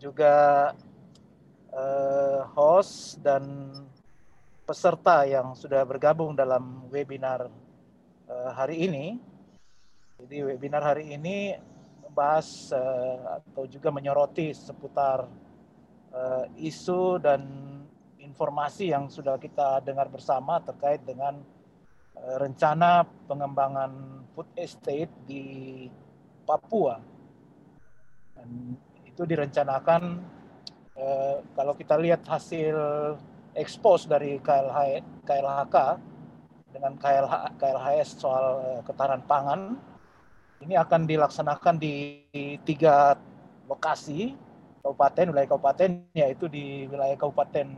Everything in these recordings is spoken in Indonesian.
juga uh, host dan peserta yang sudah bergabung dalam webinar uh, hari ini. Jadi webinar hari ini membahas uh, atau juga menyoroti seputar uh, isu dan informasi yang sudah kita dengar bersama terkait dengan rencana pengembangan food estate di Papua. Itu direncanakan uh, kalau kita lihat hasil ekspos dari KLH, KLHK dengan KLH, KLHS soal uh, ketahanan pangan ini akan dilaksanakan di tiga lokasi kabupaten wilayah kabupaten yaitu di wilayah kabupaten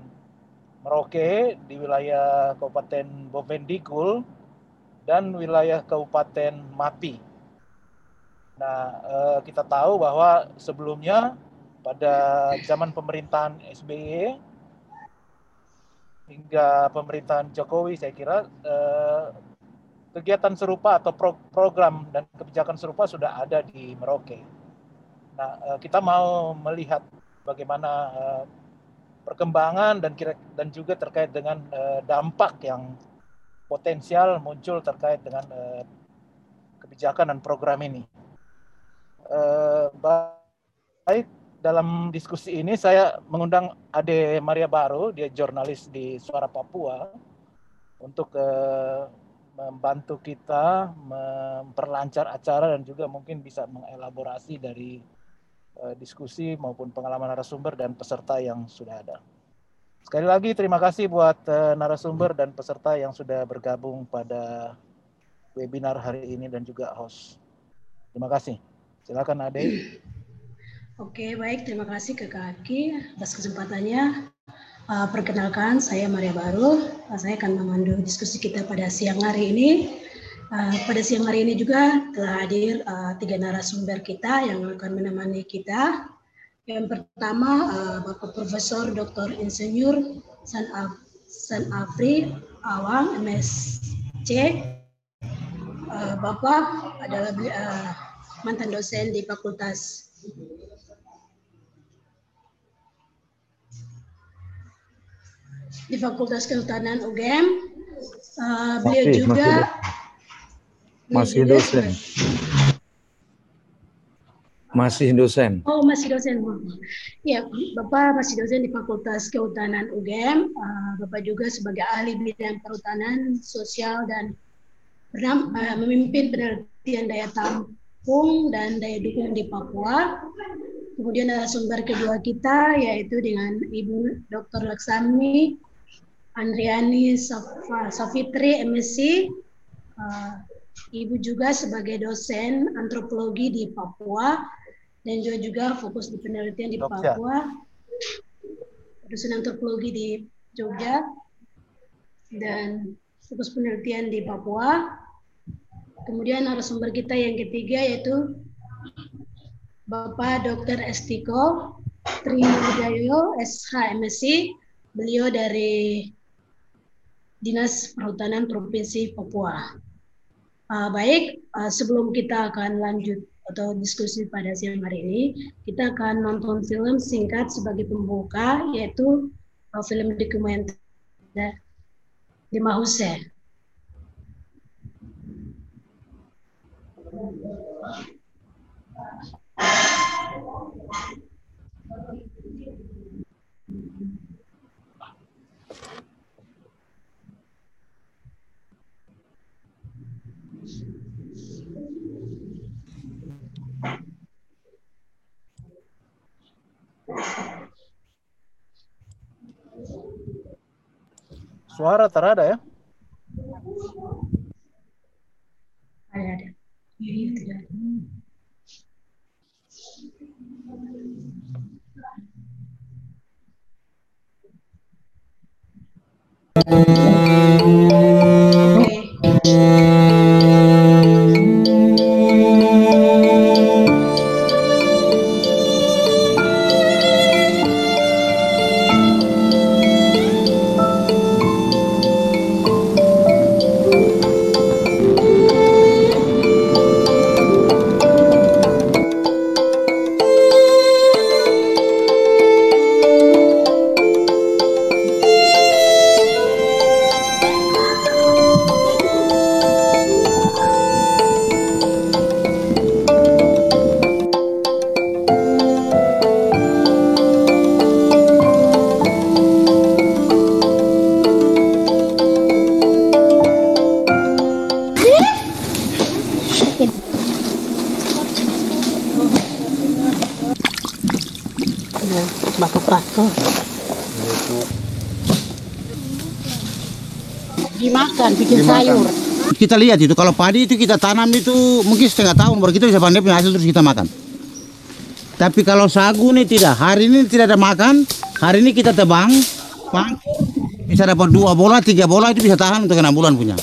Merauke di wilayah kabupaten Bovendigul dan wilayah kabupaten Mapi. Nah eh, kita tahu bahwa sebelumnya pada zaman pemerintahan SBY hingga pemerintahan Jokowi saya kira eh, kegiatan serupa atau pro program dan kebijakan serupa sudah ada di Merauke. Nah, uh, kita mau melihat bagaimana uh, perkembangan dan kira dan juga terkait dengan uh, dampak yang potensial muncul terkait dengan uh, kebijakan dan program ini. Uh, baik dalam diskusi ini saya mengundang Ade Maria Baru, dia jurnalis di Suara Papua untuk uh, membantu kita memperlancar acara dan juga mungkin bisa mengelaborasi dari uh, diskusi maupun pengalaman narasumber dan peserta yang sudah ada. Sekali lagi terima kasih buat narasumber dan peserta yang sudah bergabung pada webinar hari ini dan juga host. Terima kasih. Silakan Ade. Oke, baik. Terima kasih ke Kak Aki atas kesempatannya. Uh, perkenalkan, saya Maria Baru. Uh, saya akan memandu diskusi kita pada siang hari ini. Uh, pada siang hari ini juga telah hadir uh, tiga narasumber kita yang akan menemani kita. Yang pertama, uh, Bapak Profesor Dr. Insinyur San, Af San Afri Awang, MSc. Uh, Bapak adalah uh, mantan dosen di Fakultas di Fakultas Kehutanan UGM. Uh, beliau masih, juga masih, dosen. Masih dosen. Oh, masih dosen. Ya, Bapak masih dosen di Fakultas Kehutanan UGM. Uh, Bapak juga sebagai ahli bidang perhutanan sosial dan pernah uh, memimpin penelitian daya tampung dan daya dukung di Papua. Kemudian narasumber kedua kita yaitu dengan Ibu Dr. Laksami Andriani Safitri MSc, uh, ibu juga sebagai dosen antropologi di Papua dan juga juga fokus di penelitian di Jogja. Papua, dosen antropologi di Jogja dan fokus penelitian di Papua. Kemudian narasumber kita yang ketiga yaitu Bapak Dr. Estiko Triwidayo SH MSc, beliau dari Dinas Perhutanan Provinsi Papua. Uh, baik, uh, sebelum kita akan lanjut atau diskusi pada siang hari ini, kita akan nonton film singkat sebagai pembuka, yaitu uh, film dokumenter di Mahuse. Suara terada ya? Ada, Okay. Kita lihat itu kalau padi itu kita tanam itu mungkin setengah tahun baru kita bisa pandai punya hasil terus kita makan. Tapi kalau sagu ini tidak, hari ini tidak ada makan, hari ini kita tebang, pang, bisa dapat dua bola, tiga bola itu bisa tahan untuk enam bulan punya.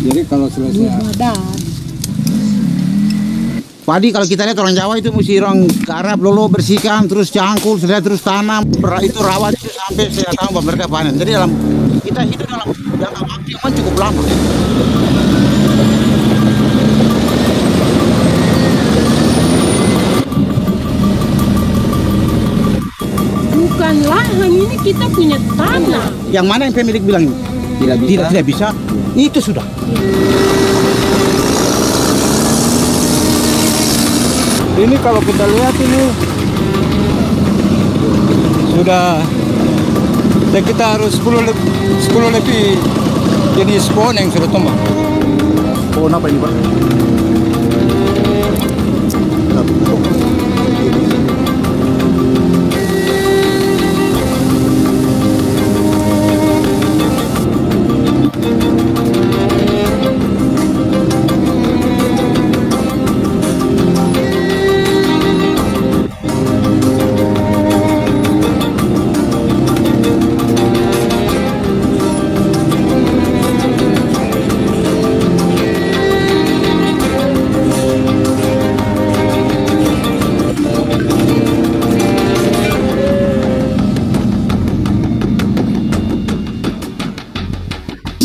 Jadi kalau selesai Padi kalau kita lihat orang Jawa itu mesti orang garap lolo bersihkan terus cangkul setelah terus tanam itu rawat itu sampai setengah tahun baru mereka panen. Jadi dalam kita hidup dalam yang cukup lama. Bukan lahan, ini kita punya tanah. Yang mana yang pemilik bilang tidak bisa. tidak tidak bisa itu sudah. Ini kalau kita lihat ini sudah sekitar 10 lebih, 10 lebih jenis pohon yang sudah tumbang. Pohon apa ini pak?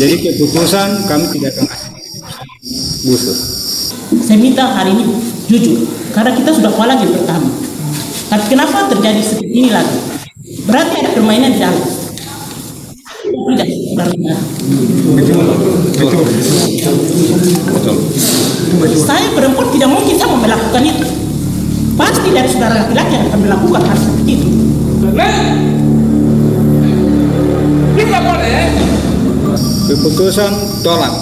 Jadi keputusan kami tidak akan kasih busur. Saya minta hari ini jujur, karena kita sudah kalah game pertama. Tapi kenapa terjadi seperti ini lagi? Berarti ada permainan di dalam. Tidak. Saya perempuan tidak mungkin sama melakukan itu. Pasti dari saudara laki-laki yang akan melakukan hal seperti itu. Keputusan tolak.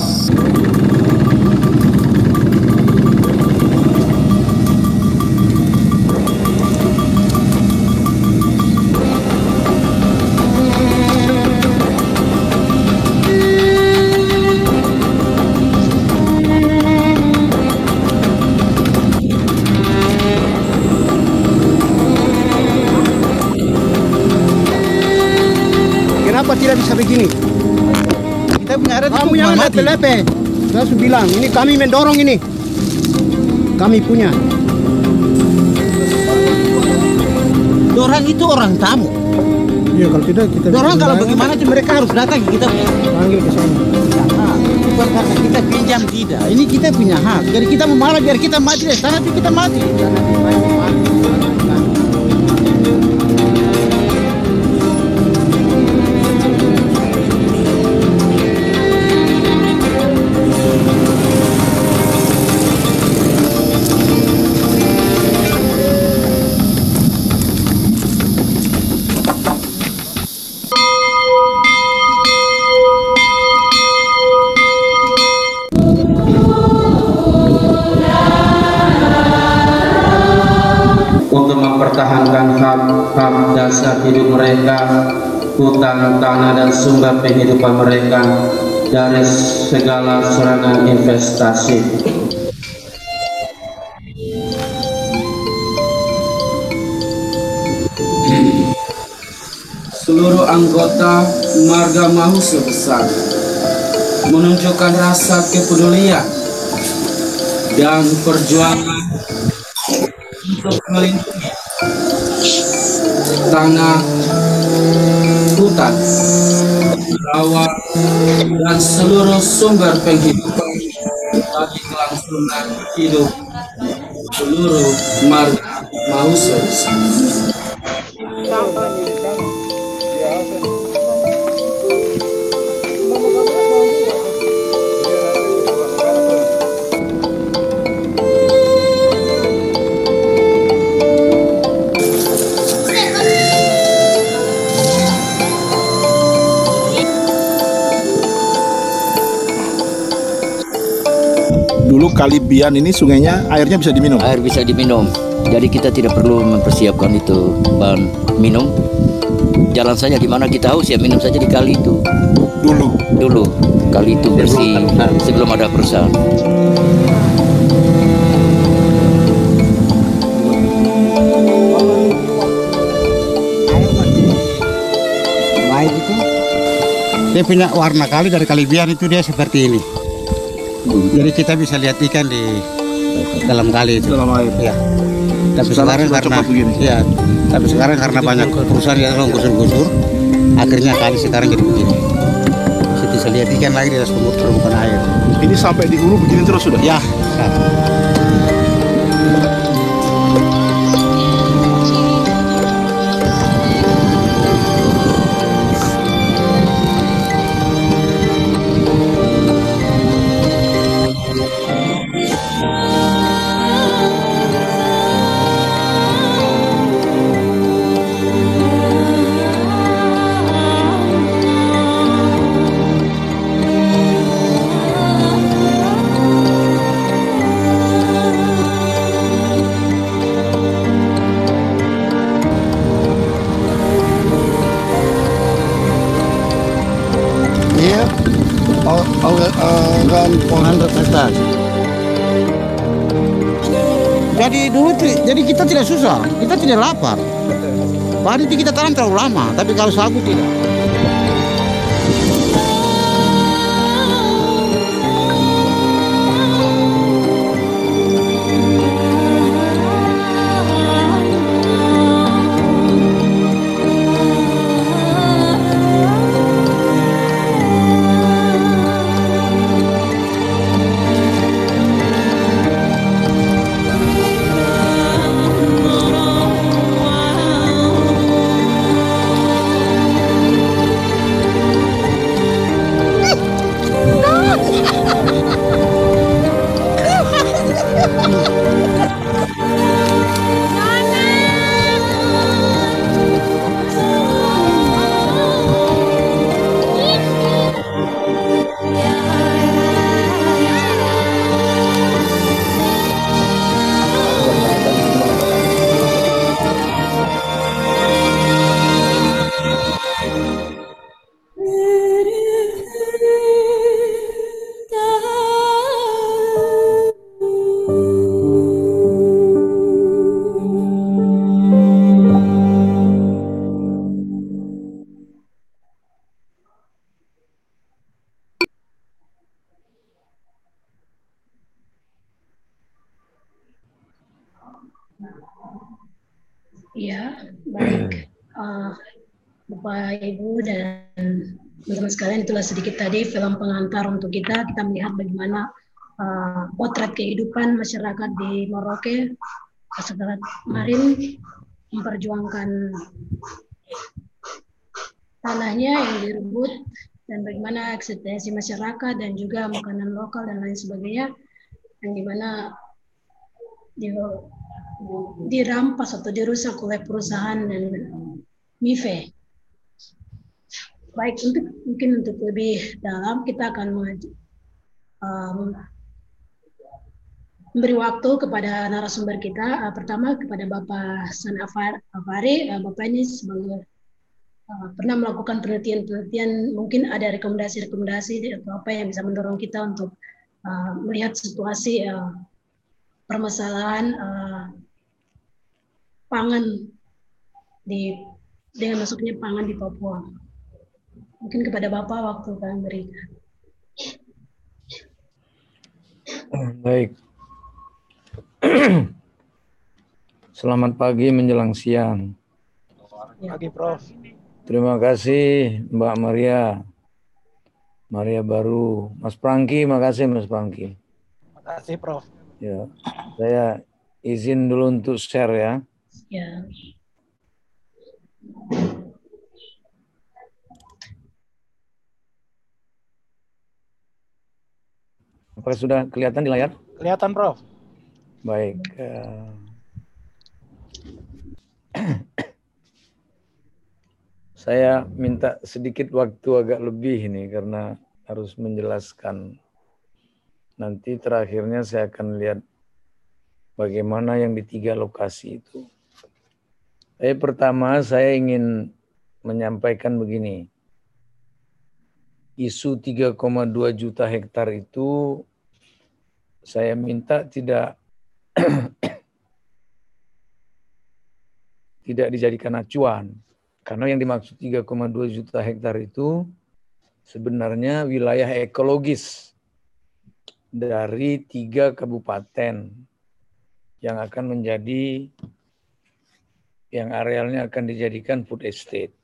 Mati. Saya sudah bilang, ini kami mendorong ini. Kami punya. Orang itu orang tamu. Iya, kalau tidak kita Orang kalau bagaimana itu mereka harus datang kita panggil ke sana. hak. Bukan karena kita pinjam tidak. Ini kita punya hak. Jadi kita mau malah biar kita mati deh. Sana itu kita mati. Hutan, tanah, dan sumber penghidupan mereka dari segala serangan investasi. Seluruh anggota marga Mahusu besar menunjukkan rasa kepedulian dan perjuangan untuk melindungi tanah, hutan, dan seluruh sumber penghidupan bagi kelangsungan hidup seluruh marga Mahusus. Dulu kali Bian ini sungainya airnya bisa diminum. air bisa diminum. Jadi kita tidak perlu mempersiapkan itu bahan minum. Jalan saja di mana kita haus ya minum saja di kali itu. Dulu. Dulu kali itu bersih sebelum ada perusahaan. Baik itu. Dia punya warna kali dari Kalibian itu dia seperti ini. Jadi kita bisa lihat ikan di dalam kali itu. Dalam air. Ya. Tapi Sekarang sekarang, karena begini. ya, tapi sekarang karena banyak perusahaan yang orang gusur-gusur, akhirnya kali sekarang jadi begini. Kita bisa lihat ikan lagi di atas permukaan air. Ini sampai di hulu begini terus sudah. Ya. Iya. Tidak susah, kita tidak lapar. Padi kita tanam terlalu lama, tapi kalau sagu tidak. Sedikit tadi film pengantar untuk kita. Kita melihat bagaimana uh, potret kehidupan masyarakat di Merauke setelah kemarin memperjuangkan tanahnya yang direbut dan bagaimana eksistensi masyarakat dan juga makanan lokal dan lain sebagainya yang di mana di, dirampas atau dirusak oleh perusahaan dan MIFE. Baik, untuk mungkin untuk lebih dalam kita akan um, memberi waktu kepada narasumber kita. Uh, pertama kepada Bapak San Afar- Afari, Uh, Bapak ini sebagai uh, pernah melakukan penelitian-penelitian, mungkin ada rekomendasi-rekomendasi atau apa yang bisa mendorong kita untuk uh, melihat situasi uh, permasalahan uh, pangan di dengan masuknya pangan di Papua. Mungkin kepada Bapak waktu kami berikan. Baik. Selamat pagi menjelang siang. Pagi, Prof. Terima kasih Mbak Maria. Maria baru. Mas Prangki, makasih Mas Prangki. Terima kasih, Prof. Ya, saya izin dulu untuk share ya. Ya. Apakah sudah kelihatan di layar? Kelihatan, Prof. Baik. eh, Saya minta sedikit waktu agak lebih ini karena harus menjelaskan. Nanti terakhirnya saya akan lihat bagaimana yang di tiga lokasi itu. Eh, pertama saya ingin menyampaikan begini. Isu 3,2 juta hektar itu saya minta tidak tidak dijadikan acuan. Karena yang dimaksud 3,2 juta hektar itu sebenarnya wilayah ekologis dari tiga kabupaten yang akan menjadi yang arealnya akan dijadikan food estate.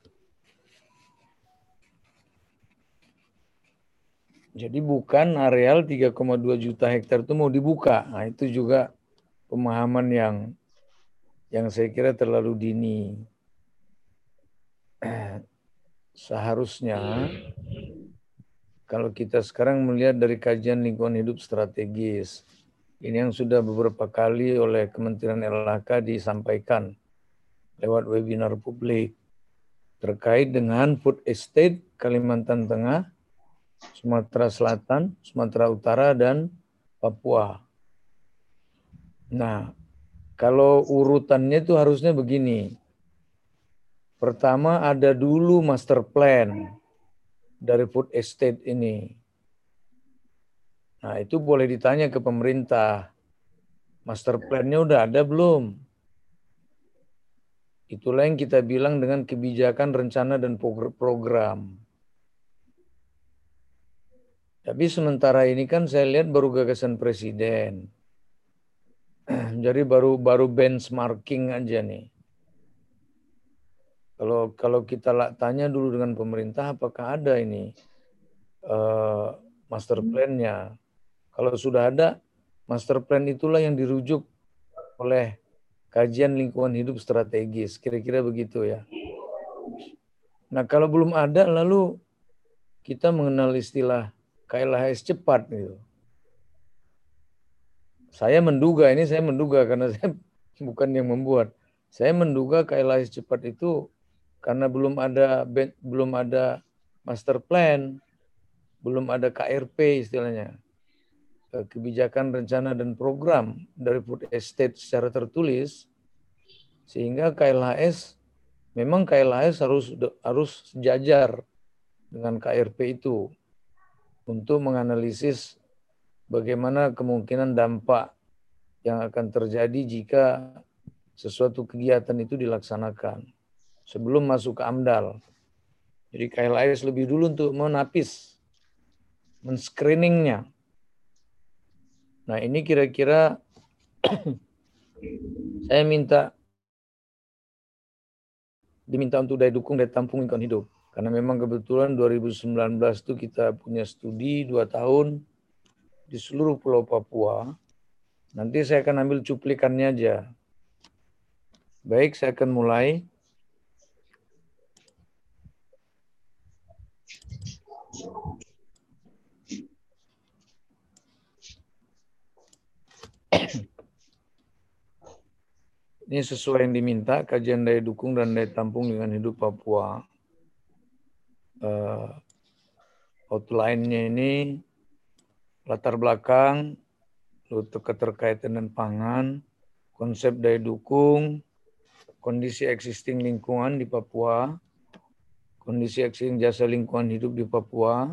Jadi bukan areal 3,2 juta hektar itu mau dibuka. Nah, itu juga pemahaman yang yang saya kira terlalu dini. Seharusnya kalau kita sekarang melihat dari kajian lingkungan hidup strategis, ini yang sudah beberapa kali oleh Kementerian LHK disampaikan lewat webinar publik terkait dengan food estate Kalimantan Tengah Sumatera Selatan, Sumatera Utara, dan Papua. Nah, kalau urutannya itu harusnya begini. Pertama ada dulu master plan dari food estate ini. Nah, itu boleh ditanya ke pemerintah. Master plan-nya udah ada belum? Itulah yang kita bilang dengan kebijakan, rencana, dan program. Tapi sementara ini kan saya lihat baru gagasan presiden. Jadi baru baru benchmarking aja nih. Kalau kalau kita tanya dulu dengan pemerintah apakah ada ini uh, master plan-nya. Kalau sudah ada master plan itulah yang dirujuk oleh kajian lingkungan hidup strategis. Kira-kira begitu ya. Nah, kalau belum ada lalu kita mengenal istilah KLHS cepat gitu. Saya menduga ini saya menduga karena saya bukan yang membuat. Saya menduga KLHS cepat itu karena belum ada belum ada master plan, belum ada KRP istilahnya. Eh, kebijakan rencana dan program dari food estate secara tertulis sehingga KLHS memang KLHS harus harus sejajar dengan KRP itu untuk menganalisis bagaimana kemungkinan dampak yang akan terjadi jika sesuatu kegiatan itu dilaksanakan sebelum masuk ke AMDAL. Jadi KLIS lebih dulu untuk menapis, men-screeningnya. Nah ini kira-kira saya minta diminta untuk daya dukung tampung lingkungan hidup. Karena memang kebetulan 2019 itu kita punya studi dua tahun di seluruh Pulau Papua. Nanti saya akan ambil cuplikannya aja. Baik, saya akan mulai. Ini sesuai yang diminta, kajian daya dukung dan daya tampung dengan hidup Papua uh, outline-nya ini latar belakang, keterkaitan dengan pangan, konsep daya dukung, kondisi existing lingkungan di Papua, kondisi existing jasa lingkungan hidup di Papua,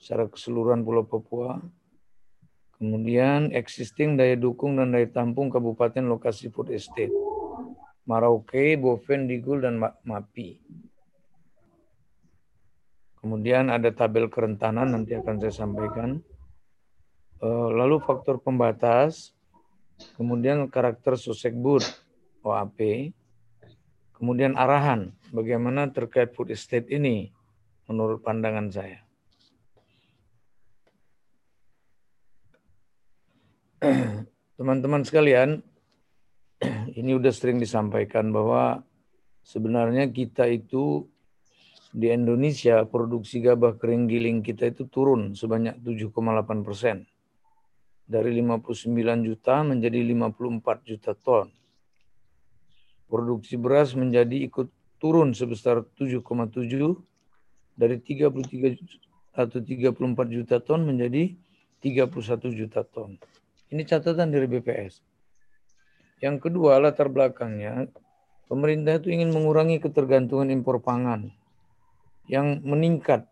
secara keseluruhan Pulau Papua, kemudian existing daya dukung dan daya tampung kabupaten lokasi food estate, Marauke, Boven, Digul, dan Mapi. Kemudian ada tabel kerentanan nanti akan saya sampaikan. Eh, lalu faktor pembatas, kemudian karakter Susekbud OAP, kemudian arahan bagaimana terkait food estate ini menurut pandangan saya. Teman-teman sekalian, ini udah sering disampaikan bahwa sebenarnya kita itu di Indonesia produksi gabah kering giling kita itu turun sebanyak 7,8 persen. Dari 59 juta menjadi 54 juta ton. Produksi beras menjadi ikut turun sebesar 7,7 dari 33 atau 34 juta ton menjadi 31 juta ton. Ini catatan dari BPS. Yang kedua, latar belakangnya, pemerintah itu ingin mengurangi ketergantungan impor pangan yang meningkat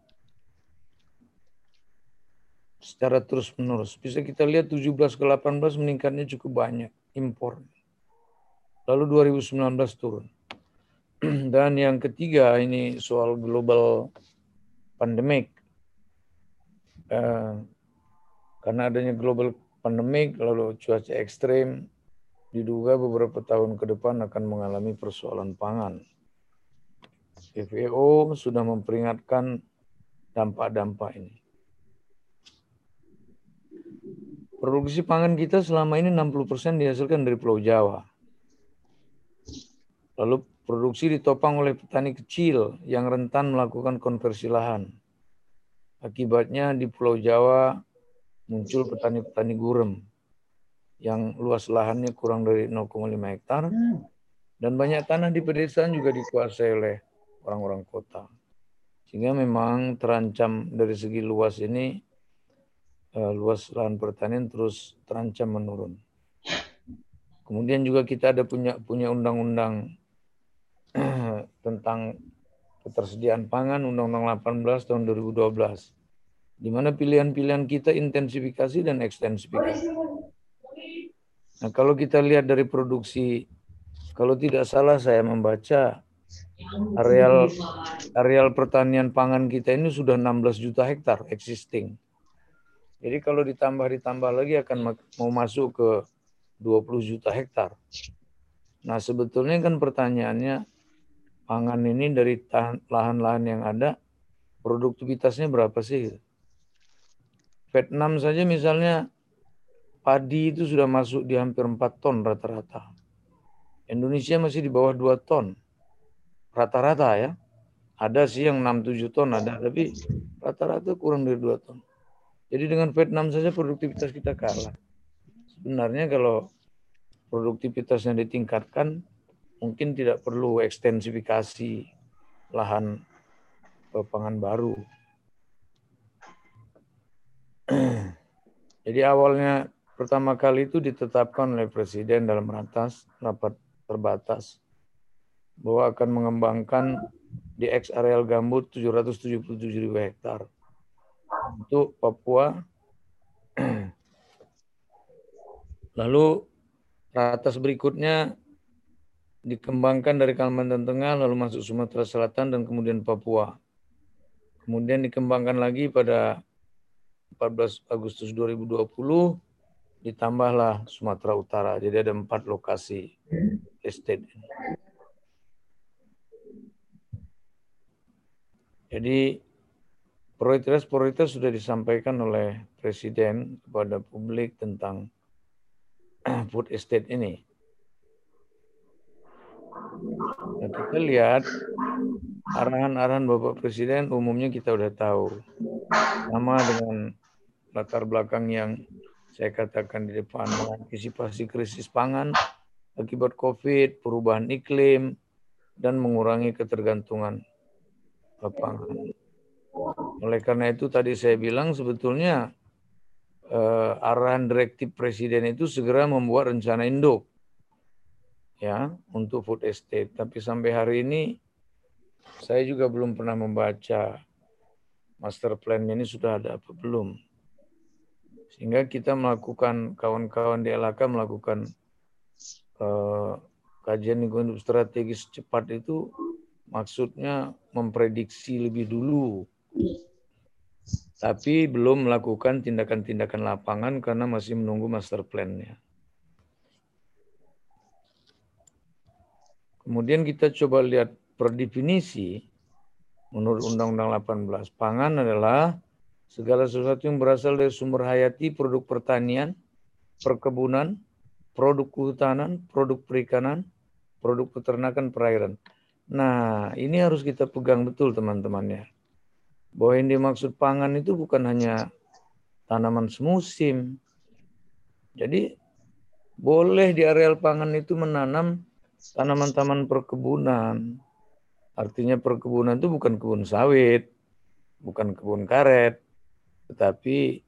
secara terus-menerus. Bisa kita lihat 17 ke 18 meningkatnya cukup banyak impor. Lalu 2019 turun. Dan yang ketiga ini soal global pandemic. Uh, karena adanya global pandemic lalu cuaca ekstrim diduga beberapa tahun ke depan akan mengalami persoalan pangan. FAO sudah memperingatkan dampak-dampak ini. Produksi pangan kita selama ini 60% dihasilkan dari Pulau Jawa. Lalu produksi ditopang oleh petani kecil yang rentan melakukan konversi lahan. Akibatnya di Pulau Jawa muncul petani-petani gurem yang luas lahannya kurang dari 0,5 hektar dan banyak tanah di pedesaan juga dikuasai oleh orang-orang kota. Sehingga memang terancam dari segi luas ini Eh, luas lahan pertanian terus terancam menurun. Kemudian juga kita ada punya punya undang-undang tentang ketersediaan pangan Undang-Undang 18 tahun 2012 di mana pilihan-pilihan kita intensifikasi dan ekstensifikasi. Nah, kalau kita lihat dari produksi kalau tidak salah saya membaca areal areal pertanian pangan kita ini sudah 16 juta hektar existing. Jadi kalau ditambah ditambah lagi akan mau masuk ke 20 juta hektar. Nah sebetulnya kan pertanyaannya pangan ini dari lahan-lahan yang ada produktivitasnya berapa sih? Vietnam saja misalnya padi itu sudah masuk di hampir 4 ton rata-rata. Indonesia masih di bawah 2 ton. Rata-rata ya. Ada sih yang 6-7 ton ada, tapi rata-rata kurang dari 2 ton. Jadi dengan Vietnam saja produktivitas kita kalah. Sebenarnya kalau produktivitasnya ditingkatkan, mungkin tidak perlu ekstensifikasi lahan pangan baru. Jadi awalnya pertama kali itu ditetapkan oleh Presiden dalam ratas rapat terbatas bahwa akan mengembangkan di X areal gambut 777 ribu hektar untuk Papua. Lalu ratas berikutnya dikembangkan dari Kalimantan Tengah, lalu masuk Sumatera Selatan, dan kemudian Papua. Kemudian dikembangkan lagi pada 14 Agustus 2020, ditambahlah Sumatera Utara. Jadi ada empat lokasi estate. Jadi Prioritas-prioritas sudah disampaikan oleh Presiden kepada publik tentang food estate ini. Nah, kita lihat arahan-arahan Bapak Presiden umumnya kita sudah tahu. Sama dengan latar belakang yang saya katakan di depan mengantisipasi krisis pangan akibat COVID, perubahan iklim, dan mengurangi ketergantungan pangan. Oleh karena itu tadi saya bilang sebetulnya eh, arahan direktif presiden itu segera membuat rencana induk ya untuk food estate. Tapi sampai hari ini saya juga belum pernah membaca master plan ini sudah ada apa belum. Sehingga kita melakukan kawan-kawan di LHK melakukan eh, kajian lingkungan strategis cepat itu maksudnya memprediksi lebih dulu tapi belum melakukan tindakan-tindakan lapangan karena masih menunggu master plan-nya. Kemudian kita coba lihat per definisi menurut Undang-Undang 18. Pangan adalah segala sesuatu yang berasal dari sumber hayati, produk pertanian, perkebunan, produk kehutanan, produk perikanan, produk peternakan, perairan. Nah, ini harus kita pegang betul teman-teman ya bahwa yang dimaksud pangan itu bukan hanya tanaman semusim. Jadi boleh di areal pangan itu menanam tanaman-tanaman perkebunan. Artinya perkebunan itu bukan kebun sawit, bukan kebun karet, tetapi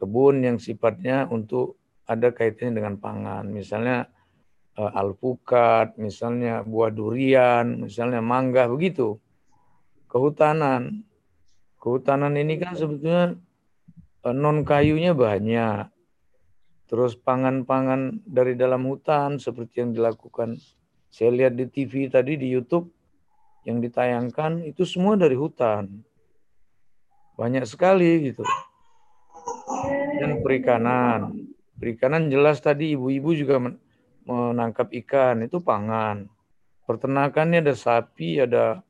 kebun yang sifatnya untuk ada kaitannya dengan pangan. Misalnya alpukat, misalnya buah durian, misalnya mangga begitu. Kehutanan. Kehutanan ini kan sebetulnya uh, non kayunya banyak. Terus pangan-pangan dari dalam hutan seperti yang dilakukan saya lihat di TV tadi di YouTube yang ditayangkan itu semua dari hutan. Banyak sekali gitu. Dan perikanan. Perikanan jelas tadi ibu-ibu juga menangkap ikan, itu pangan. Perternakannya ada sapi, ada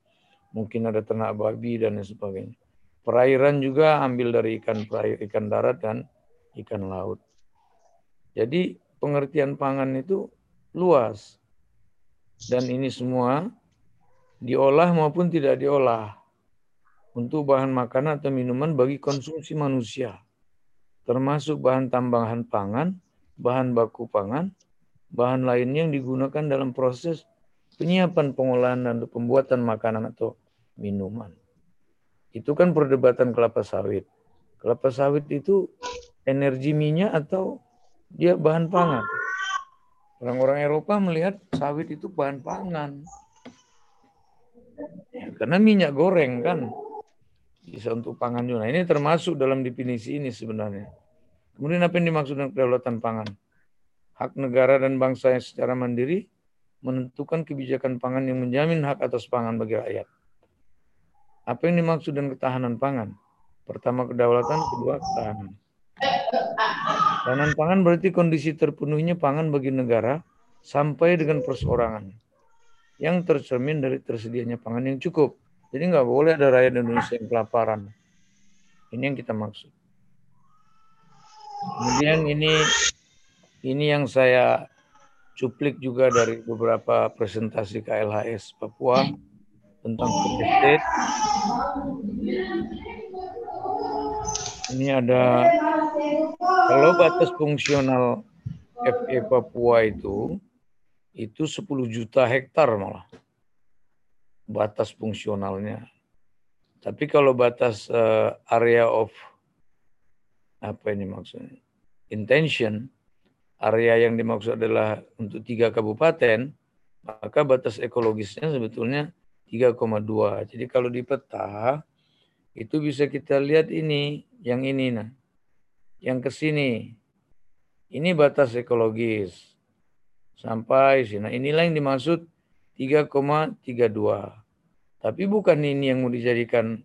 mungkin ada ternak babi dan sebagainya. Perairan juga ambil dari ikan perair, ikan darat dan ikan laut. Jadi pengertian pangan itu luas. Dan ini semua diolah maupun tidak diolah untuk bahan makanan atau minuman bagi konsumsi manusia. Termasuk bahan tambahan pangan, bahan baku pangan, bahan lainnya yang digunakan dalam proses penyiapan pengolahan dan pembuatan makanan atau minuman. Itu kan perdebatan kelapa sawit. Kelapa sawit itu energi minyak atau dia bahan pangan. Orang-orang Eropa melihat sawit itu bahan pangan. Ya, karena minyak goreng kan bisa untuk pangan juga. Nah, ini termasuk dalam definisi ini sebenarnya. Kemudian apa yang dimaksud dengan kedaulatan pangan? Hak negara dan bangsa yang secara mandiri menentukan kebijakan pangan yang menjamin hak atas pangan bagi rakyat. Apa yang dimaksud dengan ketahanan pangan? Pertama kedaulatan, kedua ketahanan. Ketahanan pangan berarti kondisi terpenuhnya pangan bagi negara sampai dengan perseorangan yang tercermin dari tersedianya pangan yang cukup. Jadi nggak boleh ada rakyat Indonesia yang kelaparan. Ini yang kita maksud. Kemudian ini ini yang saya cuplik juga dari beberapa presentasi KLHS Papua tentang food Ini ada kalau batas fungsional FE Papua itu itu 10 juta hektar malah batas fungsionalnya. Tapi kalau batas uh, area of apa ini maksudnya? Intention, area yang dimaksud adalah untuk tiga kabupaten, maka batas ekologisnya sebetulnya 3,2. Jadi kalau di peta itu bisa kita lihat ini, yang ini nah yang ke sini. Ini batas ekologis. Sampai sini. Nah, inilah yang dimaksud 3,32. Tapi bukan ini yang mau dijadikan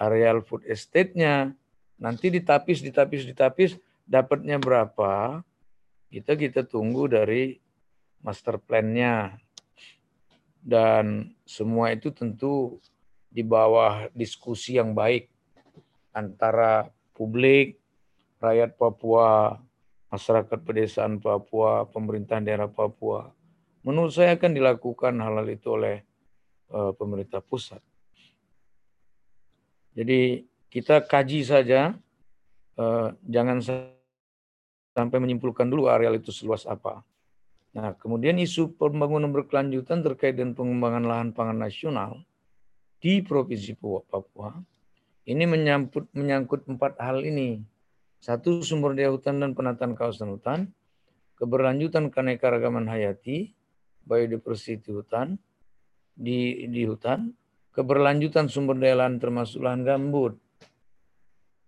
areal food estate-nya. Nanti ditapis, ditapis, ditapis, dapatnya berapa? Kita kita tunggu dari master plan-nya. Dan semua itu tentu di bawah diskusi yang baik antara publik, rakyat Papua, masyarakat pedesaan Papua, pemerintahan daerah Papua. Menurut saya akan dilakukan hal-hal itu oleh uh, pemerintah pusat. Jadi kita kaji saja, uh, jangan sampai menyimpulkan dulu areal itu seluas apa. Nah, kemudian isu pembangunan berkelanjutan terkait dengan pengembangan lahan pangan nasional di Provinsi Papua ini menyangkut menyangkut empat hal ini satu, sumber daya hutan dan penataan kawasan hutan. Keberlanjutan keanekaragaman hayati, biodiversity hutan, di, di hutan. Keberlanjutan sumber daya lahan termasuk lahan gambut.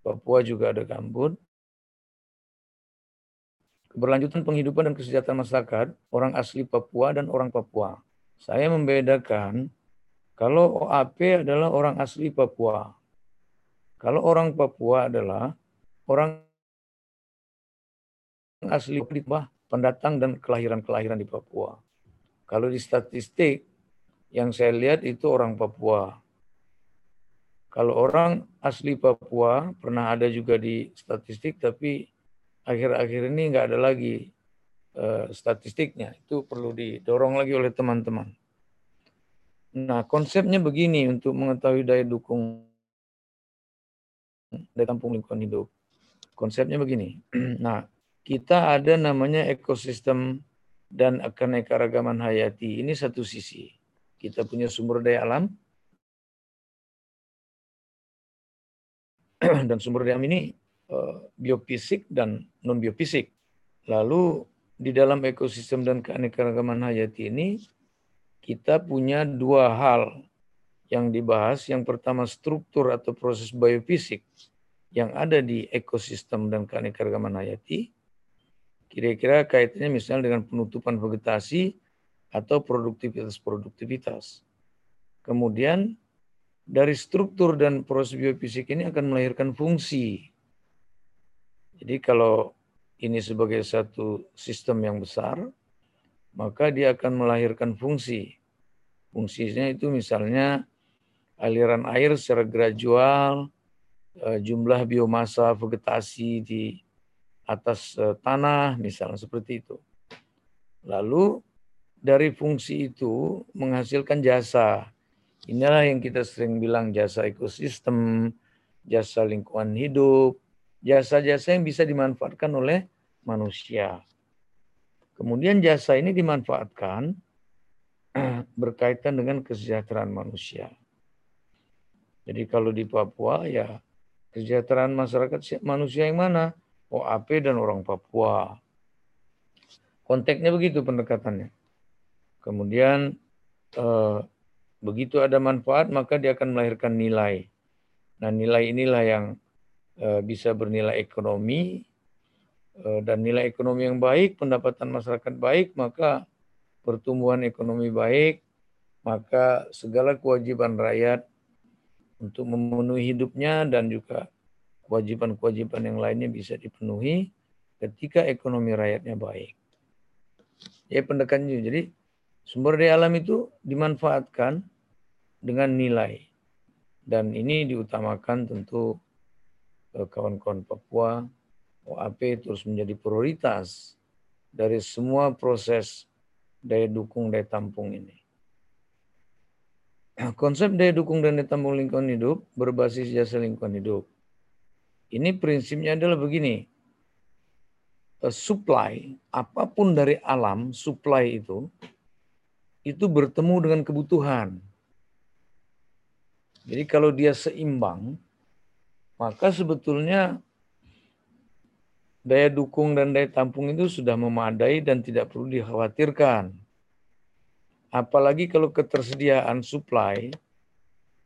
Papua juga ada gambut. Keberlanjutan penghidupan dan kesejahteraan masyarakat, orang asli Papua dan orang Papua. Saya membedakan kalau OAP adalah orang asli Papua. Kalau orang Papua adalah orang asli bah pendatang dan kelahiran-kelahiran di Papua. Kalau di statistik yang saya lihat itu orang Papua. Kalau orang asli Papua pernah ada juga di statistik, tapi akhir-akhir ini nggak ada lagi uh, statistiknya. Itu perlu didorong lagi oleh teman-teman. Nah, konsepnya begini untuk mengetahui daya dukung daya tampung lingkungan hidup. Konsepnya begini. Nah, kita ada namanya ekosistem dan keanekaragaman hayati. Ini satu sisi. Kita punya sumber daya alam. dan sumber daya alam ini biofisik dan non biofisik. Lalu di dalam ekosistem dan keanekaragaman hayati ini kita punya dua hal yang dibahas. Yang pertama struktur atau proses biofisik yang ada di ekosistem dan keanekaragaman hayati. Kira-kira kaitannya misalnya dengan penutupan vegetasi atau produktivitas-produktivitas. Kemudian dari struktur dan proses biofisik ini akan melahirkan fungsi. Jadi kalau ini sebagai satu sistem yang besar, maka dia akan melahirkan fungsi. Fungsinya itu misalnya aliran air secara gradual, eh, jumlah biomasa vegetasi di atas eh, tanah, misalnya seperti itu. Lalu dari fungsi itu menghasilkan jasa. Inilah yang kita sering bilang jasa ekosistem, jasa lingkungan hidup, jasa-jasa yang bisa dimanfaatkan oleh manusia. Kemudian jasa ini dimanfaatkan berkaitan dengan kesejahteraan manusia. Jadi kalau di Papua ya kesejahteraan masyarakat manusia yang mana? OAP dan orang Papua. Konteksnya begitu pendekatannya. Kemudian eh, begitu ada manfaat maka dia akan melahirkan nilai. Nah nilai inilah yang bisa bernilai ekonomi eh, dan nilai ekonomi yang baik, pendapatan masyarakat baik, maka pertumbuhan ekonomi baik, maka segala kewajiban rakyat untuk memenuhi hidupnya dan juga kewajiban-kewajiban yang lainnya bisa dipenuhi ketika ekonomi rakyatnya baik. Ya pendekatannya. Jadi sumber daya alam itu dimanfaatkan dengan nilai. Dan ini diutamakan tentu eh, kawan-kawan Papua, OAP terus menjadi prioritas dari semua proses daya dukung, daya tampung ini. Konsep daya dukung dan daya tampung lingkungan hidup berbasis jasa lingkungan hidup. Ini prinsipnya adalah begini. Supply, apa pun dari alam, supply itu, itu bertemu dengan kebutuhan. Jadi kalau dia seimbang, maka sebetulnya daya dukung dan daya tampung itu sudah memadai dan tidak perlu dikhawatirkan. Apalagi kalau ketersediaan supply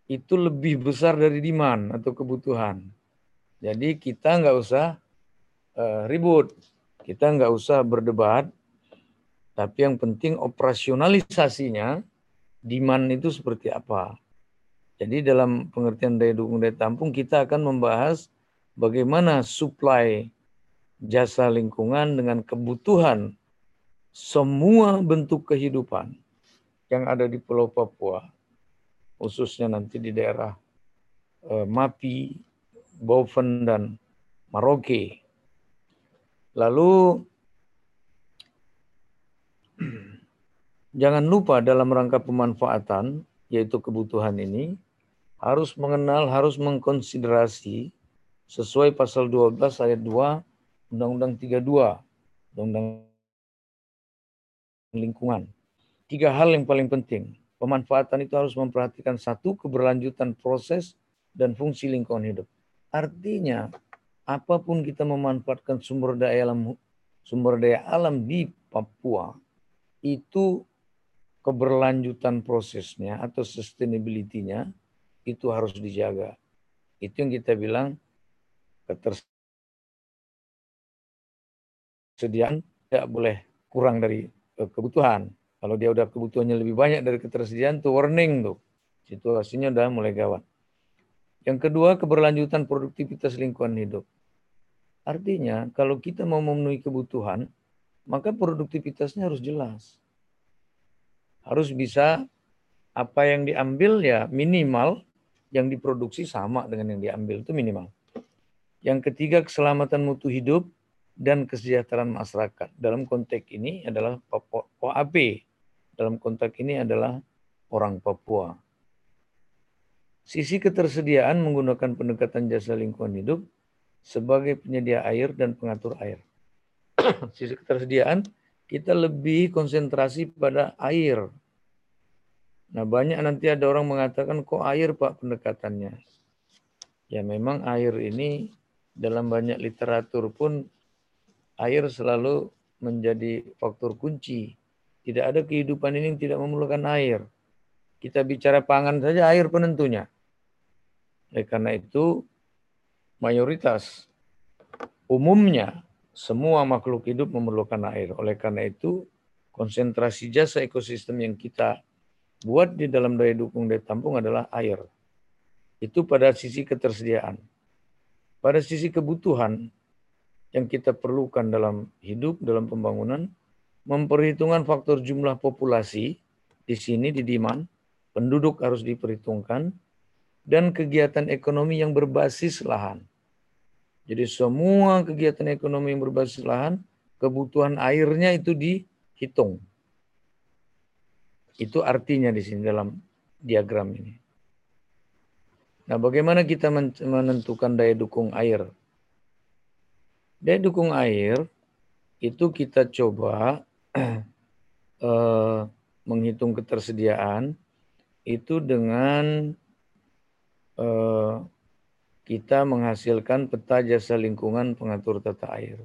itu lebih besar dari demand atau kebutuhan. Jadi kita nggak usah uh, ribut, kita nggak usah berdebat, tapi yang penting operasionalisasinya demand itu seperti apa. Jadi dalam pengertian daya dukung daya tampung kita akan membahas bagaimana supply jasa lingkungan dengan kebutuhan semua bentuk kehidupan yang ada di Pulau Papua, khususnya nanti di daerah eh, Mapi, Boven, dan Maroke. Lalu jangan lupa dalam rangka pemanfaatan, yaitu kebutuhan ini, harus mengenal, harus mengkonsiderasi sesuai pasal 12 ayat 2 Undang-Undang 32, Undang-Undang Lingkungan tiga hal yang paling penting. Pemanfaatan itu harus memperhatikan satu, keberlanjutan proses dan fungsi lingkungan hidup. Artinya, apa pun kita memanfaatkan sumber daya alam sumber daya alam di Papua itu keberlanjutan prosesnya atau sustainability-nya itu harus dijaga. Itu yang kita bilang ketersediaan tidak boleh kurang dari eh, kebutuhan. Kalau dia udah kebutuhannya lebih banyak dari ketersediaan tuh warning tuh. Situasinya udah mulai gawat. Yang kedua, keberlanjutan produktivitas lingkungan hidup. Artinya, kalau kita mau memenuhi kebutuhan, maka produktivitasnya harus jelas. Harus bisa apa yang diambil ya minimal yang diproduksi sama dengan yang diambil itu minimal. Yang ketiga, keselamatan mutu hidup dan kesejahteraan masyarakat. Dalam konteks ini adalah OAP, dalam konteks ini adalah orang Papua. Sisi ketersediaan menggunakan pendekatan jasa lingkungan hidup sebagai penyedia air dan pengatur air. Sisi ketersediaan kita lebih konsentrasi pada air. Nah banyak nanti ada orang mengatakan kok air pak pendekatannya. Ya memang air ini dalam banyak literatur pun air selalu menjadi faktor kunci. Tidak ada kehidupan ini yang tidak memerlukan air. Kita bicara pangan saja air penentunya. Oleh karena itu mayoritas umumnya semua makhluk hidup memerlukan air. Oleh karena itu konsentrasi jasa ekosistem yang kita buat di dalam daya dukung daya tampung adalah air. Itu pada sisi ketersediaan. Pada sisi kebutuhan yang kita perlukan dalam hidup, dalam pembangunan, memperhitungkan faktor jumlah populasi di sini di Diman, penduduk harus diperhitungkan, dan kegiatan ekonomi yang berbasis lahan. Jadi semua kegiatan ekonomi yang berbasis lahan, kebutuhan airnya itu dihitung. Itu artinya di sini dalam diagram ini. Nah, bagaimana kita menentukan daya dukung air? Daya dukung air itu kita coba eh, menghitung ketersediaan itu dengan eh, kita menghasilkan peta jasa lingkungan pengatur tata air.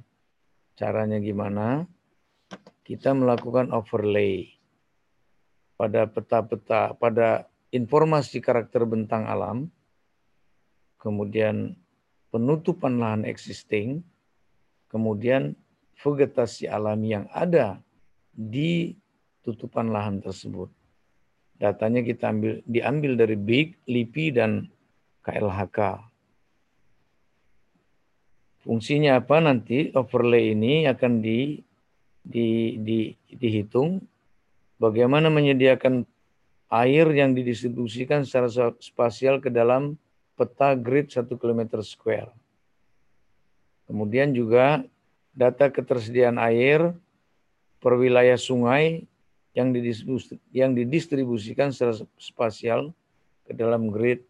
Caranya gimana? Kita melakukan overlay pada peta-peta, pada informasi karakter bentang alam, kemudian penutupan lahan existing, kemudian vegetasi alami yang ada di tutupan lahan tersebut. Datanya kita ambil diambil dari BIG, LIPI dan KLHK. Fungsinya apa nanti overlay ini akan di, di, di, dihitung bagaimana menyediakan air yang didistribusikan secara spasial ke dalam peta grid 1 km square. Kemudian juga data ketersediaan air per wilayah sungai yang yang didistribusikan secara spasial ke dalam grid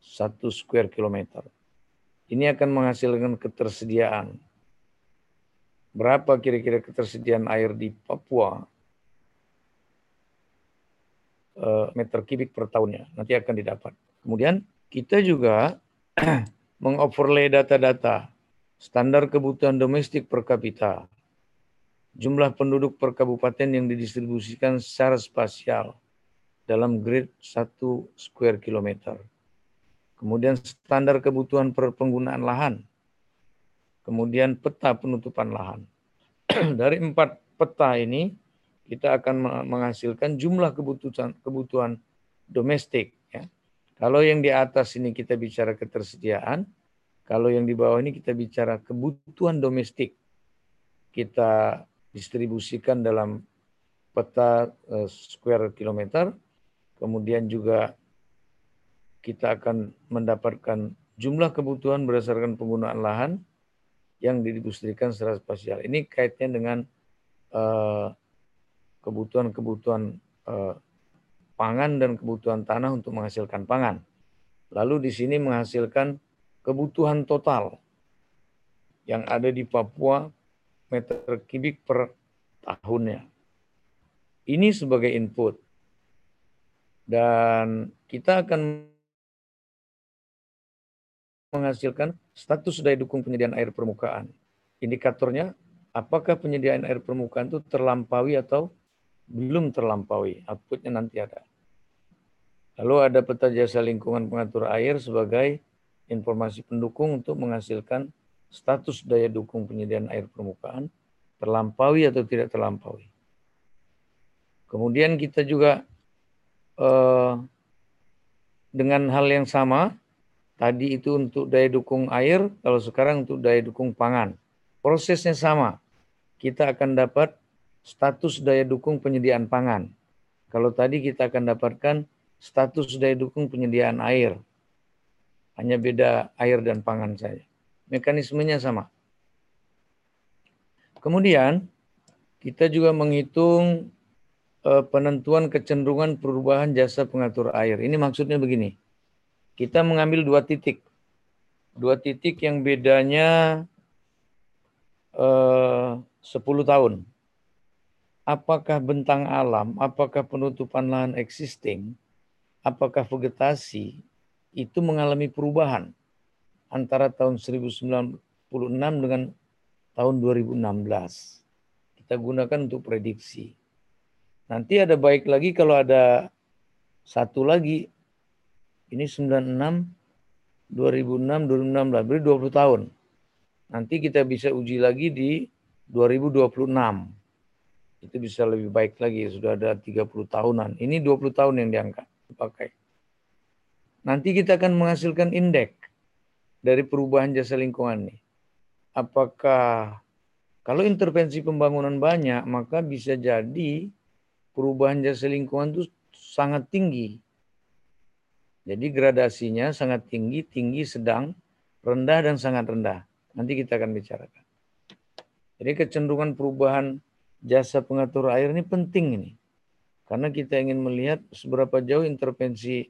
1 square kilometer. Ini akan menghasilkan ketersediaan. Berapa kira-kira ketersediaan air di Papua meter kubik per tahunnya. Nanti akan didapat. Kemudian kita juga mengoverlay data-data standar kebutuhan domestik per kapita, jumlah penduduk per kabupaten yang didistribusikan secara spasial dalam grid 1 square kilometer. Kemudian standar kebutuhan per penggunaan lahan. Kemudian peta penutupan lahan. Dari empat peta ini, kita akan menghasilkan jumlah kebutuhan kebutuhan domestik kalau yang di atas ini kita bicara ketersediaan, kalau yang di bawah ini kita bicara kebutuhan domestik. Kita distribusikan dalam peta uh, square kilometer, kemudian juga kita akan mendapatkan jumlah kebutuhan berdasarkan penggunaan lahan yang didistribusikan secara spasial. Ini kaitnya dengan eh, kebutuhan-kebutuhan uh, pangan dan kebutuhan tanah untuk menghasilkan pangan. Lalu di sini menghasilkan kebutuhan total yang ada di Papua meter kubik per tahunnya. Ini sebagai input. Dan kita akan menghasilkan status daya dukung penyediaan air permukaan. Indikatornya apakah penyediaan air permukaan itu terlampaui atau belum terlampaui. Outputnya nanti ada. Lalu ada peta jasa lingkungan pengatur air sebagai informasi pendukung untuk menghasilkan status daya dukung penyediaan air permukaan terlampaui atau tidak terlampaui. Kemudian kita juga eh, dengan hal yang sama, tadi itu untuk daya dukung air, kalau sekarang untuk daya dukung pangan. Prosesnya sama. Kita akan dapat status daya dukung penyediaan pangan. Kalau tadi kita akan dapatkan status daya dukung penyediaan air. Hanya beda air dan pangan saja. Mekanismenya sama. Kemudian kita juga menghitung uh, penentuan kecenderungan perubahan jasa pengatur air. Ini maksudnya begini. Kita mengambil dua titik. Dua titik yang bedanya uh, 10 tahun. Apakah bentang alam, apakah penutupan lahan existing, apakah vegetasi itu mengalami perubahan antara tahun 1996 dengan tahun 2016. Kita gunakan untuk prediksi. Nanti ada baik lagi kalau ada satu lagi. Ini 96, 2006, 2016, berarti 20 tahun. Nanti kita bisa uji lagi di 2026. Itu bisa lebih baik lagi, sudah ada 30 tahunan. Ini 20 tahun yang diangkat, dipakai. Nanti kita akan menghasilkan indeks dari perubahan jasa lingkungan ini. Apakah kalau intervensi pembangunan banyak, maka bisa jadi perubahan jasa lingkungan itu sangat tinggi. Jadi gradasinya sangat tinggi, tinggi, sedang, rendah, dan sangat rendah. Nanti kita akan bicarakan. Jadi kecenderungan perubahan jasa pengatur air ini penting ini. Karena kita ingin melihat seberapa jauh intervensi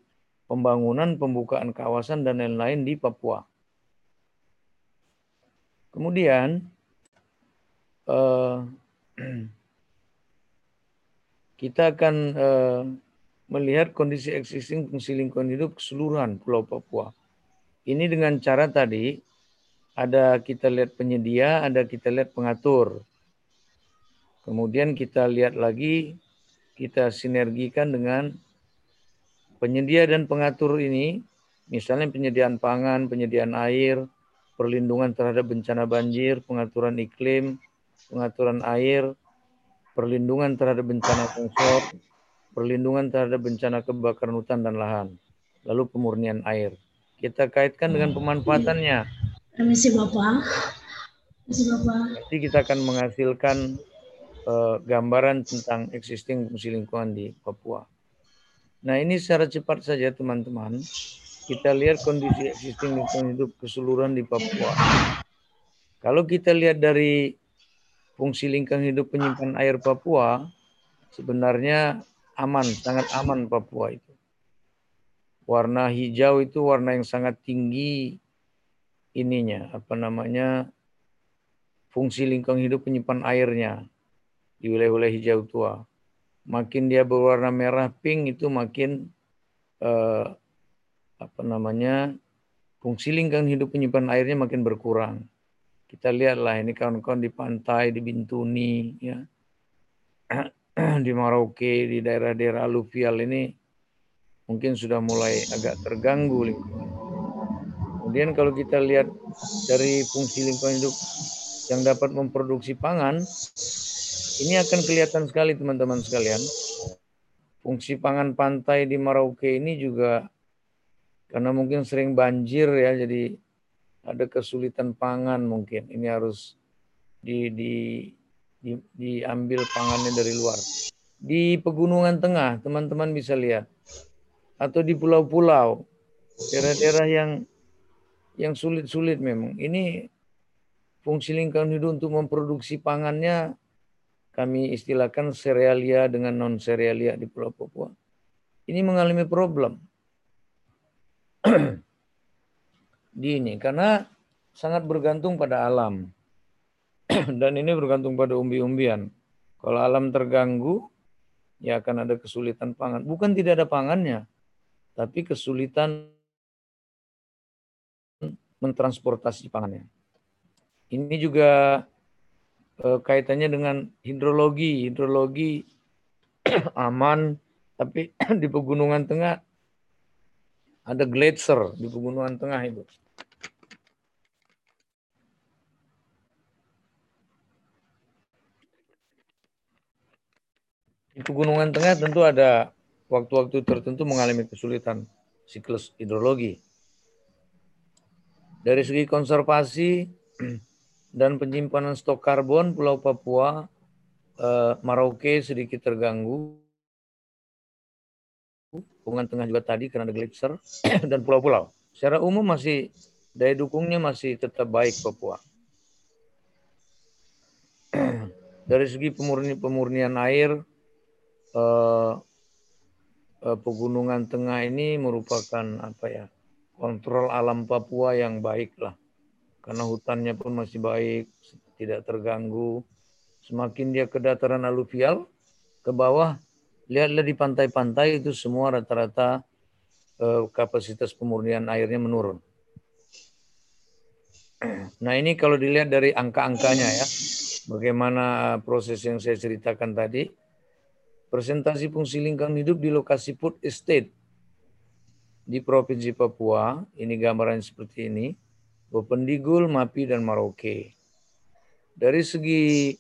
pembangunan, pembukaan kawasan, dan lain-lain di Papua. Kemudian, eh, kita akan eh, melihat kondisi existing fungsi lingkungan hidup keseluruhan Pulau Papua. Ini dengan cara tadi ada kita lihat penyedia, ada kita lihat pengatur. Kemudian kita lihat lagi, kita sinergikan dengan penyedia dan pengatur ini, misalnya penyediaan pangan, penyediaan air, perlindungan terhadap bencana banjir, pengaturan iklim, pengaturan air, perlindungan terhadap bencana longsor, perlindungan terhadap bencana kebakaran hutan dan lahan, lalu pemurnian air. Kita kaitkan dengan pemanfaatannya. Permisi Bapak. Permisi Bapak. Nanti kita akan menghasilkan uh, gambaran tentang existing fungsi lingkungan di Papua. Nah ini secara cepat saja teman-teman. Kita lihat kondisi existing lingkungan hidup keseluruhan di Papua. Kalau kita lihat dari fungsi lingkungan hidup penyimpan air Papua, sebenarnya aman, sangat aman Papua itu. Warna hijau itu warna yang sangat tinggi ininya, apa namanya, fungsi lingkungan hidup penyimpan airnya di wilayah-wilayah hijau tua. Makin dia berwarna merah pink itu makin eh, apa namanya fungsi lingkungan hidup penyimpan airnya makin berkurang. Kita lihatlah ini kawan-kawan di pantai, di Bintuni, ya di Merauke, di daerah-daerah aluvial ini mungkin sudah mulai agak terganggu lingkungan. Kemudian kalau kita lihat dari fungsi lingkungan hidup yang dapat memproduksi pangan, ini akan kelihatan sekali teman-teman sekalian. Fungsi pangan pantai di Merauke ini juga karena mungkin sering banjir ya, jadi ada kesulitan pangan mungkin. Ini harus di, di di, diambil pangannya dari luar. Di pegunungan tengah, teman-teman bisa lihat. Atau di pulau-pulau, daerah-daerah yang yang sulit-sulit memang. Ini fungsi lingkungan hidup untuk memproduksi pangannya kami istilahkan serealia dengan non serealia di Pulau Papua. Ini mengalami problem. di ini karena sangat bergantung pada alam. dan ini bergantung pada umbi-umbian. Kalau alam terganggu, ya akan ada kesulitan pangan. Bukan tidak ada pangannya, tapi kesulitan mentransportasi pangannya. Ini juga eh, kaitannya dengan hidrologi. Hidrologi aman, tapi di pegunungan tengah ada glacier di pegunungan tengah itu. Di pegunungan tengah tentu ada waktu-waktu tertentu mengalami kesulitan siklus hidrologi. Dari segi konservasi dan penyimpanan stok karbon Pulau Papua, eh, Merauke sedikit terganggu. Pegunungan tengah juga tadi karena ada glacier dan pulau-pulau. Secara umum masih daya dukungnya masih tetap baik Papua. Dari segi pemurni, pemurnian air, eh, eh, pegunungan tengah ini merupakan apa ya kontrol alam Papua yang baik lah karena hutannya pun masih baik tidak terganggu semakin dia ke dataran aluvial ke bawah lihatlah di pantai-pantai itu semua rata-rata eh, kapasitas pemurnian airnya menurun nah ini kalau dilihat dari angka-angkanya ya bagaimana proses yang saya ceritakan tadi. Presentasi fungsi lingkungan hidup di lokasi food estate di Provinsi Papua. Ini gambaran seperti ini. Bopendigul, Mapi, dan Maroke. Dari segi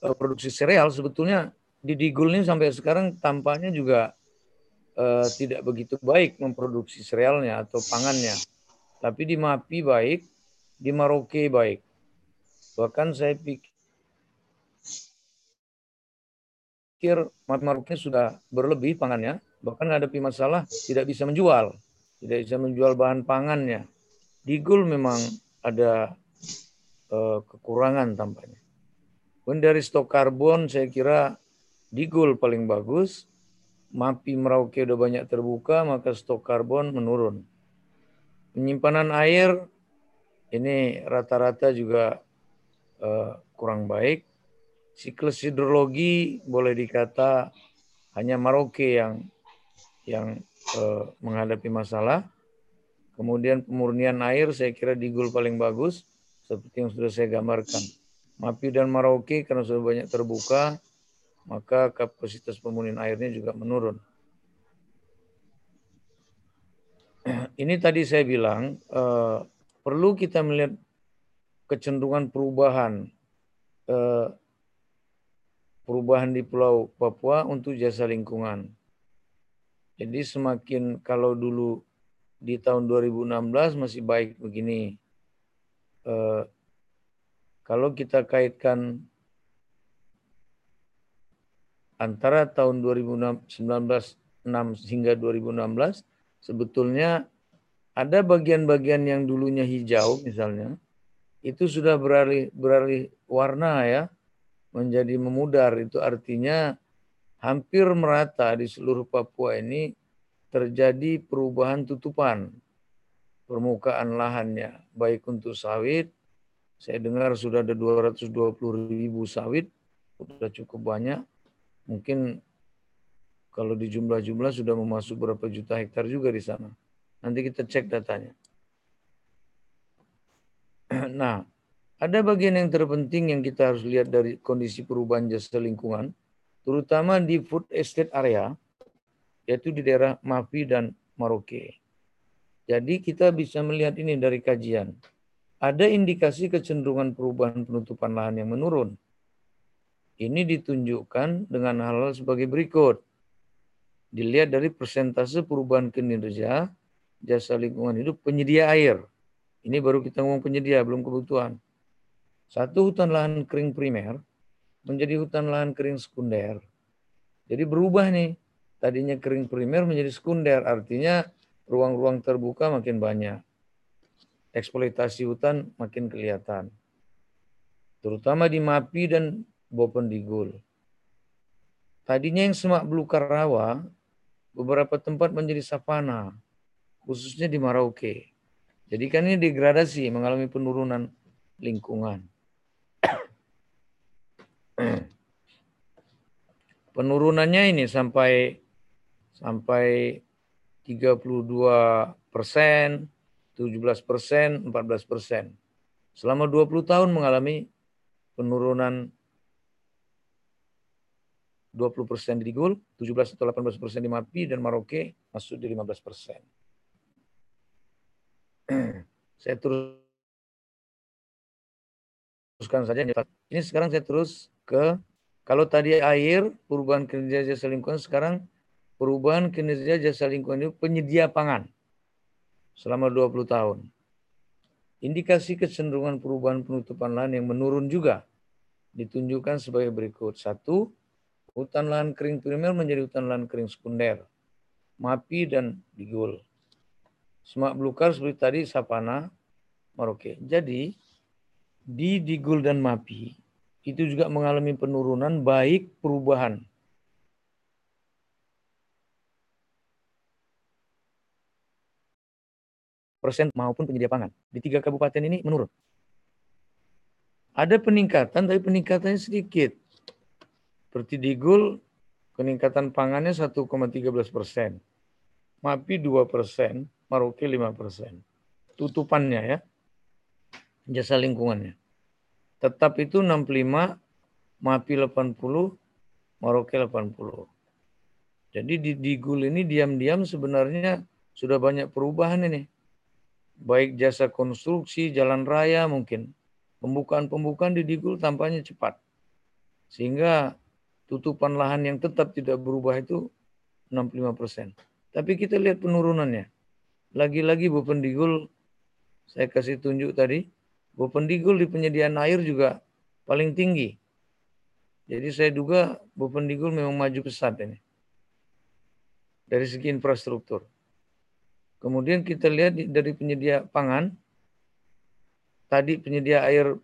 eh, produksi sereal sebetulnya di Digul ini sampai sekarang tampaknya juga uh, tidak begitu baik memproduksi serealnya atau pangannya. Tapi di Mapi baik, di Maroke baik. Bahkan saya pikir Mapi Maroke sudah berlebih pangannya, bahkan menghadapi masalah tidak bisa menjual, tidak bisa menjual bahan pangannya. Di Gul memang ada uh, kekurangan tampaknya. Kemudian dari stok karbon saya kira di Gul paling bagus, MAPI Merauke udah banyak terbuka, maka stok karbon menurun. Penyimpanan air ini rata-rata juga uh, kurang baik. Siklus hidrologi boleh dikata hanya Merauke yang yang uh, menghadapi masalah. Kemudian pemurnian air saya kira di Gul paling bagus seperti yang sudah saya gambarkan. MAPI dan Merauke karena sudah banyak terbuka, maka kapasitas pemurnian airnya juga menurun. Ini tadi saya bilang eh, perlu kita melihat kecenderungan perubahan eh, perubahan di Pulau Papua untuk jasa lingkungan. Jadi semakin kalau dulu di tahun 2016 masih baik begini. Eh, kalau kita kaitkan antara tahun 2019 hingga 2016 sebetulnya ada bagian-bagian yang dulunya hijau misalnya itu sudah beralih beralih warna ya menjadi memudar itu artinya hampir merata di seluruh Papua ini terjadi perubahan tutupan permukaan lahannya baik untuk sawit saya dengar sudah ada 220 ribu sawit sudah cukup banyak Mungkin kalau di jumlah-jumlah sudah memasuk berapa juta hektar juga di sana. Nanti kita cek datanya. Nah, ada bagian yang terpenting yang kita harus lihat dari kondisi perubahan jasa lingkungan, terutama di food estate area, yaitu di daerah Mapi dan Maroke. Jadi kita bisa melihat ini dari kajian. Ada indikasi kecenderungan perubahan penutupan lahan yang menurun. Ini ditunjukkan dengan hal-hal sebagai berikut. Dilihat dari persentase perubahan kinerja jasa lingkungan hidup penyedia air. Ini baru kita ngomong penyedia, belum kebutuhan. Satu hutan lahan kering primer menjadi hutan lahan kering sekunder. Jadi berubah nih. Tadinya kering primer menjadi sekunder, artinya ruang-ruang terbuka makin banyak. Eksploitasi hutan makin kelihatan. Terutama di MAPI dan Bopendigul. Tadinya yang semak belukar rawa, beberapa tempat menjadi savana, khususnya di Marauke. Jadi kan ini degradasi, mengalami penurunan lingkungan. Penurunannya ini sampai sampai 32 persen, 17 persen, 14 persen. Selama 20 tahun mengalami penurunan 20 persen di Gul, 17 atau 18 persen di Mapi, dan Maroke masuk di 15 persen. saya teruskan saja. Ini sekarang saya terus ke, kalau tadi air, perubahan kinerja jasa lingkungan, sekarang perubahan kinerja jasa lingkungan itu penyedia pangan selama 20 tahun. Indikasi kecenderungan perubahan penutupan lahan yang menurun juga ditunjukkan sebagai berikut. Satu, Hutan lahan kering primer menjadi hutan lahan kering sekunder. Mapi dan digul. Semak belukar seperti tadi sapana, Maroke. Jadi di digul dan mapi itu juga mengalami penurunan baik perubahan persen maupun penyedia pangan. Di tiga kabupaten ini menurun. Ada peningkatan, tapi peningkatannya sedikit. Seperti di Gul, peningkatan pangannya 1,13 persen. MAPI 2 persen, Maroke 5 persen. Tutupannya ya, jasa lingkungannya. tetap itu 65, MAPI 80, Maroke 80. Jadi di Digul ini diam-diam sebenarnya sudah banyak perubahan ini. Baik jasa konstruksi, jalan raya mungkin. Pembukaan-pembukaan di Digul tampaknya cepat. Sehingga tutupan lahan yang tetap tidak berubah itu 65 persen. Tapi kita lihat penurunannya. Lagi-lagi Bopendigul, saya kasih tunjuk tadi, Bopendigul di penyediaan air juga paling tinggi. Jadi saya duga Bopendigul memang maju pesat ini. Dari segi infrastruktur. Kemudian kita lihat dari penyedia pangan, tadi penyedia air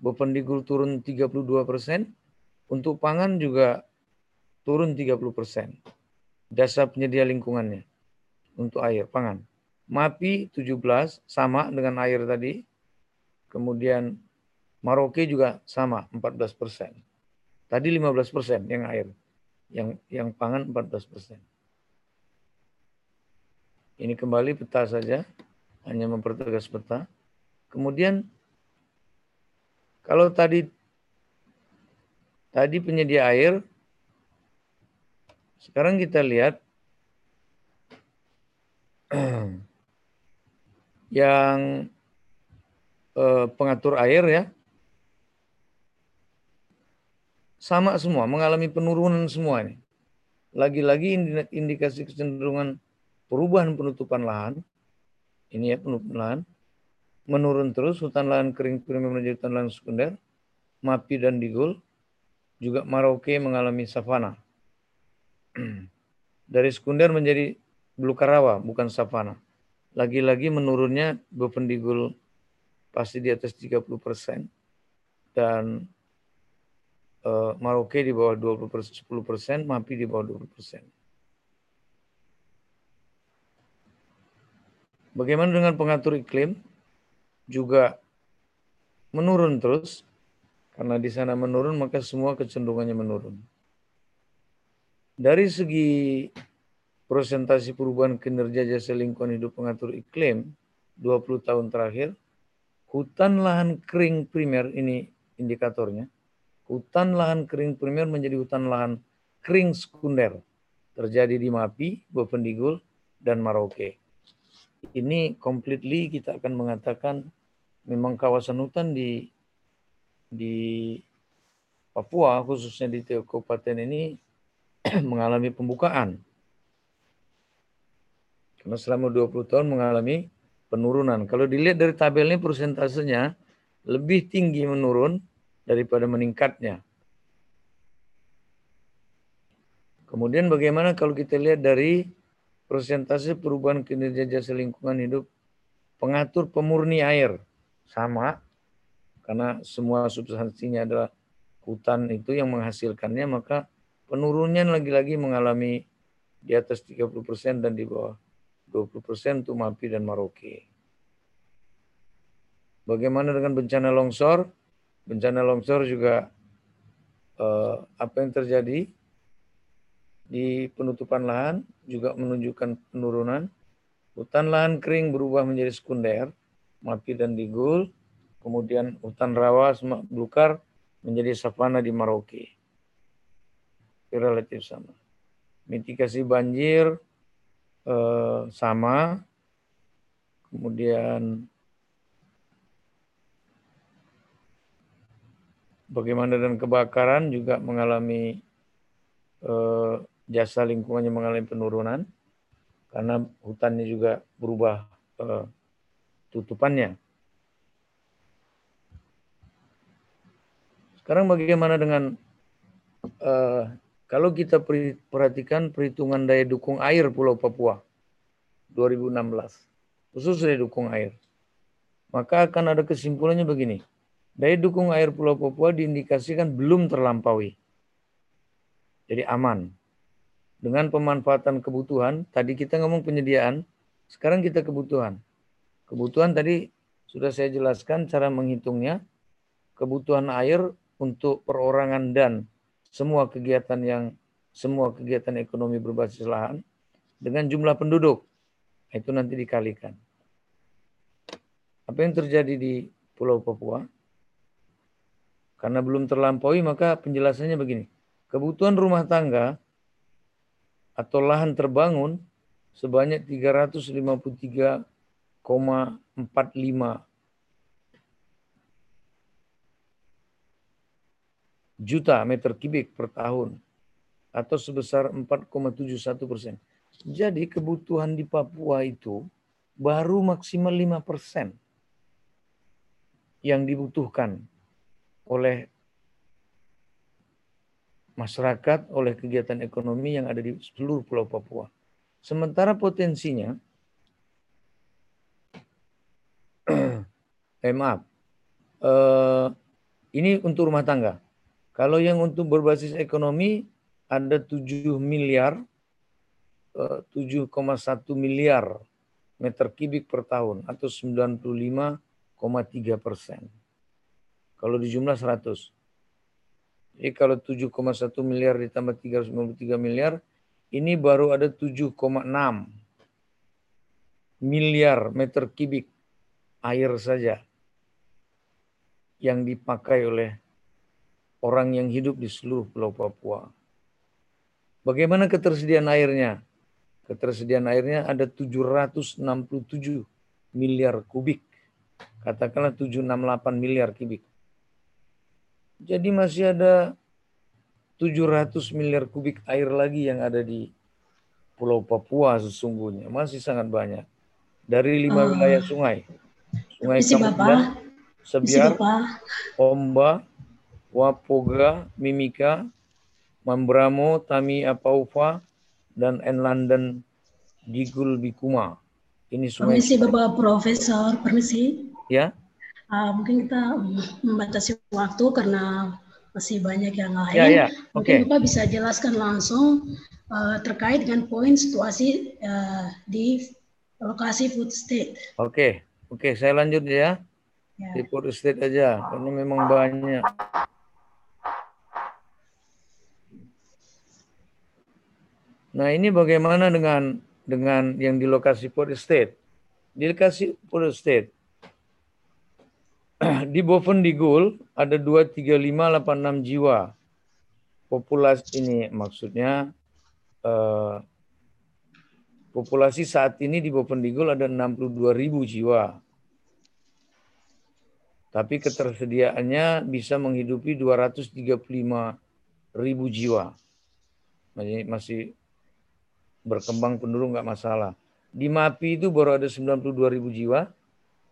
Bopendigul turun 32 persen, untuk pangan juga turun 30 persen jasa penyedia lingkungannya untuk air pangan. MAPI 17 sama dengan air tadi. Kemudian Maroke juga sama 14 persen. Tadi 15 persen yang air, yang yang pangan 14 persen. Ini kembali peta saja, hanya mempertegas peta. Kemudian kalau tadi tadi penyedia air sekarang kita lihat yang eh, pengatur air ya sama semua mengalami penurunan semua ini. Lagi-lagi indikasi kecenderungan perubahan penutupan lahan ini ya penutupan lahan menurun terus hutan lahan kering primer menjadi hutan lahan sekunder, Mapi dan Digul, juga Maroke mengalami savana. dari sekunder menjadi belukar rawa, bukan savana. Lagi-lagi menurunnya bependigul pasti di atas 30 persen dan uh, Maroke di bawah 20 persen, 10 persen, Mapi di bawah 20 persen. Bagaimana dengan pengatur iklim? Juga menurun terus, karena di sana menurun maka semua kecenderungannya menurun. Dari segi presentasi perubahan kinerja jasa lingkungan hidup pengatur iklim 20 tahun terakhir, hutan lahan kering primer ini indikatornya. Hutan lahan kering primer menjadi hutan lahan kering sekunder. Terjadi di Mapi, Bopendigul, dan Maroke. Ini completely kita akan mengatakan memang kawasan hutan di di Papua khususnya di Kabupaten ini mengalami pembukaan. Karena selama 20 tahun mengalami penurunan. Kalau dilihat dari tabel ini persentasenya lebih tinggi menurun daripada meningkatnya. Kemudian bagaimana kalau kita lihat dari persentase perubahan kinerja jasa lingkungan hidup pengatur pemurni air sama karena semua substansinya adalah hutan itu yang menghasilkannya maka Penurunnya lagi-lagi mengalami di atas 30% dan di bawah 20% untuk Mapi dan Maroke. Bagaimana dengan bencana longsor? Bencana longsor juga eh, apa yang terjadi di penutupan lahan juga menunjukkan penurunan. Hutan lahan kering berubah menjadi sekunder, Mapi dan Digul. Kemudian hutan rawa, semak belukar menjadi savana di Maroke relatif sama. Mitigasi banjir eh, sama. Kemudian bagaimana dan kebakaran juga mengalami eh, jasa lingkungannya mengalami penurunan karena hutannya juga berubah eh, tutupannya. Sekarang bagaimana dengan uh, kalau kita perhatikan perhitungan daya dukung air Pulau Papua 2016, khusus daya dukung air, maka akan ada kesimpulannya begini. Daya dukung air Pulau Papua diindikasikan belum terlampaui. Jadi aman. Dengan pemanfaatan kebutuhan, tadi kita ngomong penyediaan, sekarang kita kebutuhan. Kebutuhan tadi sudah saya jelaskan cara menghitungnya. Kebutuhan air untuk perorangan dan semua kegiatan yang semua kegiatan ekonomi berbasis lahan dengan jumlah penduduk. Itu nanti dikalikan. Apa yang terjadi di Pulau Papua? Karena belum terlampaui maka penjelasannya begini. Kebutuhan rumah tangga atau lahan terbangun sebanyak 353,45 juta meter kubik per tahun atau sebesar 4,71 persen. Jadi kebutuhan di Papua itu baru maksimal 5 persen yang dibutuhkan oleh masyarakat, oleh kegiatan ekonomi yang ada di seluruh Pulau Papua. Sementara potensinya, eh maaf, eh, ini untuk rumah tangga. Kalau yang untuk berbasis ekonomi ada 7 miliar, eh, 7,1 miliar meter kubik per tahun atau 95,3 persen. Kalau di jumlah 100. Jadi kalau 7,1 miliar ditambah 393 miliar, ini baru ada 7,6 miliar meter kubik air saja yang dipakai oleh orang yang hidup di seluruh Pulau Papua. Bagaimana ketersediaan airnya? Ketersediaan airnya ada 767 miliar kubik. Katakanlah 768 miliar kubik. Jadi masih ada 700 miliar kubik air lagi yang ada di Pulau Papua sesungguhnya masih sangat banyak dari lima Oh. wilayah sungai, Sungai isi Sebiar. Omba, Wapoga, Mimika, Mambramo, Tami Apaufa, dan Enlanden Digul Bikuma. Ini sungai Permisi Bapak Profesor, permisi. ya. Ah, mungkin kita membatasi waktu karena masih banyak yang lain. Ya, ya. Mungkin Oke. Bapak bisa jelaskan langsung eh, terkait dengan poin situasi eh, di lokasi food state. Oke, oke, saya lanjut ya. Ya. Di Port State aja, karena memang banyak. Nah ini bagaimana dengan dengan yang di lokasi Port State? Di lokasi Port State, di Bovendigul ada 23586 jiwa. Populasi ini maksudnya eh, populasi saat ini di Bovendigul ada 62.000 jiwa. Tapi ketersediaannya bisa menghidupi 235 ribu jiwa. Masih, masih berkembang penduduk nggak masalah. Di MAPI itu baru ada 92 ribu jiwa,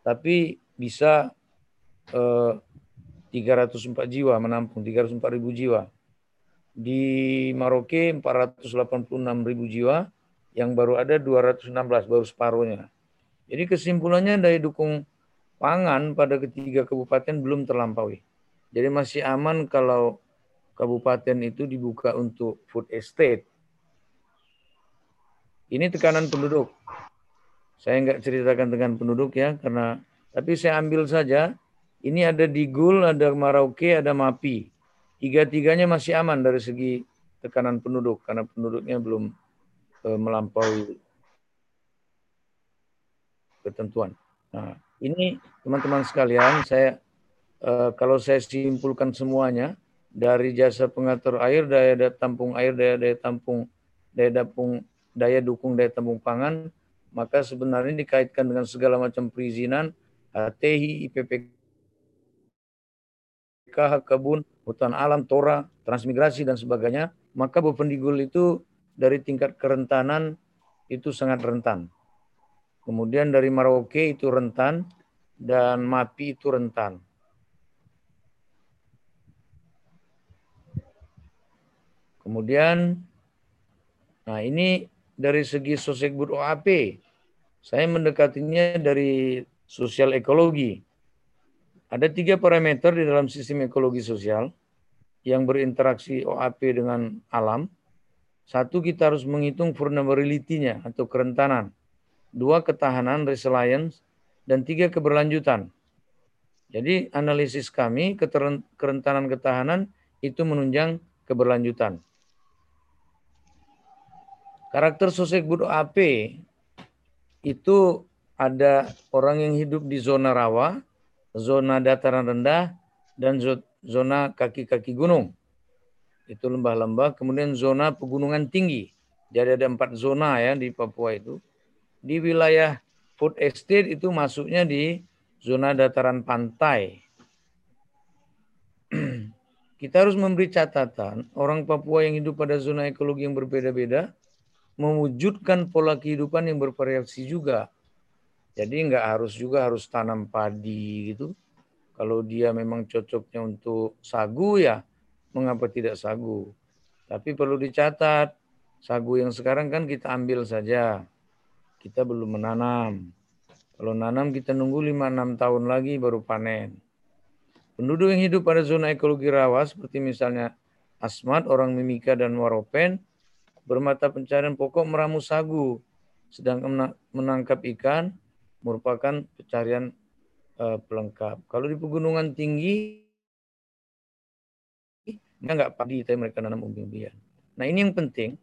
tapi bisa eh, 304 jiwa menampung 304 ribu jiwa. Di Maroke 486 ribu jiwa, yang baru ada 216 baru separuhnya. Jadi kesimpulannya daya dukung pangan pada ketiga kabupaten belum terlampaui. Jadi masih aman kalau kabupaten itu dibuka untuk food estate. Ini tekanan penduduk. Saya nggak ceritakan dengan penduduk ya, karena tapi saya ambil saja. Ini ada Digul, ada Marauke, ada Mapi. Tiga-tiganya masih aman dari segi tekanan penduduk karena penduduknya belum eh, melampaui ketentuan. Nah, ini teman-teman sekalian, saya eh, kalau saya simpulkan semuanya dari jasa pengatur air, daya, daya tampung air, daya daya tampung daya tampung daya dukung daya tampung pangan, maka sebenarnya dikaitkan dengan segala macam perizinan, HTI, IPPK, hak kebun, hutan alam, tora, transmigrasi dan sebagainya, maka Bovendigul itu dari tingkat kerentanan itu sangat rentan. Kemudian dari Merauke itu rentan dan Mapi itu rentan. Kemudian, nah ini dari segi Sosekbud OAP, saya mendekatinya dari sosial ekologi. Ada tiga parameter di dalam sistem ekologi sosial yang berinteraksi OAP dengan alam. Satu, kita harus menghitung vulnerability-nya atau kerentanan. Dua, ketahanan, resilience. Dan tiga, keberlanjutan. Jadi analisis kami, kerentanan ketahanan itu menunjang keberlanjutan. Karakter Sosekbud OAP itu ada orang yang hidup di zona rawa, zona dataran rendah, dan zona kaki-kaki gunung. Itu lembah-lembah. Kemudian zona pegunungan tinggi. Jadi ada empat zona ya di Papua itu. Di wilayah food estate itu masuknya di zona dataran pantai. Kita harus memberi catatan orang Papua yang hidup pada zona ekologi yang berbeda-beda mewujudkan pola kehidupan yang bervariasi juga. Jadi nggak harus juga harus tanam padi gitu. Kalau dia memang cocoknya untuk sagu ya mengapa tidak sagu. Tapi perlu dicatat, sagu yang sekarang kan kita ambil saja. Kita belum menanam. Kalau nanam kita nunggu 5-6 tahun lagi baru panen. Penduduk yang hidup pada zona ekologi rawa seperti misalnya Asmat, orang Mimika dan Waropen bermata pencarian pokok meramu sagu, sedangkan menangkap ikan merupakan pencarian uh, pelengkap. Kalau di pegunungan tinggi, mereka nggak padi, tapi mereka nanam umbi-umbian. Nah ini yang penting.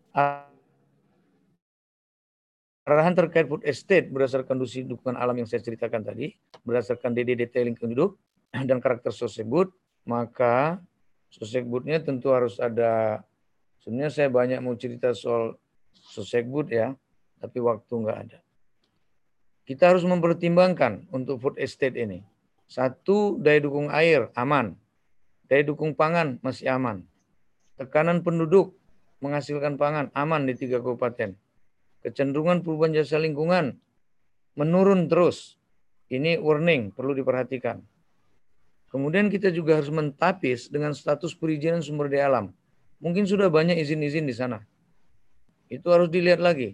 Arahan terkait food estate berdasarkan dusi dukungan alam yang saya ceritakan tadi, berdasarkan DD detailing penduduk dan karakter sosebut, maka sosebutnya tentu harus ada. Sebenarnya saya banyak mau cerita soal sosebut ya, tapi waktu nggak ada. Kita harus mempertimbangkan untuk food estate ini. Satu, daya dukung air aman. Daya dukung pangan masih aman. Tekanan penduduk menghasilkan pangan aman di tiga kabupaten. Kecenderungan perubahan jasa lingkungan menurun terus. Ini warning, perlu diperhatikan. Kemudian kita juga harus mentapis dengan status perizinan sumber daya alam. Mungkin sudah banyak izin-izin di sana. Itu harus dilihat lagi.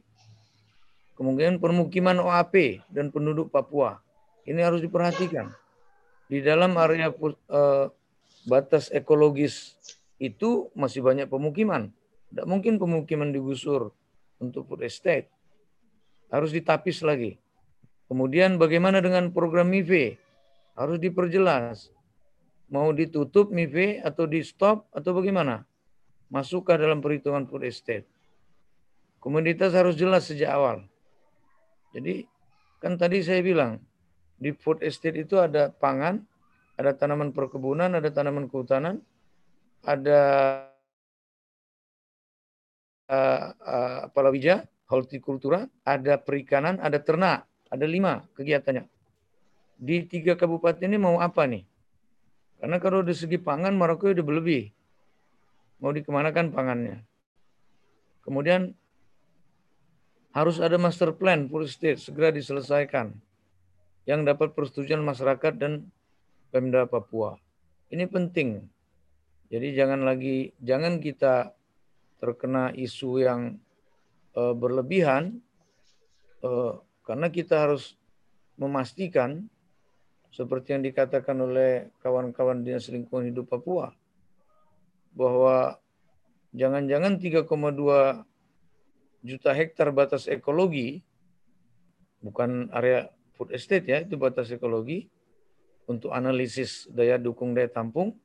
Kemungkinan permukiman OAP dan penduduk Papua. Ini harus diperhatikan. Di dalam area uh, batas ekologis itu masih banyak pemukiman. Tidak mungkin pemukiman digusur untuk food estate. Harus ditapis lagi. Kemudian bagaimana dengan program MIVE? Harus diperjelas. Mau ditutup MIVE atau di stop atau bagaimana? Masukkah dalam perhitungan food estate? Komunitas harus jelas sejak awal. Jadi kan tadi saya bilang di food estate itu ada pangan, ada tanaman perkebunan, ada tanaman kehutanan, ada uh, uh, palawija, hortikultura, ada perikanan, ada ternak, ada lima kegiatannya. Di tiga kabupaten ini mau apa nih? Karena kalau dari segi pangan Maroko udah berlebih. Mau dikemanakan pangannya? Kemudian harus ada master plan full state segera diselesaikan yang dapat persetujuan masyarakat dan Pemda Papua. Ini penting. Jadi jangan lagi jangan kita terkena isu yang uh, berlebihan uh, karena kita harus memastikan seperti yang dikatakan oleh kawan-kawan dinas lingkungan hidup Papua bahwa jangan-jangan 3,2 juta hektar batas ekologi, bukan area food estate ya, itu batas ekologi, untuk analisis daya dukung daya tampung,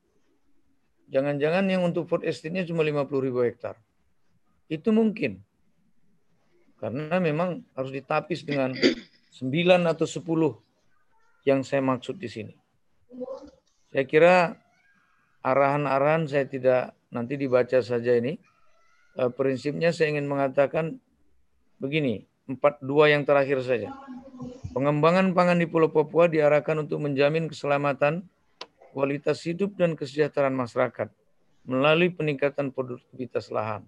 jangan-jangan yang untuk food estate-nya cuma 50 ribu hektar. Itu mungkin. Karena memang harus ditapis dengan 9 atau 10 yang saya maksud di sini. Saya kira arahan-arahan saya tidak nanti dibaca saja ini uh, prinsipnya saya ingin mengatakan begini, empat dua yang terakhir saja. Pengembangan pangan di Pulau Papua diarahkan untuk menjamin keselamatan, kualitas hidup dan kesejahteraan masyarakat melalui peningkatan produktivitas lahan.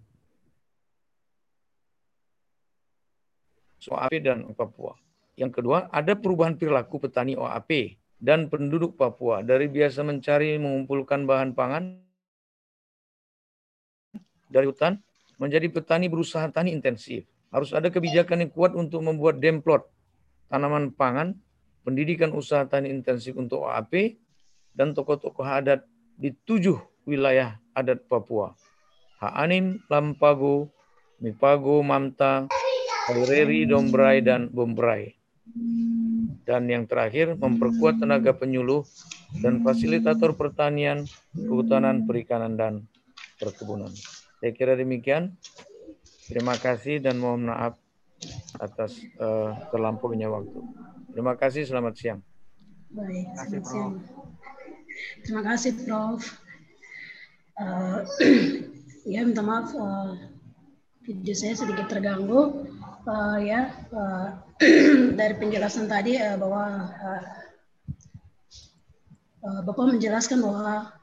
OAP dan Papua. Yang kedua, ada perubahan perilaku petani OAP dan penduduk Papua dari biasa mencari mengumpulkan bahan pangan dari hutan menjadi petani berusaha tani intensif. Harus ada kebijakan yang kuat untuk membuat demplot tanaman pangan, pendidikan usaha tani intensif untuk OAP, dan tokoh-tokoh adat di tujuh wilayah adat Papua. Haanim, Lampago, Mipago, Mamta, Kaireri, Dombrai, dan Bombrai. Dan yang terakhir, memperkuat tenaga penyuluh dan fasilitator pertanian, kehutanan, perikanan, dan perkebunan. Saya kira demikian. Terima kasih dan mohon maaf atas uh, terlampaunya waktu. Terima kasih, selamat siang. Baik, selamat siang. Terima kasih Prof. Uh, ya minta maaf uh, video saya sedikit terganggu uh, ya uh, dari penjelasan tadi uh, bahwa uh, uh, Bapak menjelaskan bahwa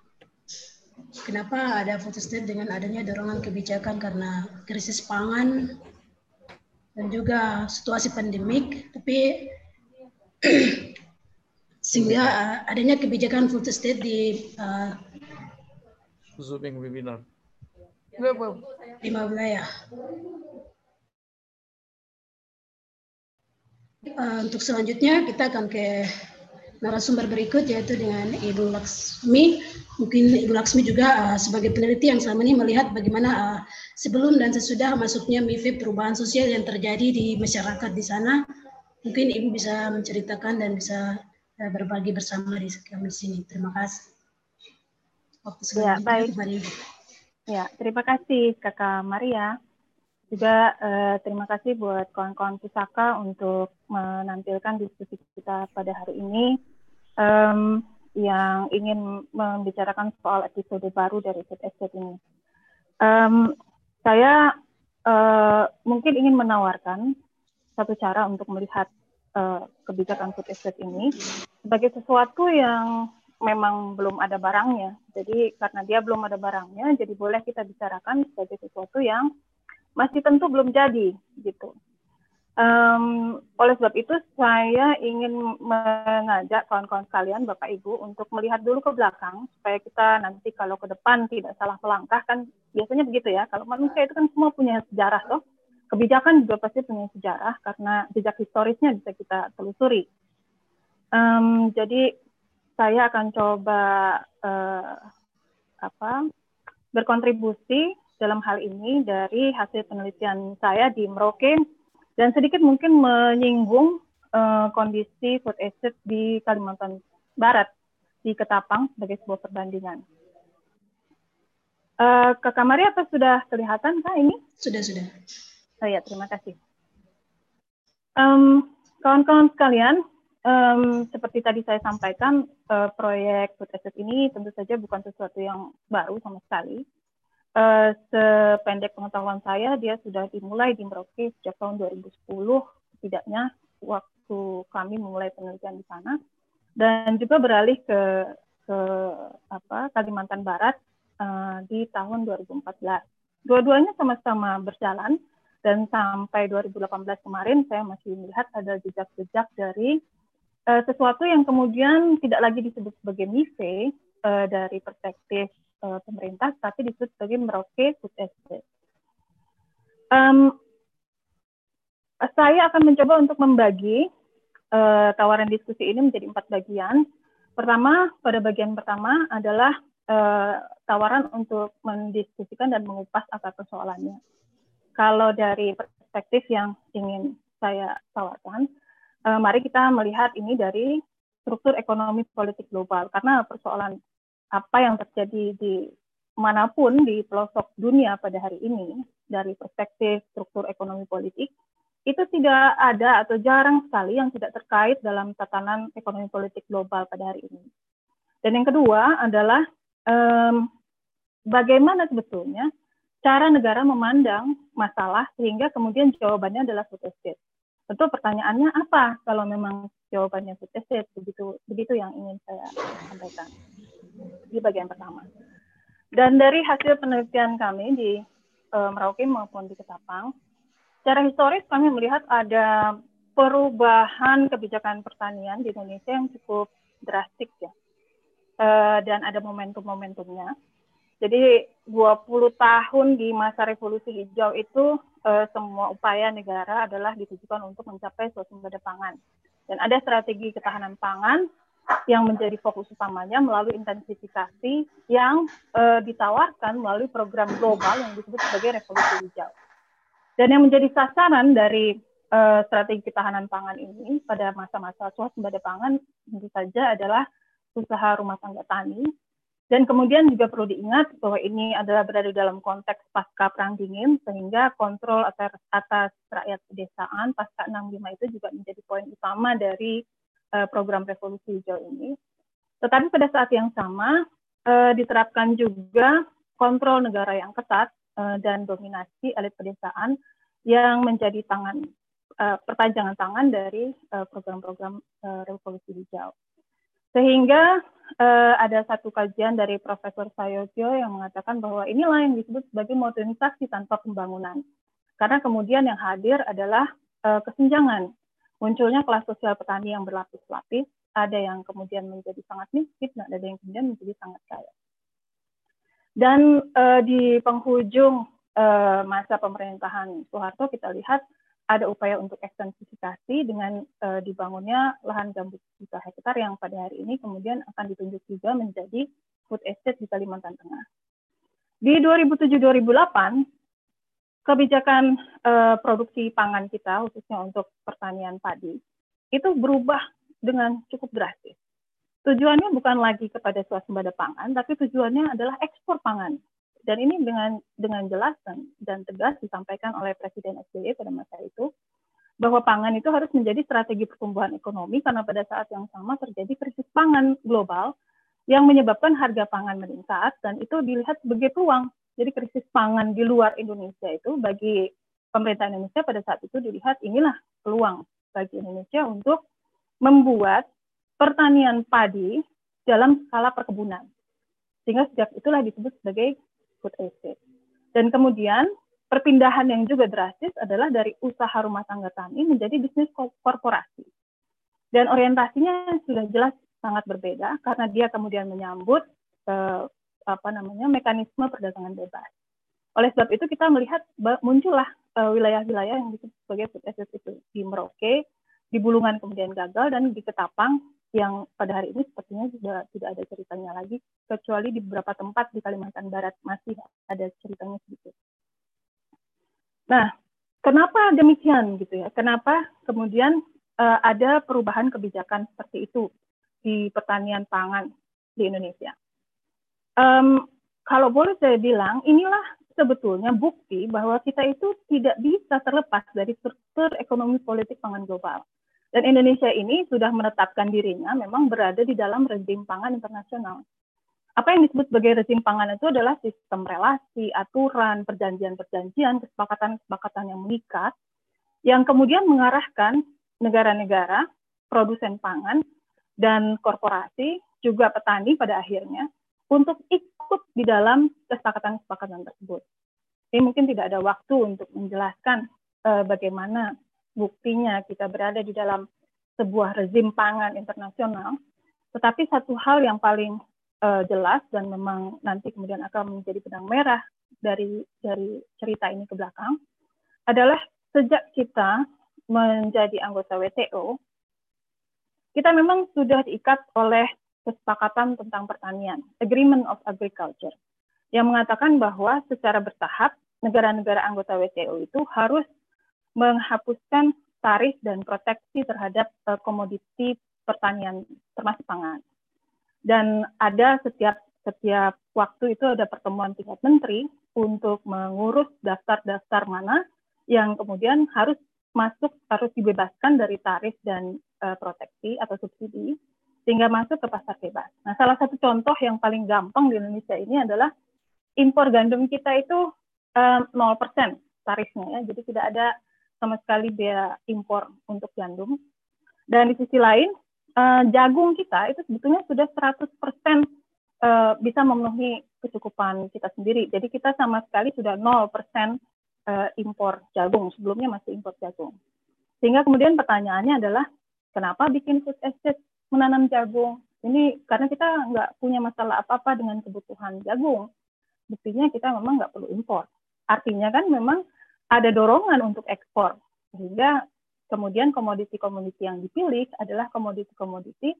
kenapa ada food state dengan adanya dorongan kebijakan karena krisis pangan dan juga situasi pandemik tapi sehingga uh, adanya kebijakan food state di uh, Zooming webinar. Lima wilayah. Uh, untuk selanjutnya kita akan ke narasumber berikut yaitu dengan Ibu Laksmi. Mungkin Ibu Laksmi juga uh, sebagai peneliti yang selama ini melihat bagaimana uh, sebelum dan sesudah masuknya MIFID perubahan sosial yang terjadi di masyarakat di sana. Mungkin Ibu bisa menceritakan dan bisa Eh, berbagi bersama di kami sini. Terima kasih. Waktu ya, baik. Ya, terima kasih Kakak Maria. Juga eh, terima kasih buat kawan-kawan Pusaka untuk menampilkan diskusi kita pada hari ini um, yang ingin membicarakan soal episode baru dari Estate ini. Um, saya uh, mungkin ingin menawarkan satu cara untuk melihat uh, kebijakan food estate ini sebagai sesuatu yang memang belum ada barangnya. Jadi karena dia belum ada barangnya, jadi boleh kita bicarakan sebagai sesuatu yang masih tentu belum jadi gitu. Um, oleh sebab itu saya ingin mengajak kawan-kawan sekalian, Bapak Ibu, untuk melihat dulu ke belakang supaya kita nanti kalau ke depan tidak salah melangkah kan biasanya begitu ya. Kalau manusia itu kan semua punya sejarah loh kebijakan juga pasti punya sejarah karena jejak historisnya bisa kita telusuri. Um, jadi saya akan coba uh, apa berkontribusi dalam hal ini dari hasil penelitian saya di Merauke dan sedikit mungkin menyinggung uh, kondisi food estate di Kalimantan Barat di Ketapang sebagai sebuah perbandingan. Uh, ke kamar apa sudah kelihatan kah ini? Sudah sudah. Oh ya, terima kasih. Um, kawan-kawan sekalian, um, seperti tadi saya sampaikan, uh, proyek Food Asset ini tentu saja bukan sesuatu yang baru sama sekali. Uh, sependek pengetahuan saya, dia sudah dimulai di Merauke sejak tahun 2010, setidaknya waktu kami memulai penelitian di sana, dan juga beralih ke ke apa Kalimantan Barat uh, di tahun 2014. Dua-duanya sama-sama berjalan, dan sampai 2018 kemarin saya masih melihat ada jejak-jejak dari uh, sesuatu yang kemudian tidak lagi disebut sebagai MIFE uh, dari perspektif uh, pemerintah, tapi disebut sebagai Merauke Food Estate. Um, saya akan mencoba untuk membagi uh, tawaran diskusi ini menjadi empat bagian. Pertama, pada bagian pertama adalah uh, tawaran untuk mendiskusikan dan mengupas akar persoalannya kalau dari perspektif yang ingin saya tawarkan, uh, mari kita melihat ini dari struktur ekonomi politik global karena persoalan apa yang terjadi di mana pun di pelosok dunia pada hari ini dari perspektif struktur ekonomi politik itu tidak ada atau jarang sekali yang tidak terkait dalam tatanan ekonomi politik global pada hari ini. Dan yang kedua adalah um, bagaimana sebetulnya cara negara memandang masalah sehingga kemudian jawabannya adalah food estate. Tentu pertanyaannya apa kalau memang jawabannya food estate begitu begitu yang ingin saya sampaikan di bagian pertama. Dan dari hasil penelitian kami di e, Merauke maupun di Ketapang, secara historis kami melihat ada perubahan kebijakan pertanian di Indonesia yang cukup drastik ya, e, dan ada momentum-momentumnya. Jadi 20 tahun di masa revolusi hijau itu eh, semua upaya negara adalah ditujukan untuk mencapai swasembada pangan. Dan ada strategi ketahanan pangan yang menjadi fokus utamanya melalui intensifikasi yang eh, ditawarkan melalui program global yang disebut sebagai revolusi hijau. Dan yang menjadi sasaran dari eh, strategi ketahanan pangan ini pada masa-masa swasembada pangan tentu saja adalah usaha rumah tangga tani dan kemudian juga perlu diingat bahwa ini adalah berada dalam konteks pasca perang dingin, sehingga kontrol atas, atas rakyat pedesaan pasca 65 itu juga menjadi poin utama dari program revolusi hijau ini. Tetapi pada saat yang sama uh, diterapkan juga kontrol negara yang ketat uh, dan dominasi elit pedesaan yang menjadi tangan perpanjangan tangan dari program-program revolusi hijau. Sehingga ada satu kajian dari Profesor Sayojo yang mengatakan bahwa inilah yang disebut sebagai modernisasi tanpa pembangunan. Karena kemudian yang hadir adalah kesenjangan. Munculnya kelas sosial petani yang berlapis-lapis, ada yang kemudian menjadi sangat miskin, ada yang kemudian menjadi sangat kaya. Dan uh, di penghujung uh, masa pemerintahan Soeharto kita lihat ada upaya untuk ekstensifikasi dengan uh, dibangunnya lahan gambut juta hektar yang pada hari ini kemudian akan ditunjuk juga menjadi food estate di Kalimantan Tengah. Di 2007-2008, kebijakan uh, produksi pangan kita, khususnya untuk pertanian padi, itu berubah dengan cukup drastis. Tujuannya bukan lagi kepada swasembada pangan, tapi tujuannya adalah ekspor pangan dan ini dengan dengan jelas dan, dan tegas disampaikan oleh Presiden SBY pada masa itu bahwa pangan itu harus menjadi strategi pertumbuhan ekonomi karena pada saat yang sama terjadi krisis pangan global yang menyebabkan harga pangan meningkat dan itu dilihat sebagai peluang. Jadi krisis pangan di luar Indonesia itu bagi pemerintah Indonesia pada saat itu dilihat inilah peluang bagi Indonesia untuk membuat pertanian padi dalam skala perkebunan. Sehingga sejak itulah disebut sebagai food estate. Dan kemudian perpindahan yang juga drastis adalah dari usaha rumah tangga tani menjadi bisnis korporasi. Dan orientasinya sudah jelas sangat berbeda karena dia kemudian menyambut eh, apa namanya mekanisme perdagangan bebas. Oleh sebab itu kita melihat muncullah eh, wilayah-wilayah yang disebut sebagai food estate itu di Merauke, di Bulungan kemudian gagal dan di Ketapang yang pada hari ini sepertinya sudah tidak ada ceritanya lagi, kecuali di beberapa tempat di Kalimantan Barat masih ada ceritanya sedikit. Nah, kenapa demikian gitu ya? Kenapa kemudian uh, ada perubahan kebijakan seperti itu di pertanian pangan di Indonesia? Um, kalau boleh saya bilang, inilah sebetulnya bukti bahwa kita itu tidak bisa terlepas dari struktur ekonomi politik pangan global dan Indonesia ini sudah menetapkan dirinya memang berada di dalam rezim pangan internasional. Apa yang disebut sebagai rezim pangan itu adalah sistem relasi, aturan, perjanjian-perjanjian, kesepakatan-kesepakatan yang mengikat, yang kemudian mengarahkan negara-negara, produsen pangan, dan korporasi, juga petani pada akhirnya, untuk ikut di dalam kesepakatan-kesepakatan tersebut. Ini mungkin tidak ada waktu untuk menjelaskan uh, bagaimana buktinya kita berada di dalam sebuah rezim pangan internasional. Tetapi satu hal yang paling uh, jelas dan memang nanti kemudian akan menjadi benang merah dari dari cerita ini ke belakang adalah sejak kita menjadi anggota WTO, kita memang sudah diikat oleh kesepakatan tentang pertanian, Agreement of Agriculture, yang mengatakan bahwa secara bertahap negara-negara anggota WTO itu harus menghapuskan tarif dan proteksi terhadap uh, komoditi pertanian termasuk pangan. Dan ada setiap setiap waktu itu ada pertemuan tingkat menteri untuk mengurus daftar-daftar mana yang kemudian harus masuk harus dibebaskan dari tarif dan uh, proteksi atau subsidi sehingga masuk ke pasar bebas. Nah, salah satu contoh yang paling gampang di Indonesia ini adalah impor gandum kita itu uh, 0% tarifnya ya. Jadi tidak ada sama sekali biaya impor untuk gandum. Dan di sisi lain, uh, jagung kita itu sebetulnya sudah 100% uh, eh, bisa memenuhi kecukupan kita sendiri. Jadi kita sama sekali sudah 0% uh, eh, impor jagung. Sebelumnya masih impor jagung. Sehingga kemudian pertanyaannya adalah, kenapa bikin food estate menanam jagung? Ini karena kita nggak punya masalah apa-apa dengan kebutuhan jagung. Buktinya kita memang nggak perlu impor. Artinya kan memang ada dorongan untuk ekspor sehingga kemudian komoditi-komoditi yang dipilih adalah komoditi-komoditi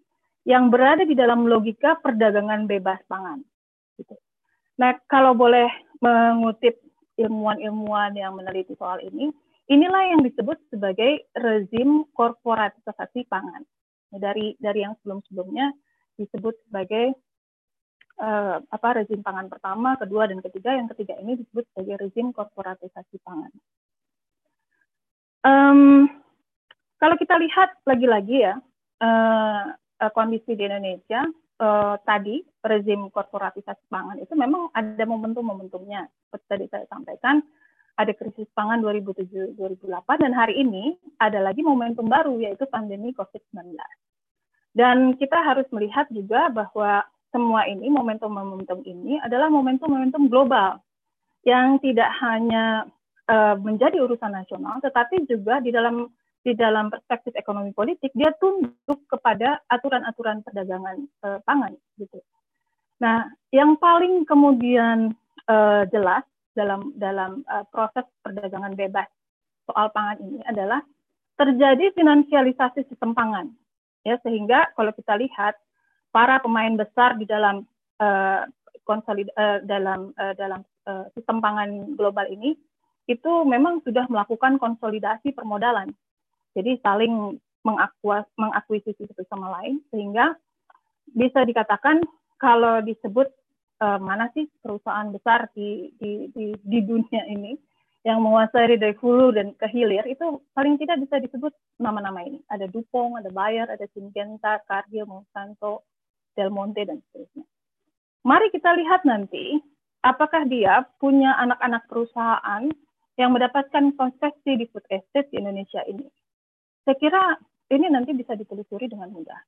yang berada di dalam logika perdagangan bebas pangan. Gitu. Nah, kalau boleh mengutip ilmuwan-ilmuwan yang meneliti soal ini, inilah yang disebut sebagai rezim korporatisasi pangan. Dari dari yang sebelum-sebelumnya disebut sebagai uh, apa rezim pangan pertama, kedua dan ketiga. Yang ketiga ini disebut sebagai rezim korporatisasi pangan. Um, kalau kita lihat lagi-lagi ya uh, uh, kondisi di Indonesia, uh, tadi rezim korporatisasi pangan itu memang ada momentum-momentumnya. Seperti tadi saya sampaikan, ada krisis pangan 2007-2008 dan hari ini ada lagi momentum baru yaitu pandemi COVID-19. Dan kita harus melihat juga bahwa semua ini momentum-momentum ini adalah momentum-momentum global yang tidak hanya uh, menjadi urusan nasional tetapi juga di dalam di dalam perspektif ekonomi politik dia tunduk kepada aturan-aturan perdagangan uh, pangan gitu. Nah, yang paling kemudian uh, jelas dalam dalam uh, proses perdagangan bebas soal pangan ini adalah terjadi finansialisasi sistem pangan. Ya sehingga kalau kita lihat para pemain besar di dalam uh, konsolid uh, dalam uh, dalam uh, sistem pangan global ini itu memang sudah melakukan konsolidasi permodalan. Jadi saling mengakuisisi satu sama lain sehingga bisa dikatakan kalau disebut uh, mana sih perusahaan besar di, di, di, di dunia ini yang menguasai dari hulu dan ke hilir itu paling tidak bisa disebut nama-nama ini. Ada Dupont, ada Bayer, ada Syngenta, Cargill, Monsanto, Del Monte, dan seterusnya. Mari kita lihat nanti apakah dia punya anak-anak perusahaan yang mendapatkan konsesi di food estate di Indonesia ini. Saya kira ini nanti bisa ditelusuri dengan mudah.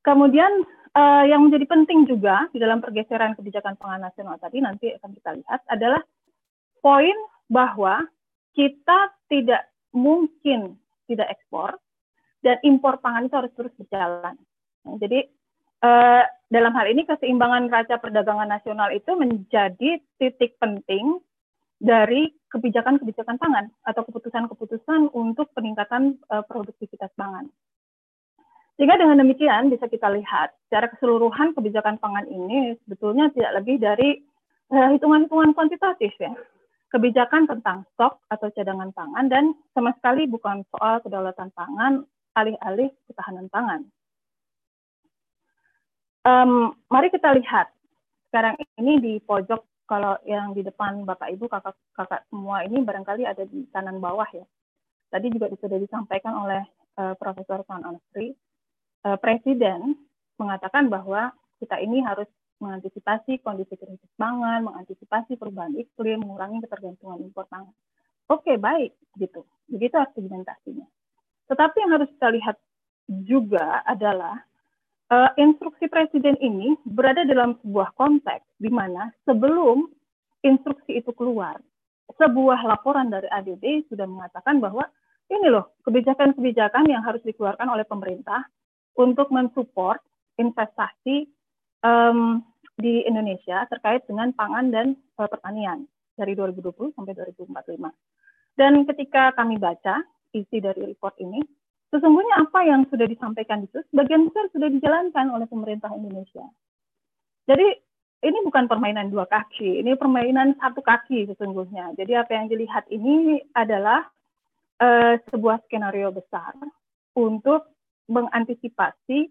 Kemudian uh, yang menjadi penting juga di dalam pergeseran kebijakan pangan nasional tadi nanti akan kita lihat adalah poin bahwa kita tidak mungkin tidak ekspor dan impor pangan itu harus terus berjalan. Nah, jadi uh, dalam hal ini keseimbangan raca perdagangan nasional itu menjadi titik penting dari kebijakan-kebijakan pangan atau keputusan-keputusan untuk peningkatan uh, produktivitas pangan. Sehingga dengan demikian bisa kita lihat secara keseluruhan kebijakan pangan ini sebetulnya tidak lebih dari eh, hitungan-hitungan uh, kuantitatif ya. Kebijakan tentang stok atau cadangan pangan dan sama sekali bukan soal kedaulatan pangan alih-alih ketahanan pangan. Um, mari kita lihat sekarang ini di pojok kalau yang di depan Bapak Ibu kakak-kakak semua ini barangkali ada di kanan bawah ya. Tadi juga sudah disampaikan oleh uh, Profesor Tan Anastri uh, Presiden mengatakan bahwa kita ini harus mengantisipasi kondisi krisis pangan, mengantisipasi perubahan iklim, mengurangi ketergantungan impor pangan. Oke, baik, gitu. Begitu argumentasinya. Tetapi yang harus kita lihat juga adalah uh, instruksi presiden ini berada dalam sebuah konteks di mana sebelum instruksi itu keluar, sebuah laporan dari ADB sudah mengatakan bahwa ini loh kebijakan-kebijakan yang harus dikeluarkan oleh pemerintah untuk mensupport investasi um, di Indonesia terkait dengan pangan dan uh, pertanian dari 2020 sampai 2045. Dan ketika kami baca isi dari report ini, sesungguhnya apa yang sudah disampaikan itu sebagian besar sudah dijalankan oleh pemerintah Indonesia. Jadi ini bukan permainan dua kaki, ini permainan satu kaki sesungguhnya. Jadi apa yang dilihat ini adalah uh, sebuah skenario besar untuk mengantisipasi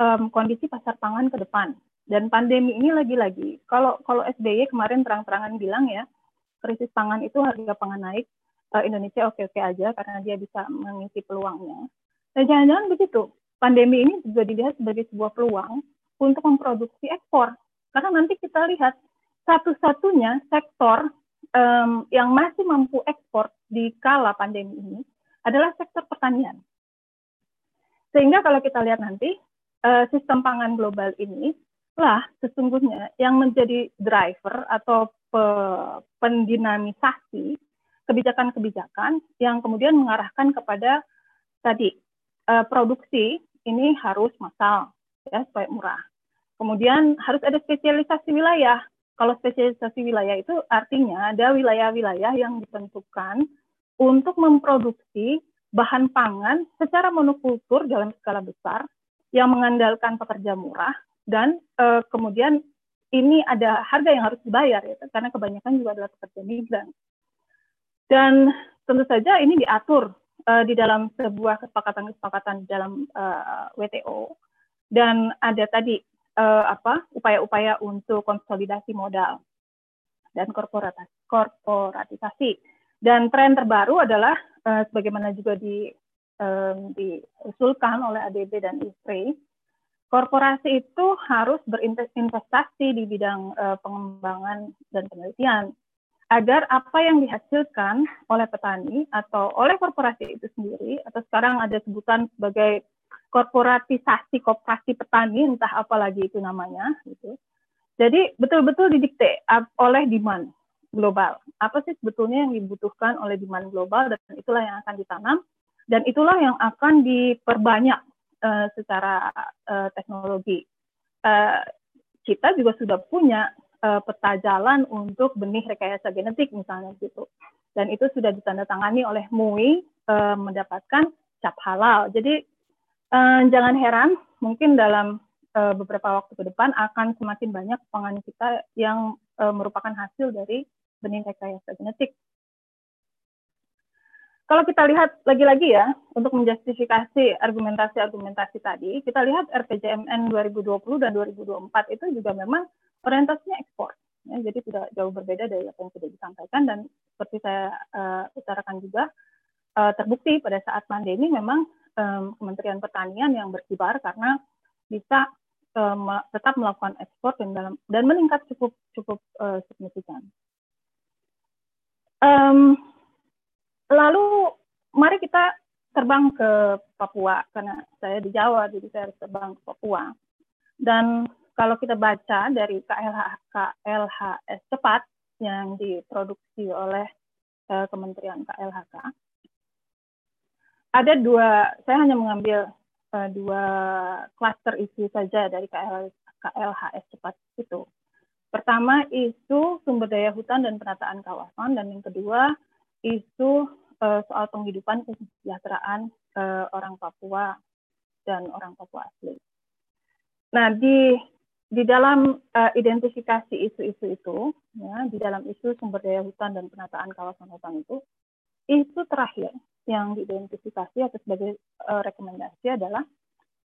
um, kondisi pasar pangan ke depan. Dan pandemi ini lagi-lagi, kalau kalau SBY kemarin terang-terangan bilang ya, krisis pangan itu harga pangan naik, uh, Indonesia oke-oke aja karena dia bisa mengisi peluangnya. Dan jangan-jangan begitu, pandemi ini juga dilihat sebagai sebuah peluang untuk memproduksi ekspor. Karena nanti kita lihat satu-satunya sektor um, yang masih mampu ekspor di kala pandemi ini adalah sektor pertanian. Sehingga kalau kita lihat nanti uh, sistem pangan global ini lah sesungguhnya yang menjadi driver atau pe pendinamisasi kebijakan-kebijakan yang kemudian mengarahkan kepada tadi uh, produksi ini harus massal ya supaya murah. Kemudian harus ada spesialisasi wilayah. Kalau spesialisasi wilayah itu artinya ada wilayah-wilayah yang ditentukan untuk memproduksi bahan pangan secara monokultur dalam skala besar yang mengandalkan pekerja murah dan uh, kemudian ini ada harga yang harus dibayar ya karena kebanyakan juga adalah pekerja migran. Dan tentu saja ini diatur uh, di dalam sebuah kesepakatan-kesepakatan dalam uh, WTO dan ada tadi uh, apa upaya-upaya untuk konsolidasi modal dan korporatisasi dan tren terbaru adalah uh, sebagaimana juga di um, diusulkan oleh ADB dan ISRI korporasi itu harus berinvestasi di bidang uh, pengembangan dan penelitian agar apa yang dihasilkan oleh petani atau oleh korporasi itu sendiri atau sekarang ada sebutan sebagai korporatisasi koperasi petani entah apa lagi itu namanya gitu. Jadi betul-betul didikte oleh demand global. Apa sih sebetulnya yang dibutuhkan oleh demand global dan itulah yang akan ditanam dan itulah yang akan diperbanyak uh, secara uh, teknologi. Uh, kita juga sudah punya uh, peta jalan untuk benih rekayasa genetik misalnya gitu. Dan itu sudah ditandatangani oleh MUI uh, mendapatkan cap halal. Jadi uh, jangan heran mungkin dalam uh, beberapa waktu ke depan akan semakin banyak pangan kita yang uh, merupakan hasil dari benih rekayasa genetik. Kalau kita lihat lagi-lagi ya, untuk menjustifikasi argumentasi-argumentasi tadi, kita lihat RPJMN 2020 dan 2024 itu juga memang orientasinya ekspor. Ya, jadi tidak jauh berbeda dari apa yang sudah disampaikan dan seperti saya uh, utarakan juga, uh, terbukti pada saat pandemi memang um, Kementerian Pertanian yang berkibar karena bisa um, tetap melakukan ekspor dan dalam dan meningkat cukup cukup uh, signifikan. Um, lalu mari kita terbang ke Papua karena saya di Jawa jadi saya harus terbang ke Papua. Dan kalau kita baca dari KLH, KLHS cepat yang diproduksi oleh uh, Kementerian KLHK, ada dua, saya hanya mengambil uh, dua klaster isu saja dari KL, KLHS cepat itu. Pertama isu sumber daya hutan dan penataan kawasan, dan yang kedua isu uh, soal penghidupan kesejahteraan uh, orang Papua dan orang Papua asli. Nah di di dalam uh, identifikasi isu-isu itu, ya, di dalam isu sumber daya hutan dan penataan kawasan hutan itu, isu terakhir yang diidentifikasi atau sebagai uh, rekomendasi adalah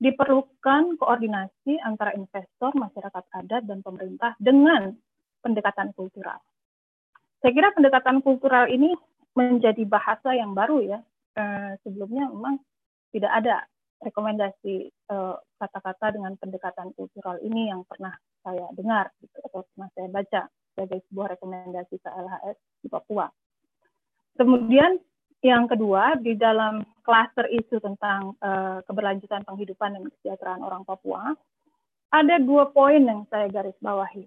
diperlukan koordinasi antara investor, masyarakat adat, dan pemerintah dengan pendekatan kultural. Saya kira pendekatan kultural ini menjadi bahasa yang baru ya. Eh, sebelumnya memang tidak ada rekomendasi eh, kata-kata dengan pendekatan kultural ini yang pernah saya dengar gitu, atau pernah saya baca sebagai sebuah rekomendasi KLHS di Papua. Kemudian yang kedua, di dalam klaster isu tentang uh, keberlanjutan penghidupan dan kesejahteraan orang Papua, ada dua poin yang saya garis bawahi.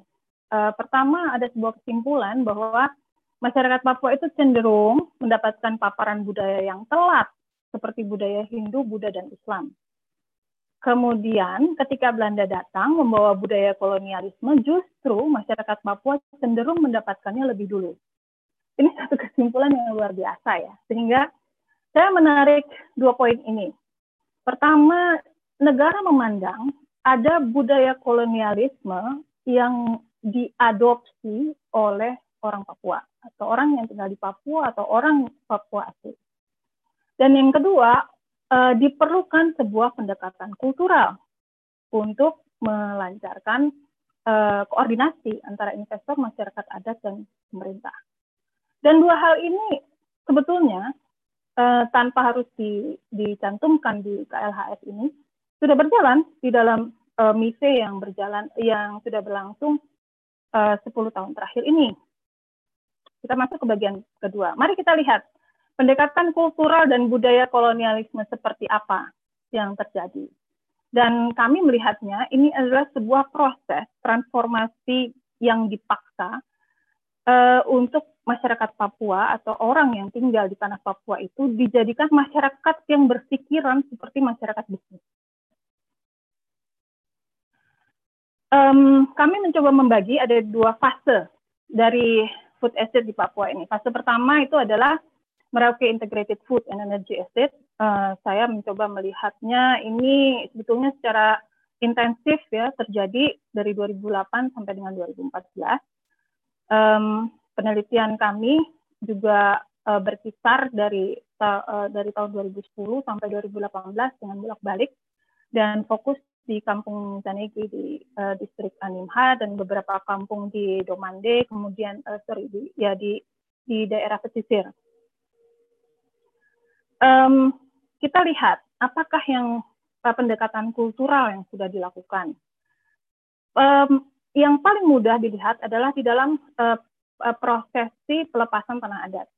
Uh, pertama, ada sebuah kesimpulan bahwa masyarakat Papua itu cenderung mendapatkan paparan budaya yang telat, seperti budaya Hindu, Buddha, dan Islam. Kemudian, ketika Belanda datang membawa budaya kolonialisme, justru masyarakat Papua cenderung mendapatkannya lebih dulu ini satu kesimpulan yang luar biasa ya. Sehingga saya menarik dua poin ini. Pertama, negara memandang ada budaya kolonialisme yang diadopsi oleh orang Papua atau orang yang tinggal di Papua atau orang Papua asli. Dan yang kedua, eh, diperlukan sebuah pendekatan kultural untuk melancarkan eh, koordinasi antara investor, masyarakat adat, dan pemerintah. Dan dua hal ini sebetulnya eh, tanpa harus di, dicantumkan di KLHS ini sudah berjalan di dalam eh, MISE yang berjalan yang sudah berlangsung eh, 10 tahun terakhir ini. Kita masuk ke bagian kedua. Mari kita lihat pendekatan kultural dan budaya kolonialisme seperti apa yang terjadi. Dan kami melihatnya ini adalah sebuah proses transformasi yang dipaksa uh, untuk masyarakat Papua atau orang yang tinggal di tanah Papua itu dijadikan masyarakat yang berpikiran seperti masyarakat bisnis. Um, kami mencoba membagi ada dua fase dari food estate di Papua ini. Fase pertama itu adalah Merauke Integrated Food and Energy Estate. Uh, saya mencoba melihatnya ini sebetulnya secara intensif ya terjadi dari 2008 sampai dengan 2014. Um, penelitian kami juga uh, berkisar dari uh, dari tahun 2010 sampai 2018 dengan bolak-balik dan fokus di kampung Zanegi di uh, distrik Animha dan beberapa kampung di Domande kemudian uh, sorry di ya di di daerah pesisir. Um, kita lihat apakah yang uh, pendekatan kultural yang sudah dilakukan. Um, yang paling mudah dilihat adalah di dalam uh, prosesi pelepasan tanah adat.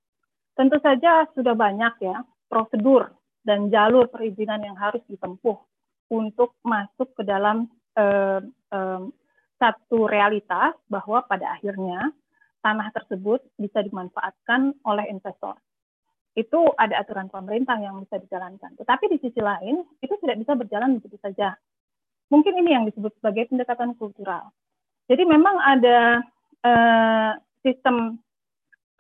Tentu saja sudah banyak ya prosedur dan jalur perizinan yang harus ditempuh untuk masuk ke dalam uh, um, satu realitas bahwa pada akhirnya tanah tersebut bisa dimanfaatkan oleh investor. Itu ada aturan pemerintah yang bisa dijalankan. Tetapi di sisi lain, itu tidak bisa berjalan begitu saja. Mungkin ini yang disebut sebagai pendekatan kultural. Jadi memang ada uh, sistem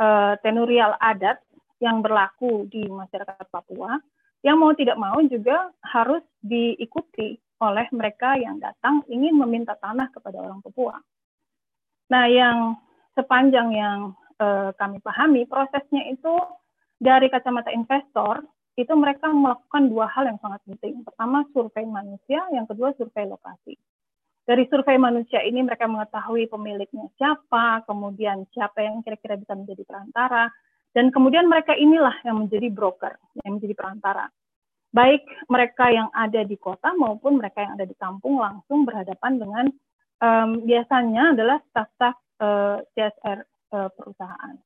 uh, tenurial adat yang berlaku di masyarakat Papua yang mau tidak mau juga harus diikuti oleh mereka yang datang ingin meminta tanah kepada orang Papua. Nah, yang sepanjang yang uh, kami pahami prosesnya itu dari kacamata investor itu mereka melakukan dua hal yang sangat penting. Pertama survei manusia, yang kedua survei lokasi. Dari survei manusia ini mereka mengetahui pemiliknya siapa, kemudian siapa yang kira-kira bisa menjadi perantara, dan kemudian mereka inilah yang menjadi broker, yang menjadi perantara. Baik mereka yang ada di kota maupun mereka yang ada di kampung langsung berhadapan dengan um, biasanya adalah staf-staf uh, eh, CSR uh, eh, perusahaan.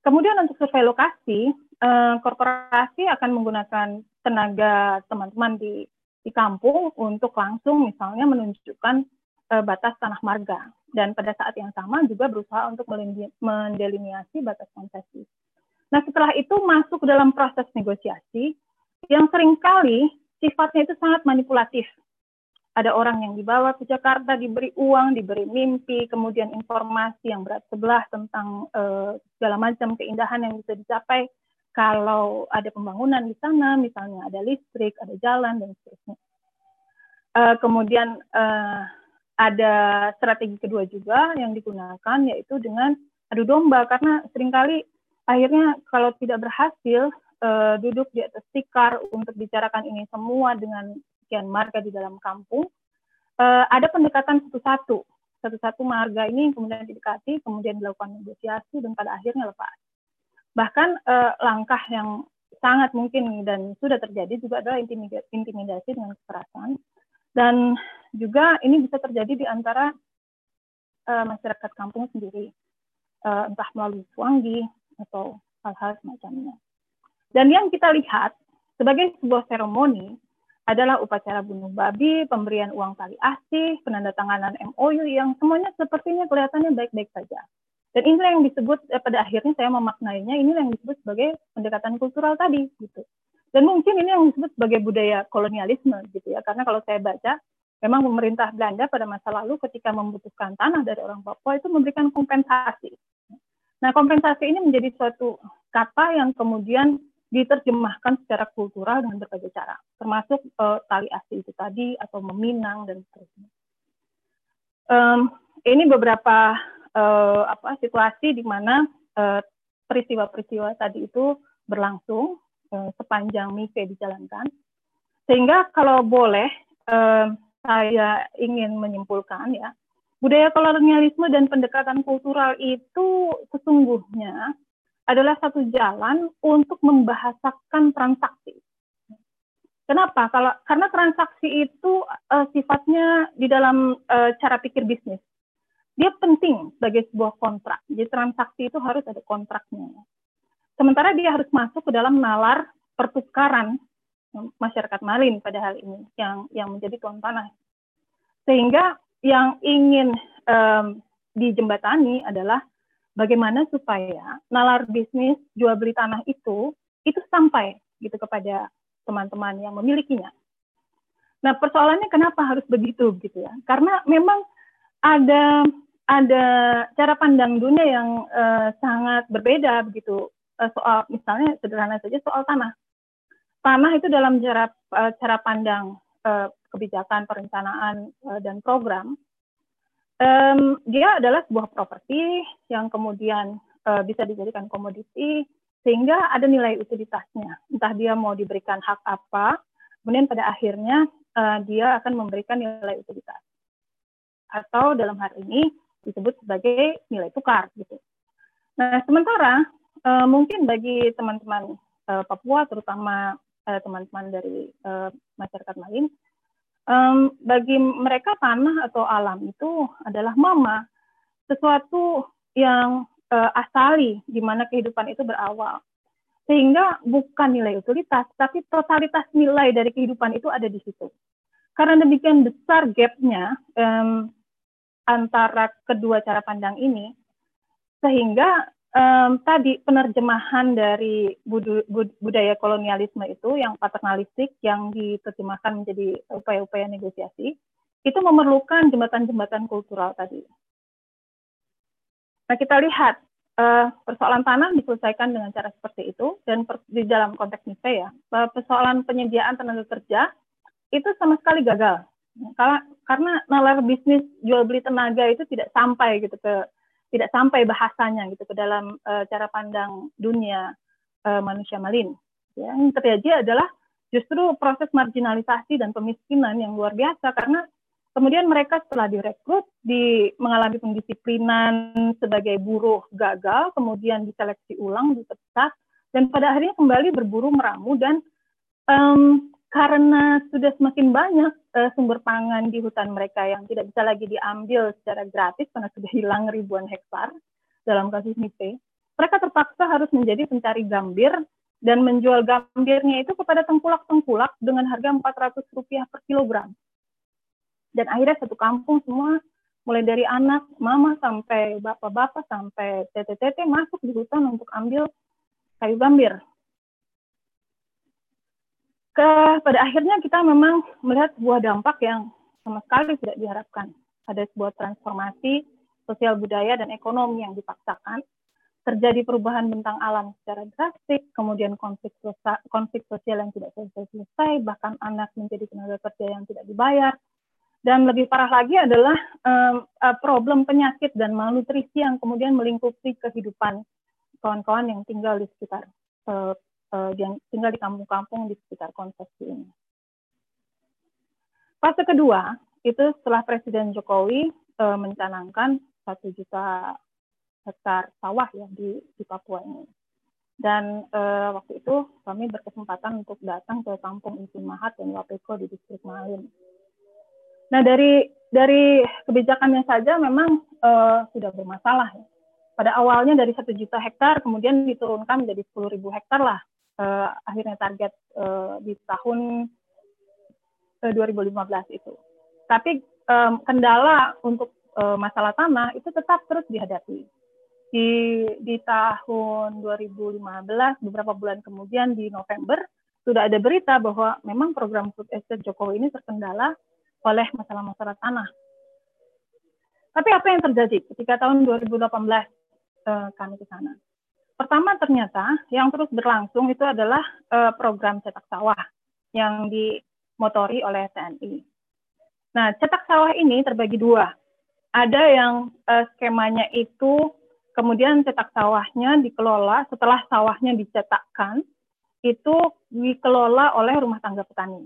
Kemudian untuk survei lokasi, uh, korporasi akan menggunakan tenaga teman-teman di di kampung untuk langsung misalnya menunjukkan uh, batas tanah marga dan pada saat yang sama juga berusaha untuk mendeliniasi batas konsesi. Nah setelah itu masuk dalam proses negosiasi yang sering kali sifatnya itu sangat manipulatif. Ada orang yang dibawa ke Jakarta diberi uang, diberi mimpi, kemudian informasi yang berat sebelah tentang uh, segala macam keindahan yang bisa dicapai kalau ada pembangunan di sana, misalnya ada listrik, ada jalan, dan seterusnya. Uh, kemudian uh, ada strategi kedua juga yang digunakan, yaitu dengan adu domba, karena sering kali akhirnya kalau tidak berhasil, uh, duduk di atas tikar untuk bicarakan ini semua dengan sekian marga di dalam kampung, uh, ada pendekatan satu-satu. Satu-satu marga ini kemudian didekati, kemudian dilakukan negosiasi, dan pada akhirnya lepas Bahkan uh, langkah yang sangat mungkin dan sudah terjadi juga adalah intimidasi dengan kekerasan. Dan juga ini bisa terjadi di antara uh, masyarakat kampung sendiri, uh, entah melalui suanggi atau hal-hal semacamnya. Dan yang kita lihat sebagai sebuah seremoni adalah upacara bunuh babi, pemberian uang tali asih, penandatanganan MOU yang semuanya sepertinya kelihatannya baik-baik saja. Dan inilah yang disebut eh, pada akhirnya saya memaknainya ini yang disebut sebagai pendekatan kultural tadi gitu. Dan mungkin ini yang disebut sebagai budaya kolonialisme gitu ya. Karena kalau saya baca memang pemerintah Belanda pada masa lalu ketika membutuhkan tanah dari orang Papua itu memberikan kompensasi. Nah, kompensasi ini menjadi suatu kata yang kemudian diterjemahkan secara kultural dengan berbagai cara, termasuk uh, tali asli itu tadi atau meminang dan seterusnya. Um, ini beberapa uh, apa situasi di mana uh, peristiwa-peristiwa tadi itu berlangsung uh, sepanjang MIFE dijalankan. Sehingga kalau boleh uh, saya ingin menyimpulkan ya, budaya kolonialisme dan pendekatan kultural itu sesungguhnya adalah satu jalan untuk membahasakan transaksi. Kenapa? Kalau karena transaksi itu uh, sifatnya di dalam uh, cara pikir bisnis dia penting sebagai sebuah kontrak. Jadi transaksi itu harus ada kontraknya. Sementara dia harus masuk ke dalam nalar pertukaran masyarakat Malin pada hal ini yang yang menjadi tuan tanah. Sehingga yang ingin um, dijembatani adalah bagaimana supaya nalar bisnis jual beli tanah itu itu sampai gitu kepada teman-teman yang memilikinya. Nah, persoalannya kenapa harus begitu gitu ya? Karena memang ada ada cara pandang dunia yang uh, sangat berbeda begitu uh, soal misalnya sederhana saja soal tanah. Tanah itu dalam cara uh, cara pandang uh, kebijakan perencanaan uh, dan program um, dia adalah sebuah properti yang kemudian uh, bisa dijadikan komoditi sehingga ada nilai utilitasnya. Entah dia mau diberikan hak apa, kemudian pada akhirnya uh, dia akan memberikan nilai utilitas. Atau dalam hal ini disebut sebagai nilai tukar gitu. Nah, sementara uh, mungkin bagi teman-teman uh, Papua terutama eh, teman-teman dari masyarakat lain Um, bagi mereka tanah atau alam itu adalah mama, sesuatu yang uh, asali di mana kehidupan itu berawal. Sehingga bukan nilai utilitas, tapi totalitas nilai dari kehidupan itu ada di situ. Karena demikian besar gapnya um, antara kedua cara pandang ini, sehingga um, tadi penerjemahan dari budaya kolonialisme itu yang paternalistik yang diterjemahkan menjadi upaya-upaya negosiasi itu memerlukan jembatan-jembatan kultural tadi. Nah kita lihat uh, persoalan tanah diselesaikan dengan cara seperti itu dan per, di dalam konteks NIPE ya persoalan penyediaan tenaga kerja itu sama sekali gagal karena karena nalar bisnis jual beli tenaga itu tidak sampai gitu ke tidak sampai bahasanya gitu ke dalam uh, cara pandang dunia uh, manusia malin. Ya, yang terjadi adalah justru proses marginalisasi dan pemiskinan yang luar biasa karena kemudian mereka setelah direkrut di mengalami pendisiplinan sebagai buruh gagal, kemudian diseleksi ulang, dipecat, dan pada akhirnya kembali berburu meramu dan um, karena sudah semakin banyak uh, sumber pangan di hutan mereka yang tidak bisa lagi diambil secara gratis karena sudah hilang ribuan hektar dalam kasus Nipe, mereka terpaksa harus menjadi pencari gambir dan menjual gambirnya itu kepada tengkulak-tengkulak dengan harga 400 rupiah per kilogram. Dan akhirnya satu kampung semua, mulai dari anak, mama sampai bapak-bapak sampai tete-tete masuk di hutan untuk ambil kayu gambir ke pada akhirnya kita memang melihat sebuah dampak yang sama sekali tidak diharapkan. Ada sebuah transformasi sosial budaya dan ekonomi yang dipaksakan, terjadi perubahan bentang alam secara drastis, kemudian konflik sosial, konflik sosial yang tidak selesai-selesai, bahkan anak menjadi tenaga kerja yang tidak dibayar. Dan lebih parah lagi adalah um, problem penyakit dan malnutrisi yang kemudian melingkupi kehidupan kawan-kawan yang tinggal di sekitar uh, uh, yang tinggal di kampung-kampung di sekitar konsepsi ini. Fase kedua itu setelah Presiden Jokowi uh, mencanangkan satu juta hektar sawah ya di, di Papua ini. Dan uh, waktu itu kami berkesempatan untuk datang ke kampung Insin Mahat dan Wapeko di distrik Malin. Nah dari dari kebijakannya saja memang uh, sudah bermasalah. Ya. Pada awalnya dari satu juta hektar, kemudian diturunkan menjadi sepuluh ribu hektar lah uh, akhirnya target uh, di tahun uh, eh, 2015 itu. Tapi um, kendala untuk uh, masalah tanah itu tetap terus dihadapi. Di, di tahun 2015, beberapa bulan kemudian di November, sudah ada berita bahwa memang program food estate Jokowi ini terkendala oleh masalah-masalah tanah. Tapi apa yang terjadi ketika tahun 2018 uh, kami ke sana? Pertama ternyata yang terus berlangsung itu adalah uh, program cetak sawah yang dimotori oleh TNI. Nah, cetak sawah ini terbagi dua. Ada yang uh, skemanya itu kemudian cetak sawahnya dikelola setelah sawahnya dicetakkan itu dikelola oleh rumah tangga petani.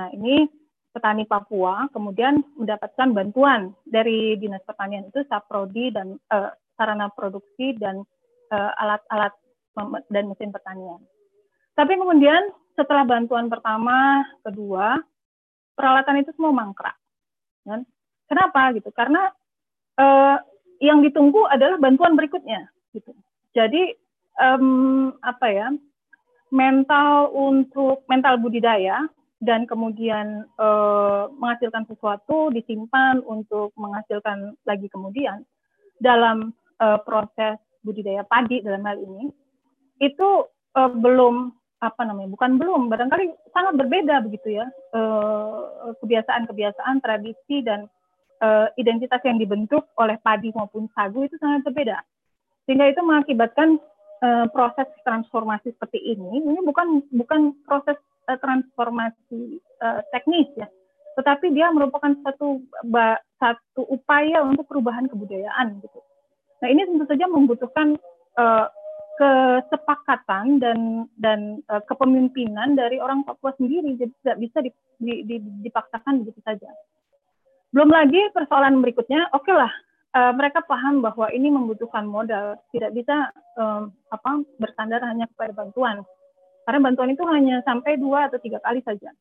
Nah, ini petani Papua kemudian mendapatkan bantuan dari Dinas Pertanian itu Saprodi dan uh, sarana produksi dan alat-alat uh, dan mesin pertanian. Tapi kemudian setelah bantuan pertama, kedua, peralatan itu semua mangkrak. Kan? Kenapa gitu? Karena uh, yang ditunggu adalah bantuan berikutnya. Gitu. Jadi um, apa ya? Mental untuk mental budidaya dan kemudian uh, menghasilkan sesuatu disimpan untuk menghasilkan lagi kemudian dalam uh, proses budidaya padi dalam hal ini itu uh, belum apa namanya bukan belum barangkali sangat berbeda begitu ya kebiasaan kebiasaan-kebiasaan tradisi dan uh, identitas yang dibentuk oleh padi maupun sagu itu sangat berbeda. Sehingga itu mengakibatkan uh, proses transformasi seperti ini. Ini bukan bukan proses uh, transformasi uh, teknis ya tetapi dia merupakan satu satu upaya untuk perubahan kebudayaan gitu Nah ini tentu saja membutuhkan uh, kesepakatan dan dan uh, kepemimpinan dari orang Papua sendiri, jadi tidak bisa dipaksakan begitu saja. Belum lagi persoalan berikutnya, oke okay lah, uh, mereka paham bahwa ini membutuhkan modal, tidak bisa um, apa bersandar hanya kepada bantuan, karena bantuan itu hanya sampai dua atau tiga kali saja.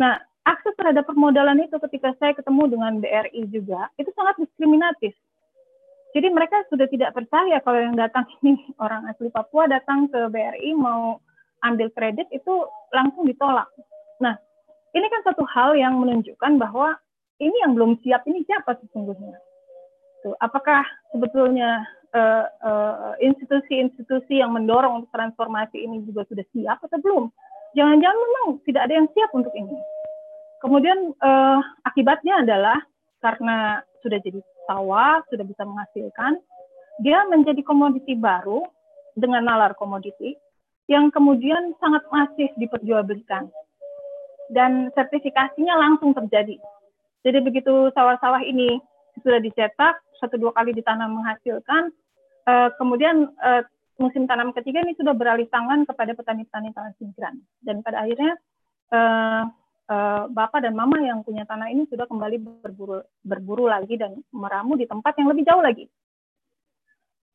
Nah, akses terhadap permodalan itu ketika saya ketemu dengan BRI juga itu sangat diskriminatif. Jadi mereka sudah tidak percaya kalau yang datang ini orang asli Papua datang ke BRI mau ambil kredit itu langsung ditolak. Nah, ini kan satu hal yang menunjukkan bahwa ini yang belum siap ini siapa sesungguhnya. Tuh, apakah sebetulnya eh, eh, institusi-institusi uh, uh, yang mendorong untuk transformasi ini juga sudah siap atau belum? Jangan-jangan memang tidak ada yang siap untuk ini. Kemudian uh, akibatnya adalah karena sudah jadi sawah, sudah bisa menghasilkan, dia menjadi komoditi baru dengan nalar komoditi yang kemudian sangat masif diperjualbelikan. Dan sertifikasinya langsung terjadi. Jadi begitu sawah-sawah ini sudah dicetak, satu dua kali ditanam menghasilkan, uh, kemudian uh, musim tanam ketiga ini sudah beralih tangan kepada petani-petani tanah migran. Dan pada akhirnya uh, uh, bapak dan mama yang punya tanah ini sudah kembali berburu berburu lagi dan meramu di tempat yang lebih jauh lagi.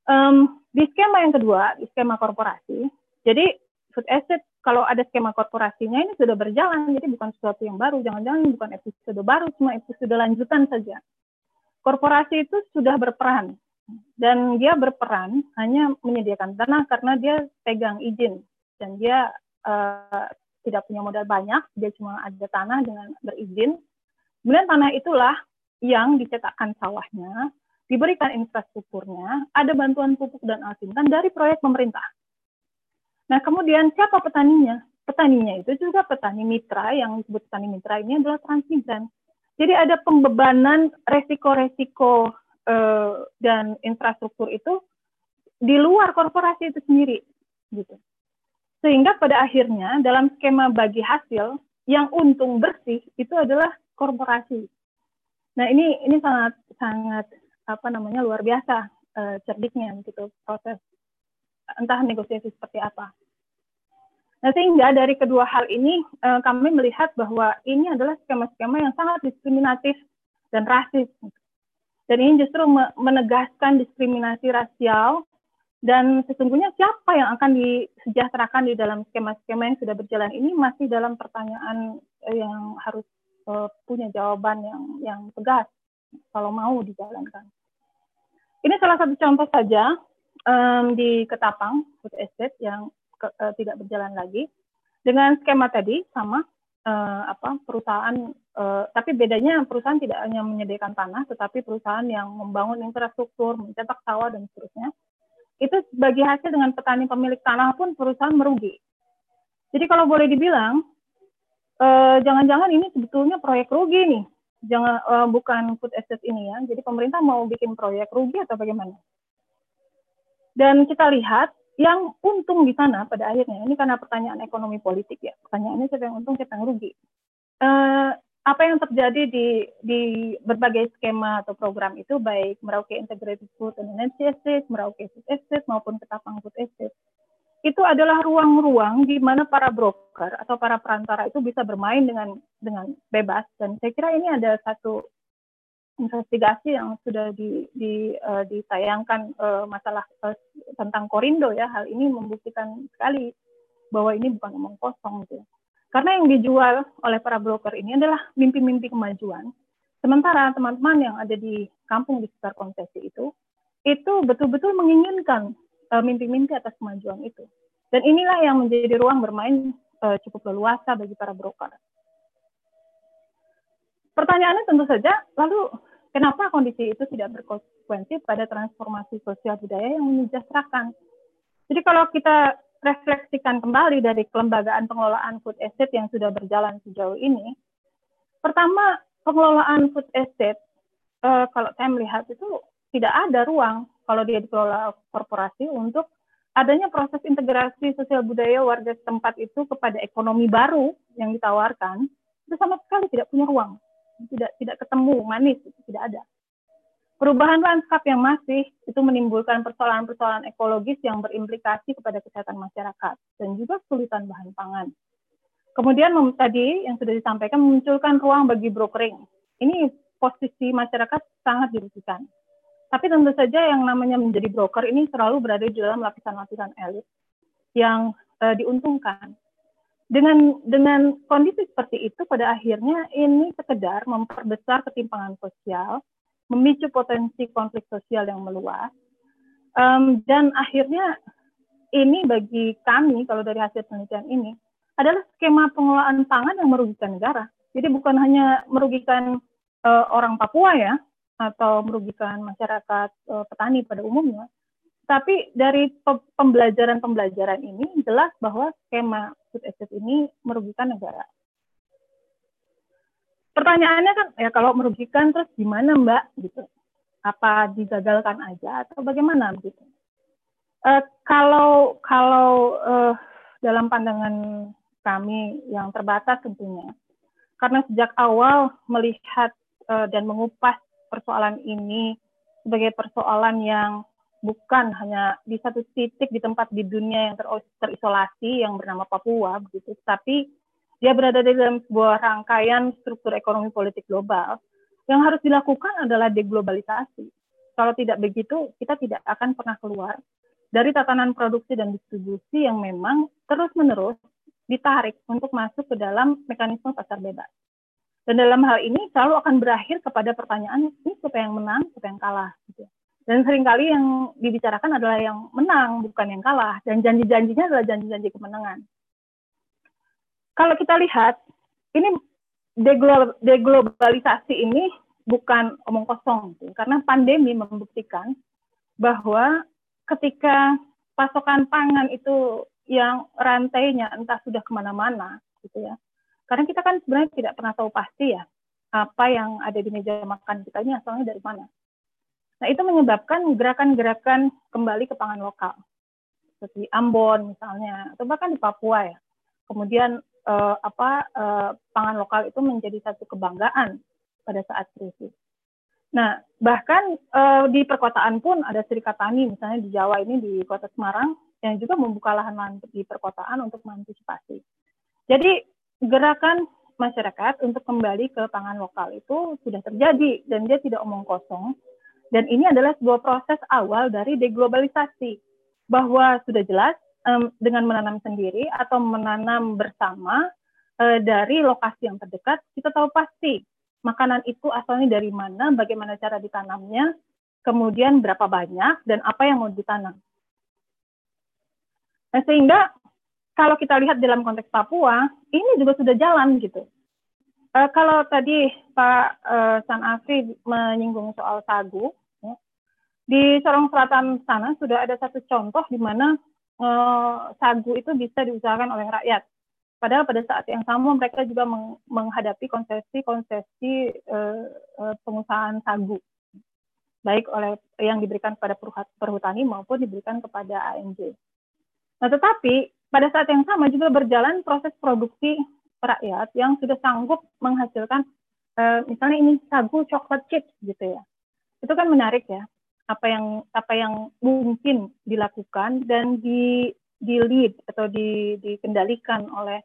Um, di skema yang kedua, di skema korporasi, jadi food asset kalau ada skema korporasinya ini sudah berjalan, jadi bukan sesuatu yang baru, jangan-jangan bukan episode baru, cuma episode lanjutan saja. Korporasi itu sudah berperan, dan dia berperan hanya menyediakan tanah karena dia pegang izin, dan dia uh, tidak punya modal banyak, dia cuma ada tanah dengan berizin. Kemudian tanah itulah yang dicetakkan sawahnya, diberikan infrastrukturnya, ada bantuan pupuk dan alsintan dari proyek pemerintah. Nah, kemudian siapa petaninya? Petaninya itu juga petani mitra, yang disebut petani mitra ini adalah transmigran. Jadi ada pembebanan resiko-resiko eh, dan infrastruktur itu di luar korporasi itu sendiri, gitu. Sehingga pada akhirnya dalam skema bagi hasil yang untung bersih itu adalah korporasi. Nah ini ini sangat sangat apa namanya luar biasa uh, cerdiknya gitu proses entah negosiasi seperti apa. Nah sehingga dari kedua hal ini uh, kami melihat bahwa ini adalah skema-skema yang sangat diskriminatif dan rasis. Dan ini justru menegaskan diskriminasi rasial dan sesungguhnya siapa yang akan disejahterakan di dalam skema-skema yang sudah berjalan ini masih dalam pertanyaan eh, yang harus uh, punya jawaban yang yang tegas kalau mau dijalankan. Ini salah satu contoh saja um, di Ketapang food estate yang ke, uh, tidak berjalan lagi dengan skema tadi sama uh, apa perusahaan uh, tapi bedanya perusahaan tidak hanya menyediakan tanah tetapi perusahaan yang membangun infrastruktur mencetak sawah dan seterusnya itu bagi hasil dengan petani pemilik tanah pun perusahaan merugi. Jadi kalau boleh dibilang, eh, jangan-jangan ini sebetulnya proyek rugi nih, jangan eh, bukan food asset ini ya. Jadi pemerintah mau bikin proyek rugi atau bagaimana? Dan kita lihat yang untung di sana pada akhirnya ini karena pertanyaan ekonomi politik ya. Pertanyaannya siapa yang untung, siapa yang rugi. Eh, apa yang terjadi di di berbagai skema atau program itu baik Merauke Integrated Food and Energy Estate, Merauke Food Estate maupun Ketapang Food Estate itu adalah ruang-ruang di mana para broker atau para perantara itu bisa bermain dengan dengan bebas dan saya kira ini ada satu investigasi yang sudah di, di, uh, ditayangkan uh, masalah uh, tentang Korindo ya hal ini membuktikan sekali bahwa ini bukan omong kosong gitu. Ya. Karena yang dijual oleh para broker ini adalah mimpi-mimpi kemajuan. Sementara teman-teman yang ada di kampung di sekitar konsesi itu, itu betul-betul menginginkan uh, mimpi-mimpi atas kemajuan itu. Dan inilah yang menjadi ruang bermain uh, cukup leluasa bagi para broker. Pertanyaannya tentu saja, lalu kenapa kondisi itu tidak berkonsekuensi pada transformasi sosial budaya yang menyejahterakan? Jadi kalau kita refleksikan kembali dari kelembagaan pengelolaan food estate yang sudah berjalan sejauh ini, pertama pengelolaan food estate eh, kalau saya melihat itu tidak ada ruang kalau dia dikelola korporasi untuk adanya proses integrasi sosial budaya warga setempat itu kepada ekonomi baru yang ditawarkan. Itu sama sekali tidak punya ruang, tidak tidak ketemu manis, itu tidak ada. Perubahan lanskap yang masih itu menimbulkan persoalan-persoalan ekologis yang berimplikasi kepada kesehatan masyarakat dan juga kesulitan bahan pangan. Kemudian tadi yang sudah disampaikan memunculkan ruang bagi brokering. Ini posisi masyarakat sangat dirugikan. Tapi tentu saja yang namanya menjadi broker ini selalu berada di dalam lapisan-lapisan elit yang uh, diuntungkan. dengan dengan kondisi seperti itu pada akhirnya ini sekedar memperbesar ketimpangan sosial, memicu potensi konflik sosial yang meluas, um, dan akhirnya ini bagi kami kalau dari hasil penelitian ini adalah skema pengelolaan pangan yang merugikan negara. Jadi bukan hanya merugikan uh, orang Papua ya atau merugikan masyarakat uh, petani pada umumnya, tapi dari pembelajaran-pembelajaran ini jelas bahwa skema food estate ini merugikan negara. Pertanyaannya kan ya kalau merugikan terus gimana Mbak gitu? Apa digagalkan aja atau bagaimana gitu? Uh, kalau kalau uh, dalam pandangan kami yang terbatas tentunya, karena sejak awal melihat uh, dan mengupas persoalan ini sebagai persoalan yang bukan hanya di satu titik di tempat di dunia yang ter terisolasi yang bernama Papua begitu, tapi dia berada di dalam sebuah rangkaian struktur ekonomi politik global. Yang harus dilakukan adalah deglobalisasi. Kalau tidak begitu, kita tidak akan pernah keluar dari tatanan produksi dan distribusi yang memang terus-menerus ditarik untuk masuk ke dalam mekanisme pasar bebas. Dan dalam hal ini selalu akan berakhir kepada pertanyaan ini siapa yang menang, siapa yang kalah. Gitu. Dan sering kali yang dibicarakan adalah yang menang, bukan yang kalah. Dan janji-janjinya adalah janji-janji kemenangan. Kalau kita lihat, ini deglobalisasi ini bukan omong kosong. Karena pandemi membuktikan bahwa ketika pasokan pangan itu yang rantainya entah sudah ke mana-mana, gitu ya. Karena kita kan sebenarnya tidak pernah tahu pasti ya apa yang ada di meja makan kita ini asalnya dari mana. Nah, itu menyebabkan gerakan-gerakan kembali ke pangan lokal. Seperti Ambon misalnya, atau bahkan di Papua ya. Kemudian eh, apa eh, pangan lokal itu menjadi satu kebanggaan pada saat krisis. Nah, bahkan eh, di perkotaan pun ada serikat tani, misalnya di Jawa ini di Kota Semarang yang juga membuka lahan-lahan di perkotaan untuk mengantisipasi. Jadi gerakan masyarakat untuk kembali ke pangan lokal itu sudah terjadi dan dia tidak omong kosong dan ini adalah sebuah proses awal dari deglobalisasi, bahwa sudah jelas um, dengan menanam sendiri atau menanam bersama uh, dari lokasi yang terdekat, kita tahu pasti makanan itu asalnya dari mana, bagaimana cara ditanamnya, kemudian berapa banyak, dan apa yang mau ditanam. Nah, sehingga kalau kita lihat dalam konteks Papua, ini juga sudah jalan gitu. Uh, kalau tadi Pak uh, San Afri menyinggung soal sagu, di Sorong Selatan sana sudah ada satu contoh di mana uh, sagu itu bisa diusahakan oleh rakyat. Padahal pada saat yang sama mereka juga meng menghadapi konsesi-konsesi uh, uh, pengusahaan sagu, baik oleh yang diberikan kepada perhutani maupun diberikan kepada ANJ. Nah, tetapi pada saat yang sama juga berjalan proses produksi rakyat yang sudah sanggup menghasilkan, misalnya ini sagu coklat chip gitu ya. Itu kan menarik ya apa yang apa yang mungkin dilakukan dan di di lead atau di, dikendalikan oleh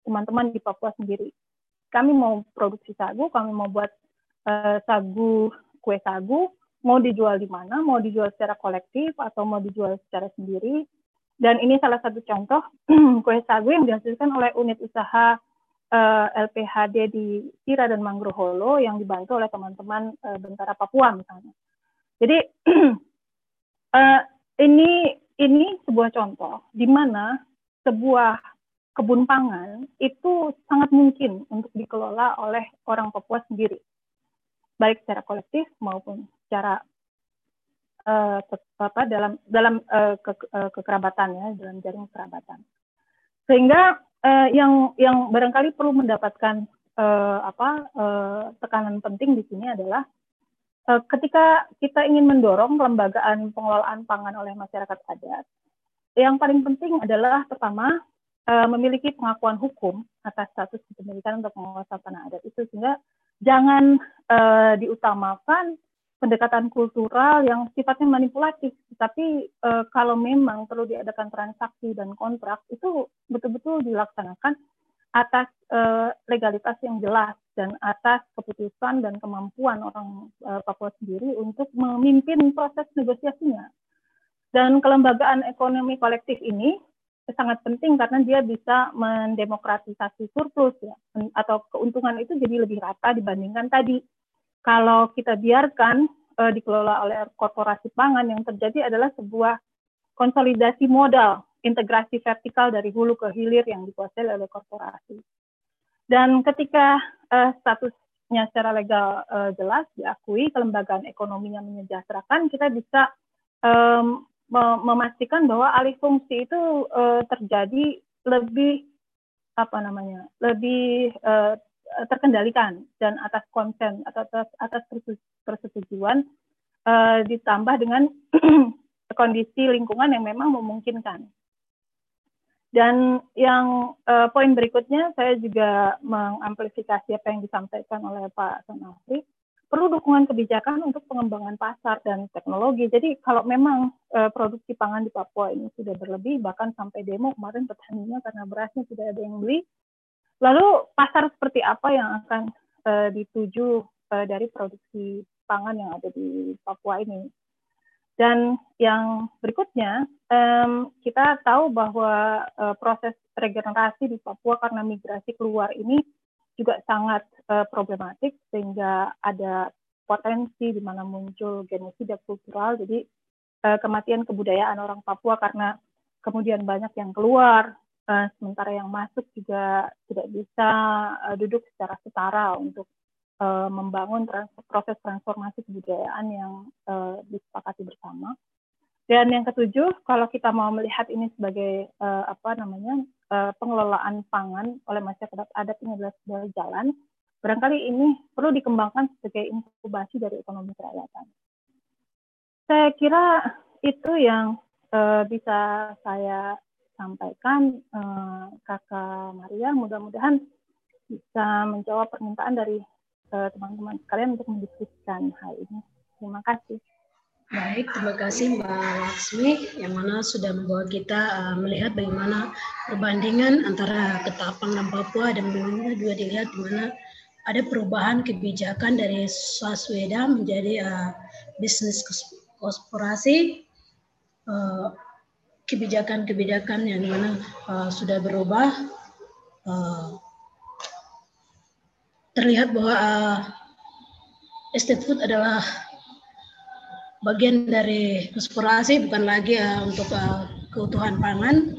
teman-teman di Papua sendiri. Kami mau produksi sagu, kami mau buat uh, sagu kue sagu, mau dijual di mana, mau dijual secara kolektif atau mau dijual secara sendiri. Dan ini salah satu contoh kue sagu yang dihasilkan oleh unit usaha uh, eh, LPHD di Tira dan Mangroholo yang dibantu oleh teman-teman uh, Bentara Papua misalnya. Jadi uh, ini ini sebuah contoh di mana sebuah kebun pangan itu sangat mungkin untuk dikelola oleh orang Papua sendiri, baik secara kolektif maupun secara uh, apa dalam dalam uh, ke, uh, kekerabatan ya dalam jaring kerabatan. Sehingga uh, yang yang barangkali perlu mendapatkan uh, apa uh, tekanan penting di sini adalah ketika kita ingin mendorong pelembagaan pengelolaan pangan oleh masyarakat adat, yang paling penting adalah pertama eh, memiliki pengakuan hukum atas status kepemilikan untuk penguasaan tanah adat itu sehingga jangan uh, diutamakan pendekatan kultural yang sifatnya manipulatif, tapi uh, kalau memang perlu diadakan transaksi dan kontrak itu betul-betul dilaksanakan atas uh, legalitas yang jelas dan atas keputusan dan kemampuan orang uh, Papua sendiri untuk memimpin proses negosiasinya. Dan kelembagaan ekonomi kolektif ini sangat penting karena dia bisa mendemokratisasi surplus ya atau keuntungan itu jadi lebih rata dibandingkan tadi kalau kita biarkan uh, dikelola oleh korporasi pangan yang terjadi adalah sebuah konsolidasi modal integrasi vertikal dari hulu ke hilir yang dikuasai oleh korporasi dan ketika uh, statusnya secara legal uh, jelas diakui kelembagaan ekonominya menyejahterakan kita bisa um, memastikan bahwa alih fungsi itu uh, terjadi lebih apa namanya lebih uh, terkendalikan dan atas konsen atau atas, atas persetujuan uh, ditambah dengan kondisi lingkungan yang memang memungkinkan. Dan yang uh, poin berikutnya saya juga mengamplifikasi apa yang disampaikan oleh Pak Sonafri perlu dukungan kebijakan untuk pengembangan pasar dan teknologi. Jadi kalau memang uh, produksi pangan di Papua ini sudah berlebih, bahkan sampai demo kemarin petaninya karena berasnya tidak ada yang beli, lalu pasar seperti apa yang akan uh, dituju uh, dari produksi pangan yang ada di Papua ini? Dan yang berikutnya, um, kita tahu bahwa uh, proses regenerasi di Papua karena migrasi keluar ini juga sangat uh, problematik sehingga ada potensi di mana muncul genosida kultural. Jadi uh, kematian kebudayaan orang Papua karena kemudian banyak yang keluar uh, sementara yang masuk juga tidak bisa uh, duduk secara setara untuk uh, membangun trans proses transformasi kebudayaan yang uh, disepakati bersama dan yang ketujuh, kalau kita mau melihat ini sebagai uh, apa namanya uh, pengelolaan pangan oleh masyarakat adat ini adalah sebuah jalan, barangkali ini perlu dikembangkan sebagai inkubasi dari ekonomi kerakyatan. Saya kira itu yang uh, bisa saya sampaikan, uh, Kakak Maria. Mudah-mudahan bisa menjawab permintaan dari teman-teman uh, sekalian untuk mendiskusikan hal ini. Terima kasih. Baik, terima kasih Mbak Laksmi yang mana sudah membawa kita uh, melihat bagaimana perbandingan antara Ketapang dan Papua dan bagaimana juga dilihat di mana ada perubahan kebijakan dari swasweda menjadi uh, bisnis korporasi kebijakan-kebijakan yang mana uh, sudah berubah uh, terlihat bahwa uh, estate food adalah bagian dari eksplorasi bukan lagi uh, untuk uh, keutuhan pangan.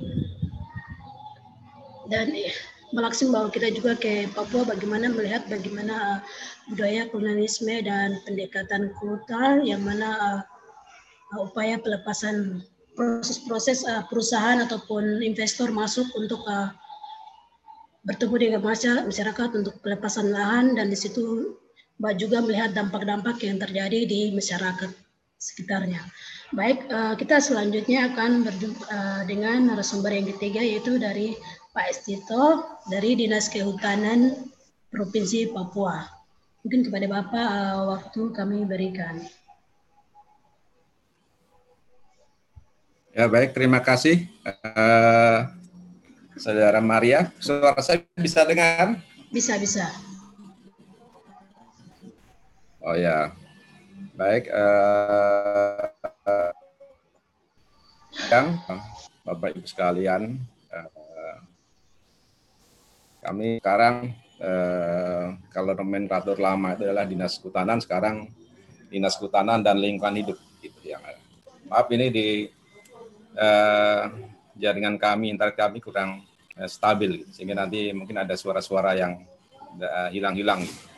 Dan eh, melaksin bahwa kita juga ke Papua bagaimana melihat bagaimana uh, budaya kolonialisme dan pendekatan kultural yang mana uh, upaya pelepasan proses-proses uh, perusahaan ataupun investor masuk untuk uh, bertemu dengan masyarakat untuk pelepasan lahan dan di situ Mbak juga melihat dampak-dampak yang terjadi di masyarakat sekitarnya. Baik, uh, kita selanjutnya akan berjumpa uh, dengan narasumber yang ketiga yaitu dari Pak Estito dari Dinas Kehutanan Provinsi Papua. Mungkin kepada Bapak uh, waktu kami berikan. Ya baik, terima kasih. Saudara Maria, suara saya bisa dengar? Bisa, bisa. Oh ya, Baik, uh, yang Bapak Ibu sekalian, uh, kami sekarang uh, kalau nomenklatur lama itu adalah dinas kehutanan, sekarang dinas kehutanan dan lingkungan hidup itu yang maaf ini di uh, jaringan kami internet kami kurang uh, stabil sehingga nanti mungkin ada suara-suara yang hilang-hilang. Uh, gitu.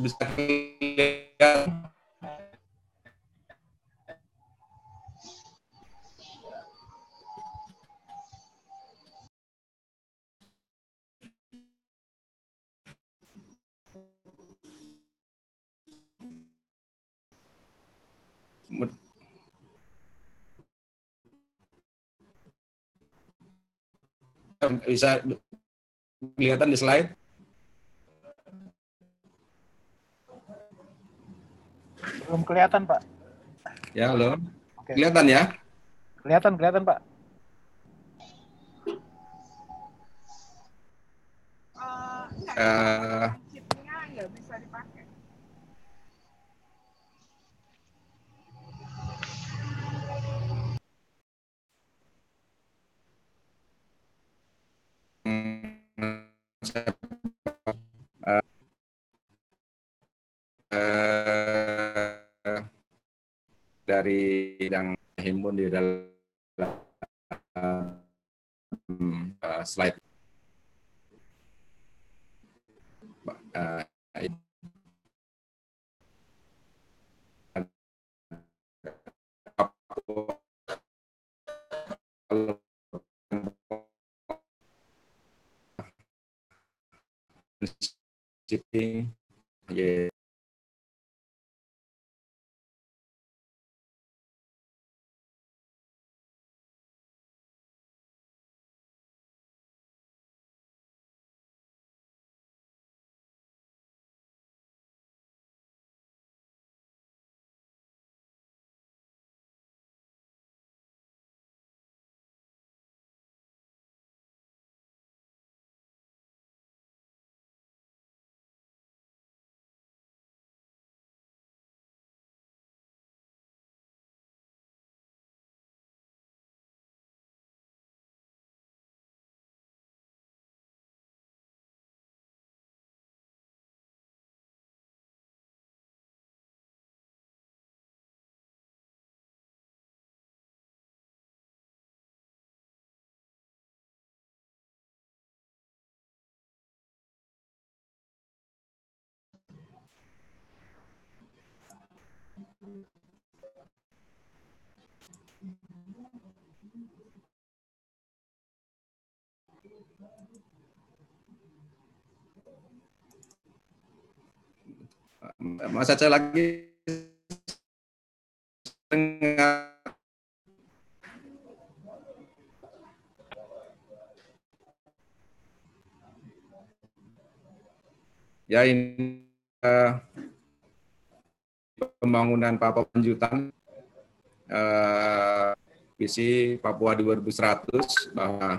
bisa kelihatan bisa kelihatan di slide Belum kelihatan, Pak. Ya, halo. Oke. Kelihatan ya? Kelihatan, kelihatan, Pak. Uh, uh, uh, dari yang himpun di dalam uh, slide Mas Aceh lagi. Ya ini uh, pembangunan Papua Lanjutan uh, visi Papua 2100 bahwa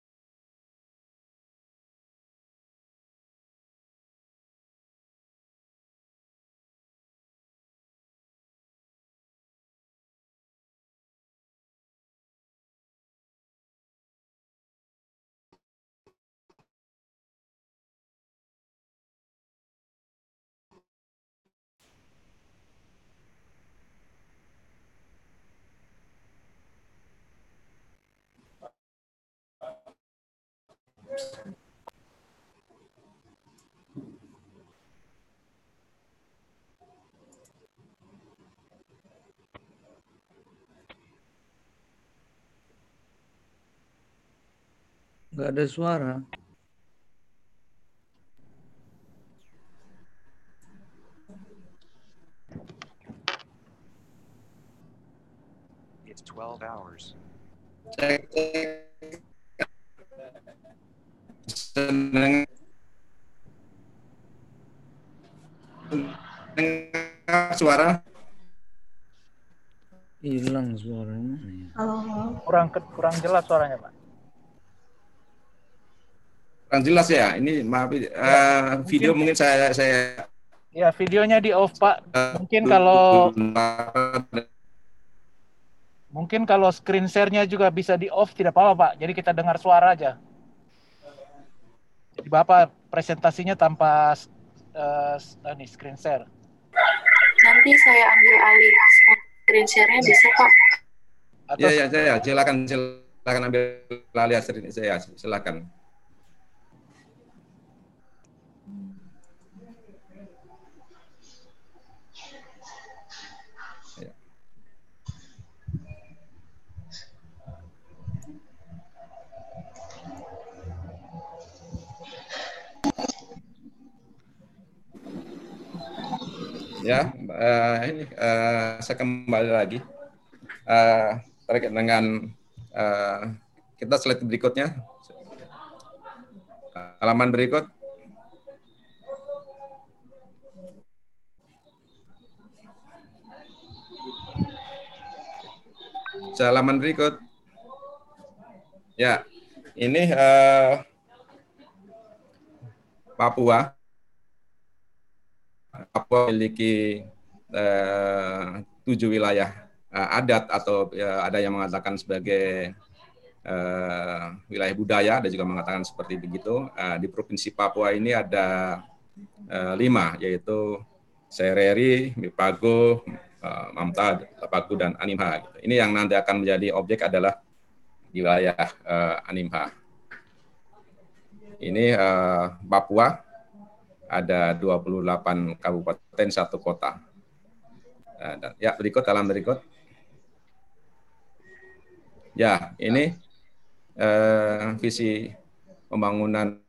Nggak ada suara. It's 12 hours. Cek, cek. Seneng. Dengar suara? Hilang suaranya. Kurang kurang jelas suaranya, Pak. Kurang jelas ya. Ini maaf uh, video mungkin saya saya Ya, videonya di off, Pak. Mungkin kalau mungkin kalau screen share-nya juga bisa di off tidak apa-apa, Pak. Jadi kita dengar suara aja. Jadi Bapak presentasinya tanpa uh, ini screen share. Nanti saya ambil alih screen share-nya bisa, Pak. Iya, ya, saya silakan silakan ambil alih screen saya silakan. Ya uh, ini uh, saya kembali lagi. Uh, terkait dengan uh, kita slide berikutnya. Halaman berikut. Halaman berikut. Ya ini uh, Papua Papua memiliki eh, tujuh wilayah eh, adat atau ya, ada yang mengatakan sebagai eh, wilayah budaya, ada juga mengatakan seperti begitu. Eh, di provinsi Papua ini ada eh, lima, yaitu Sereri, Mipago, eh, Mamta, Tapaku, dan Animha. Ini yang nanti akan menjadi objek adalah wilayah eh, Animha. Ini eh, Papua, ada 28 kabupaten, satu kota. Nah, ya, berikut dalam berikut. Ya, ini eh, visi pembangunan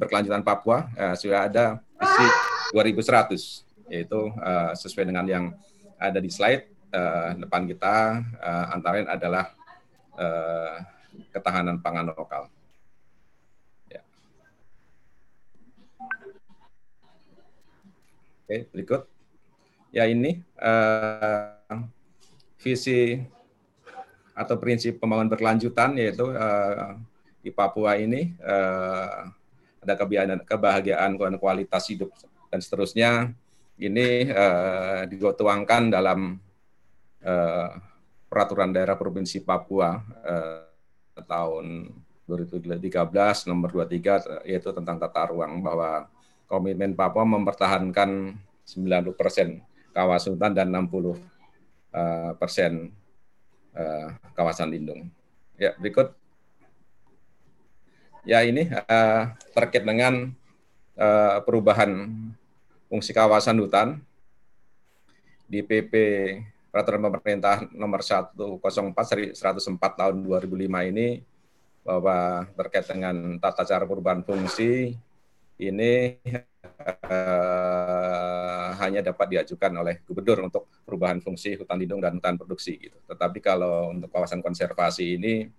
berkelanjutan Papua eh, sudah ada visi 2100 yaitu eh, sesuai dengan yang ada di slide eh, depan kita eh, antara lain adalah eh, ketahanan pangan lokal. Oke, berikut. Ya ini eh, visi atau prinsip pembangunan berkelanjutan yaitu eh, di Papua ini eh, ada kebahagiaan, kebahagiaan kualitas hidup dan seterusnya ini eh, dituangkan dalam eh, peraturan daerah provinsi Papua eh, tahun 2013 nomor 23 yaitu tentang tata ruang bahwa komitmen Papua mempertahankan 90 persen kawasan hutan dan 60 uh, persen uh, kawasan lindung. Ya berikut. Ya ini uh, terkait dengan perubahan fungsi kawasan hutan di PP Peraturan Pemerintah Nomor 104 104 tahun 2005 ini bahwa terkait dengan tata cara perubahan fungsi ini uh, hanya dapat diajukan oleh gubernur untuk perubahan fungsi hutan lindung dan hutan produksi gitu. Tetapi kalau untuk kawasan konservasi ini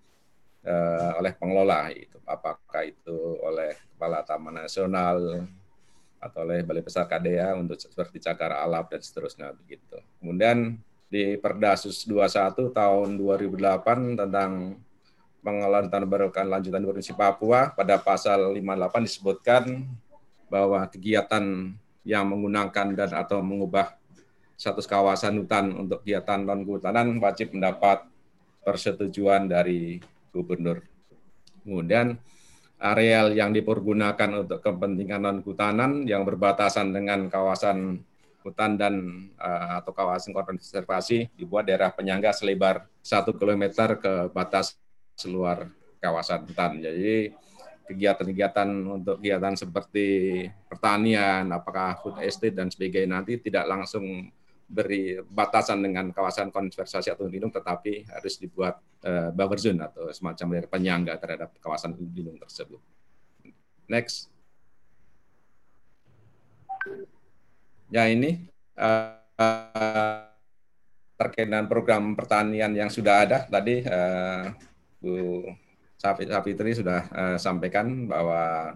uh, oleh pengelola itu apakah itu oleh kepala taman nasional atau oleh balai besar KDA untuk seperti cagar alam dan seterusnya begitu. Kemudian di Perdasus 21 tahun 2008 tentang pengelolaan tanah berkelanjutan Provinsi Papua pada pasal 58 disebutkan bahwa kegiatan yang menggunakan dan atau mengubah status kawasan hutan untuk kegiatan non kehutanan wajib mendapat persetujuan dari gubernur. Kemudian areal yang dipergunakan untuk kepentingan non kehutanan yang berbatasan dengan kawasan hutan dan uh, atau kawasan konservasi dibuat daerah penyangga selebar satu kilometer ke batas seluar kawasan hutan. Jadi kegiatan-kegiatan untuk kegiatan seperti pertanian, apakah food estate dan sebagainya nanti tidak langsung beri batasan dengan kawasan konservasi atau lindung, tetapi harus dibuat uh, buffer zone atau semacam penyangga terhadap kawasan lindung tersebut. Next. Ya ini uh, uh, terkait dengan program pertanian yang sudah ada tadi uh, Bu Safitri sudah uh, sampaikan bahwa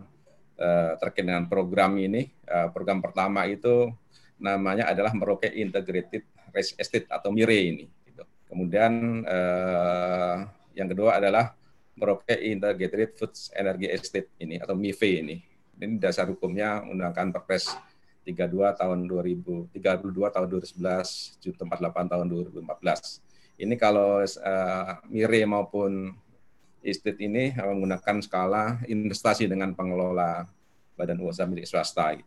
uh, terkait dengan program ini, uh, program pertama itu namanya adalah Merauke Integrated Rice Estate atau MIRE ini. Gitu. Kemudian uh, yang kedua adalah Merauke Integrated Foods Energy Estate ini atau MIFE ini. Ini dasar hukumnya menggunakan Perpres 32 tahun 2032 tahun 2011 48 tahun 2014 ini kalau uh, Mire maupun estate ini menggunakan skala investasi dengan pengelola badan usaha milik swasta.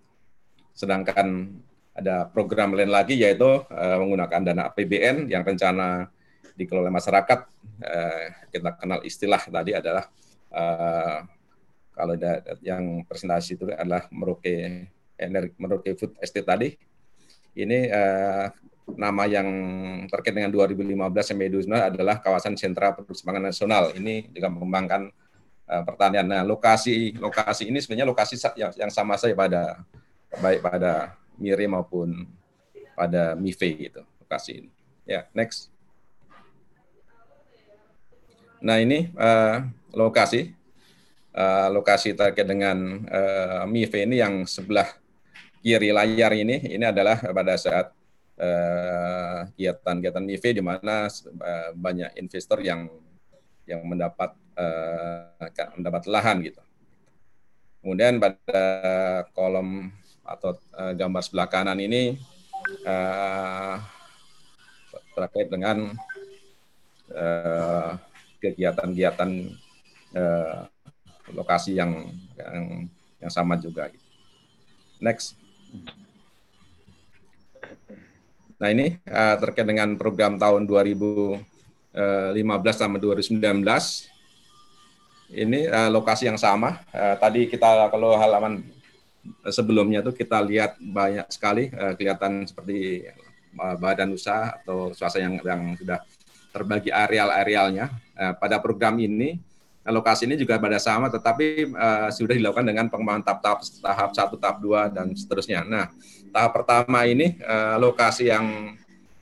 Sedangkan ada program lain lagi yaitu uh, menggunakan dana APBN yang rencana dikelola masyarakat. Uh, kita kenal istilah tadi adalah uh, kalau ada yang presentasi itu adalah Merauke energi Merauke Food Estate tadi. Ini uh, nama yang terkait dengan 2015 sampai 2019 adalah kawasan sentra produksi pangan nasional. Ini juga mengembangkan uh, pertanian. Nah, lokasi lokasi ini sebenarnya lokasi yang, yang sama saja pada baik pada Miri maupun pada MIFE gitu lokasi ini. Ya, next. Nah, ini uh, lokasi uh, lokasi terkait dengan uh, MIFE ini yang sebelah kiri layar ini ini adalah pada saat kegiatan-kegiatan uh, MIV di mana uh, banyak investor yang yang mendapat uh, mendapat lahan gitu. Kemudian pada kolom atau uh, gambar sebelah kanan ini uh, terkait dengan kegiatan-kegiatan uh, lokasi yang yang yang sama juga. Next. Nah ini uh, terkait dengan program tahun 2015 sama 2019 ini uh, lokasi yang sama. Uh, tadi kita kalau halaman sebelumnya tuh kita lihat banyak sekali uh, kelihatan seperti uh, badan usaha atau swasta yang yang sudah terbagi areal-arealnya. Uh, pada program ini lokasi ini juga pada sama tetapi uh, sudah dilakukan dengan pengembangan tahap tahap satu tahap dua dan seterusnya. Nah, tahap pertama ini uh, lokasi yang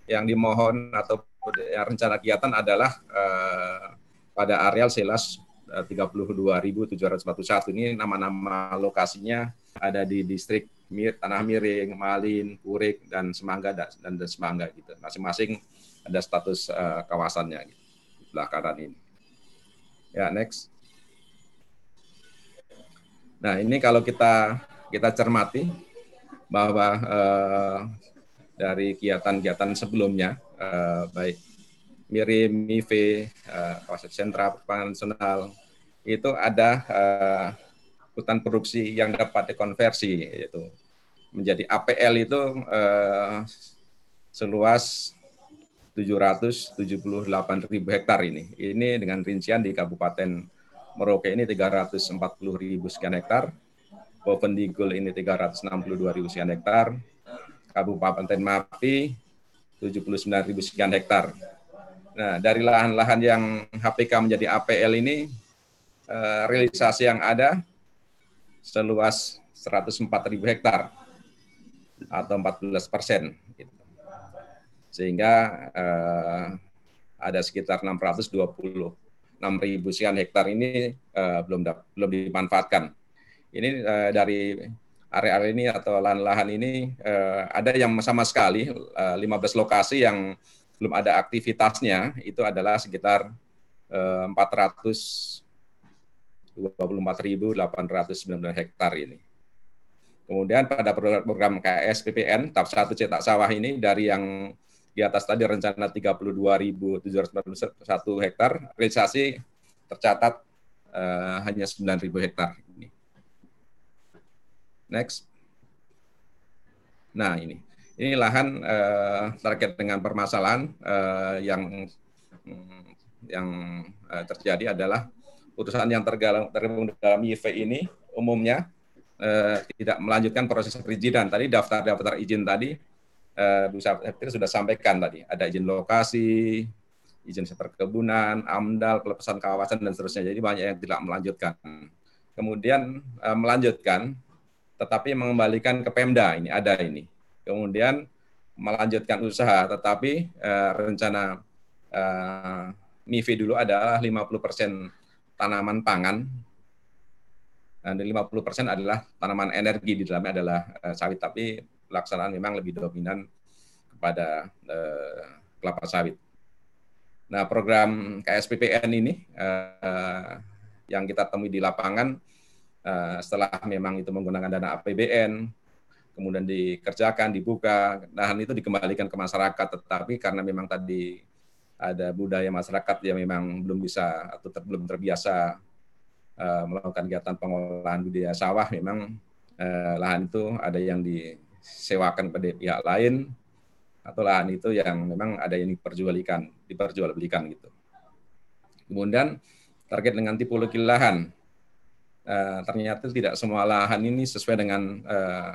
yang dimohon atau rencana kegiatan adalah uh, pada areal selas 32.741 ini nama-nama lokasinya ada di distrik Mir, Tanah Miring, Malin, Purik dan Semangga dan, dan Semangga gitu. Masing-masing ada status uh, kawasannya gitu, di sebelah kanan ini. Ya, next. Nah, ini kalau kita kita cermati bahwa uh, dari kegiatan-kegiatan sebelumnya uh, baik Mirim, MIVE, uh, kawasan sentra perpangan nasional, itu ada uh, hutan produksi yang dapat dikonversi, yaitu menjadi APL itu uh, seluas 778 ribu hektar ini. Ini dengan rincian di Kabupaten Merauke ini 340 ribu sekian hektar, Bovendigul ini 362 ribu sekian hektar, Kabupaten Mapi 79 ribu sekian hektar. Nah, dari lahan-lahan yang HPK menjadi APL ini, eh, realisasi yang ada seluas 104 ribu hektar atau 14 persen. Gitu. Sehingga eh, ada sekitar 626 ribu sekian hektar ini eh, belum belum dimanfaatkan. Ini eh, dari area-area ini atau lahan-lahan ini eh, ada yang sama sekali eh, 15 lokasi yang belum ada aktivitasnya itu adalah sekitar eh, 424.819 hektar ini. Kemudian pada program KS PPN tahap 1 cetak sawah ini dari yang di atas tadi rencana 32.791 hektar, realisasi tercatat uh, hanya 9.000 hektar. Next. Nah ini, ini lahan uh, terkait dengan permasalahan uh, yang yang uh, terjadi adalah putusan yang tergabung dalam YV ini umumnya uh, tidak melanjutkan proses perizinan. Tadi daftar-daftar izin tadi uh, Bu sudah sampaikan tadi ada izin lokasi, izin perkebunan, AMDAL, pelepasan kawasan dan seterusnya. Jadi banyak yang tidak melanjutkan. Kemudian melanjutkan tetapi mengembalikan ke Pemda. Ini ada ini. Kemudian melanjutkan usaha, tetapi uh, rencana uh, MIFI dulu adalah 50% tanaman pangan, dan 50% adalah tanaman energi, di dalamnya adalah uh, sawit, tapi pelaksanaan memang lebih dominan kepada uh, kelapa sawit. Nah, program KSPPN ini uh, yang kita temui di lapangan, uh, setelah memang itu menggunakan dana APBN, kemudian dikerjakan, dibuka, lahan itu dikembalikan ke masyarakat. Tetapi karena memang tadi ada budaya masyarakat yang memang belum bisa atau ter, belum terbiasa uh, melakukan kegiatan pengolahan budaya sawah, memang uh, lahan itu ada yang disewakan pada pihak lain atau lahan itu yang memang ada yang diperjualbelikan, diperjualbelikan gitu. Kemudian target dengan tipologi lahan, uh, ternyata tidak semua lahan ini sesuai dengan uh,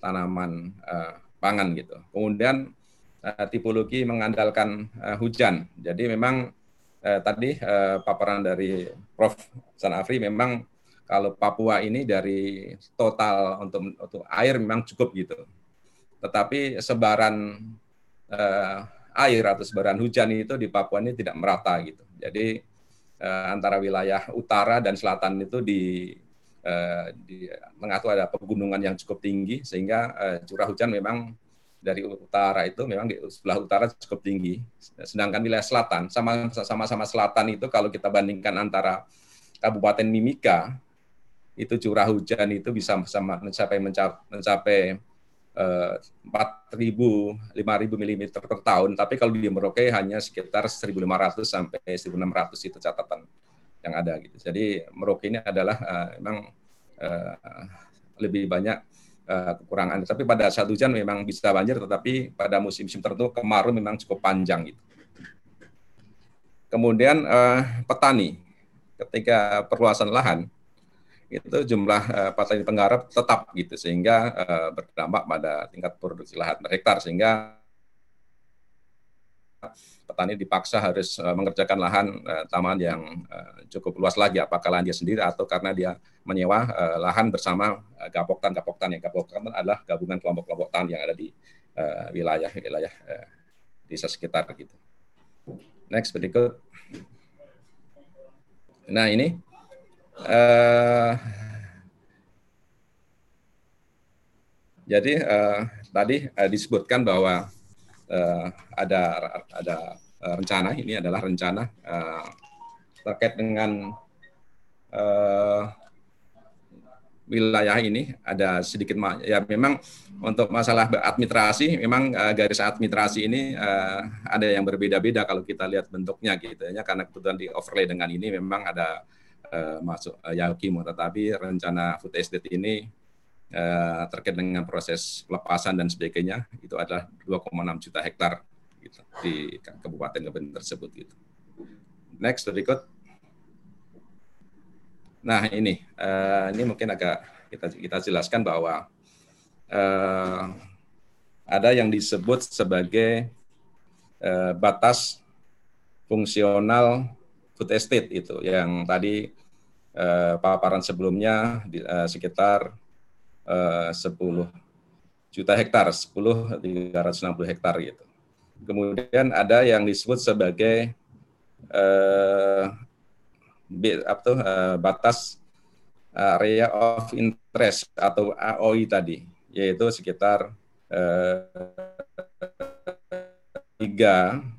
tanaman uh, pangan gitu. Kemudian uh, tipologi mengandalkan uh, hujan. Jadi memang uh, tadi uh, paparan dari Prof. Sanafri memang kalau Papua ini dari total untuk untuk air memang cukup gitu. Tetapi sebaran uh, air atau sebaran hujan itu di Papua ini tidak merata gitu. Jadi uh, antara wilayah utara dan selatan itu di, uh, di mengatur ada pegunungan yang cukup tinggi sehingga uh, curah hujan memang dari utara itu memang di sebelah utara cukup tinggi. Sedangkan wilayah selatan sama sama selatan itu kalau kita bandingkan antara Kabupaten Mimika itu curah hujan itu bisa sama mencapai, mencapai 4.000 5.000 mm per tahun, tapi kalau di Merauke hanya sekitar 1.500 sampai 1.600 itu catatan yang ada gitu. Jadi Merauke ini adalah uh, memang uh, lebih banyak uh, kekurangan. Tapi pada saat hujan memang bisa banjir, tetapi pada musim-musim tertentu kemarau memang cukup panjang gitu. Kemudian uh, petani, ketika perluasan lahan, itu jumlah uh, petani penggarap tetap gitu sehingga uh, berdampak pada tingkat produksi lahan per hektar sehingga petani dipaksa harus uh, mengerjakan lahan uh, taman yang uh, cukup luas lagi apakah lahan dia sendiri atau karena dia menyewa uh, lahan bersama uh, gapoktan gapoktan yang gapoktan adalah gabungan kelompok-kelompok tani yang ada di uh, wilayah wilayah uh, desa sekitar gitu. Next berikut. Nah ini Uh, jadi uh, tadi uh, disebutkan bahwa uh, ada ada rencana ini adalah rencana uh, terkait dengan uh, wilayah ini ada sedikit ya memang untuk masalah administrasi memang uh, garis administrasi ini uh, ada yang berbeda-beda kalau kita lihat bentuknya gitu ya karena kebetulan di overlay dengan ini memang ada uh, masuk uh, Yalkimo, tetapi rencana food estate ini uh, terkait dengan proses pelepasan dan sebagainya itu adalah 2,6 juta hektar gitu, di kabupaten-kabupaten tersebut gitu. Next berikut. Nah ini uh, ini mungkin agak kita kita jelaskan bahwa uh, ada yang disebut sebagai uh, batas fungsional food estate itu yang tadi eh, paparan sebelumnya di, eh, sekitar eh, 10 juta hektar, 10 360 hektar gitu. Kemudian ada yang disebut sebagai eh, apa tuh, eh, batas area of interest atau AOI tadi, yaitu sekitar eh, 3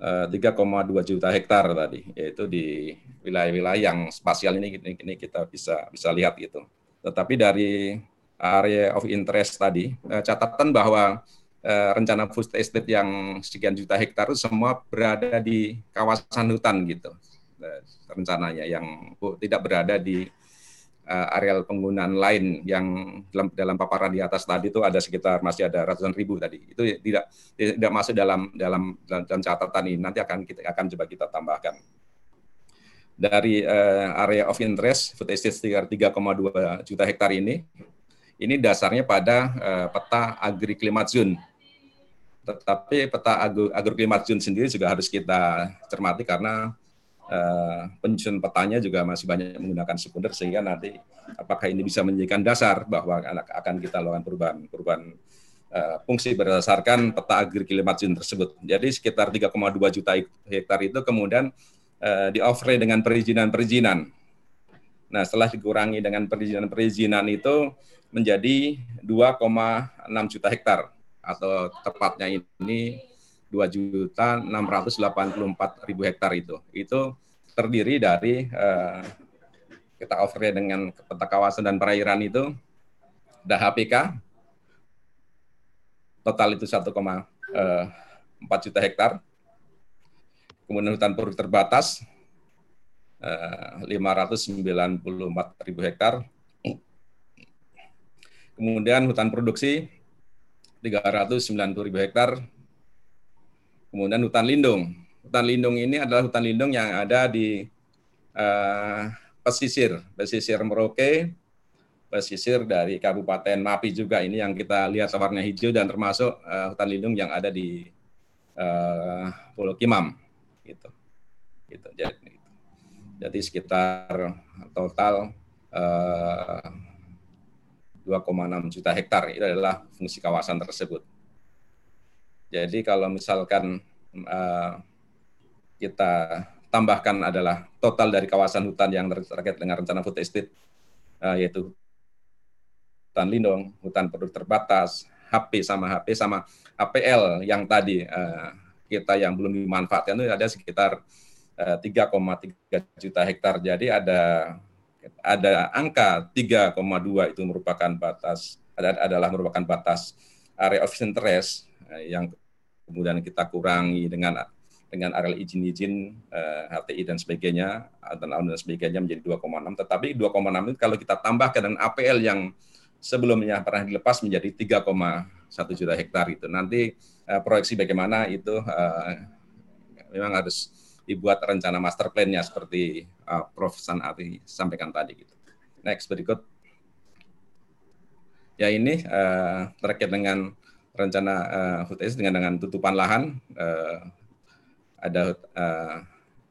3,2 eh, juta hektar tadi, yaitu di wilayah-wilayah yang spasial ini, ini kita bisa bisa lihat gitu. Tetapi dari area of interest tadi, eh, catatan bahwa eh, rencana food estate yang sekian juta hektar itu semua berada di kawasan hutan gitu rencananya yang tidak berada di uh, areal penggunaan lain yang dalam dalam paparan di atas tadi itu ada sekitar masih ada ratusan ribu tadi. Itu tidak tidak masuk dalam dalam dalam catatan ini. Nanti akan kita akan coba kita tambahkan. Dari uh, area of interest food estate sekitar 3,2 juta hektar ini ini dasarnya pada uh, peta agri climate zone. Tetapi peta agri climate zone sendiri juga harus kita cermati karena uh, penyusun petanya juga masih banyak menggunakan sekunder sehingga nanti apakah ini bisa menjadikan dasar bahwa akan kita lakukan perubahan perubahan uh, fungsi berdasarkan peta agri zone tersebut. Jadi sekitar 3,2 juta hektar itu kemudian uh, di offer dengan perizinan-perizinan. Nah, setelah dikurangi dengan perizinan-perizinan itu menjadi 2,6 juta hektar atau tepatnya ini 2 juta 684 ribu hektar itu. Itu terdiri dari uh, kita offer dengan peta kawasan dan perairan itu ada HPK total itu 1,4 uh, juta hektar. Kemudian hutan produk terbatas uh, 594 ribu hektar. Kemudian hutan produksi 390 ribu hektar Kemudian hutan lindung. Hutan lindung ini adalah hutan lindung yang ada di uh, pesisir, pesisir Merauke, pesisir dari Kabupaten Mapi juga ini yang kita lihat warna hijau dan termasuk uh, hutan lindung yang ada di uh, Pulau Kimam gitu. Gitu. Jadi, jadi sekitar total uh, 2,6 juta hektar itu adalah fungsi kawasan tersebut. Jadi kalau misalkan uh, kita tambahkan adalah total dari kawasan hutan yang terkait dengan rencana food estate, uh, yaitu hutan lindung, hutan produk terbatas, HP sama HP sama APL yang tadi uh, kita yang belum dimanfaatkan itu ada sekitar uh, 3,3 juta hektar. Jadi ada ada angka 3,2 itu merupakan batas adalah merupakan batas area of interest yang kemudian kita kurangi dengan dengan area izin-izin uh, eh, HTI dan sebagainya dan dan sebagainya menjadi 2,6 tetapi 2,6 itu kalau kita tambahkan dengan APL yang sebelumnya pernah dilepas menjadi 3,1 juta hektar itu nanti uh, proyeksi bagaimana itu uh, memang harus dibuat rencana master plan-nya seperti uh, Prof. Sanati sampaikan tadi gitu. Next berikut. Ya ini uh, terkait dengan rencana uh, HUTS dengan dengan tutupan lahan uh, ada uh,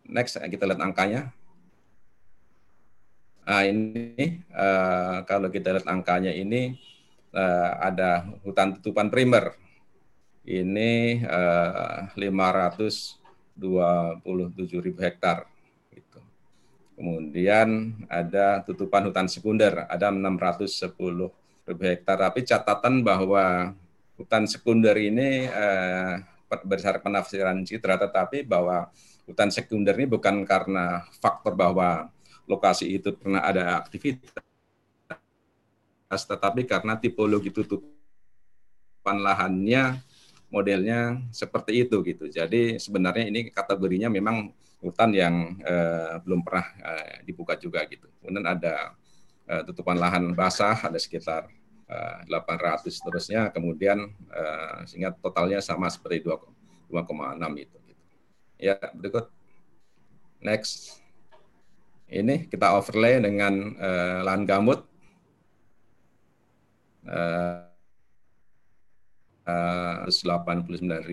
next kita lihat angkanya. Nah, ini uh, kalau kita lihat angkanya ini uh, ada hutan tutupan primer. Ini uh, 527 ribu hektar. Gitu. Kemudian ada tutupan hutan sekunder, ada 610 ribu hektar. Tapi catatan bahwa hutan sekunder ini uh, berdasarkan penafsiran Citra, tetapi bahwa hutan sekunder ini bukan karena faktor bahwa lokasi itu pernah ada aktivitas, tetapi karena tipologi tutupan lahannya modelnya seperti itu gitu. Jadi sebenarnya ini kategorinya memang hutan yang eh, belum pernah eh, dibuka juga gitu. Kemudian ada eh, tutupan lahan basah ada sekitar 800 eh, seterusnya kemudian uh, sehingga totalnya sama seperti 2,6 itu gitu. ya berikut. Next. Ini kita overlay dengan uh, lahan gambut. Uh, uh, 89.000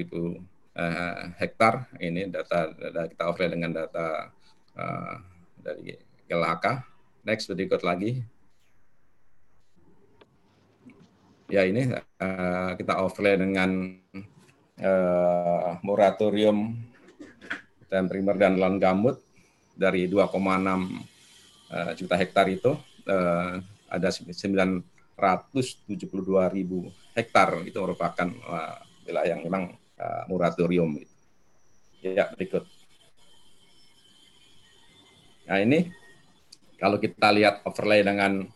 uh, hektar. Ini data, data kita overlay dengan data uh, dari GLHK next berikut lagi ya ini uh, kita overlay dengan uh, moratorium dan primer dan lahan gambut dari 2,6 uh, eh, juta hektar itu uh, ada 972 ribu hektar itu merupakan uh, wilayah yang memang uh, moratorium. Ya berikut. Nah ini kalau kita lihat overlay dengan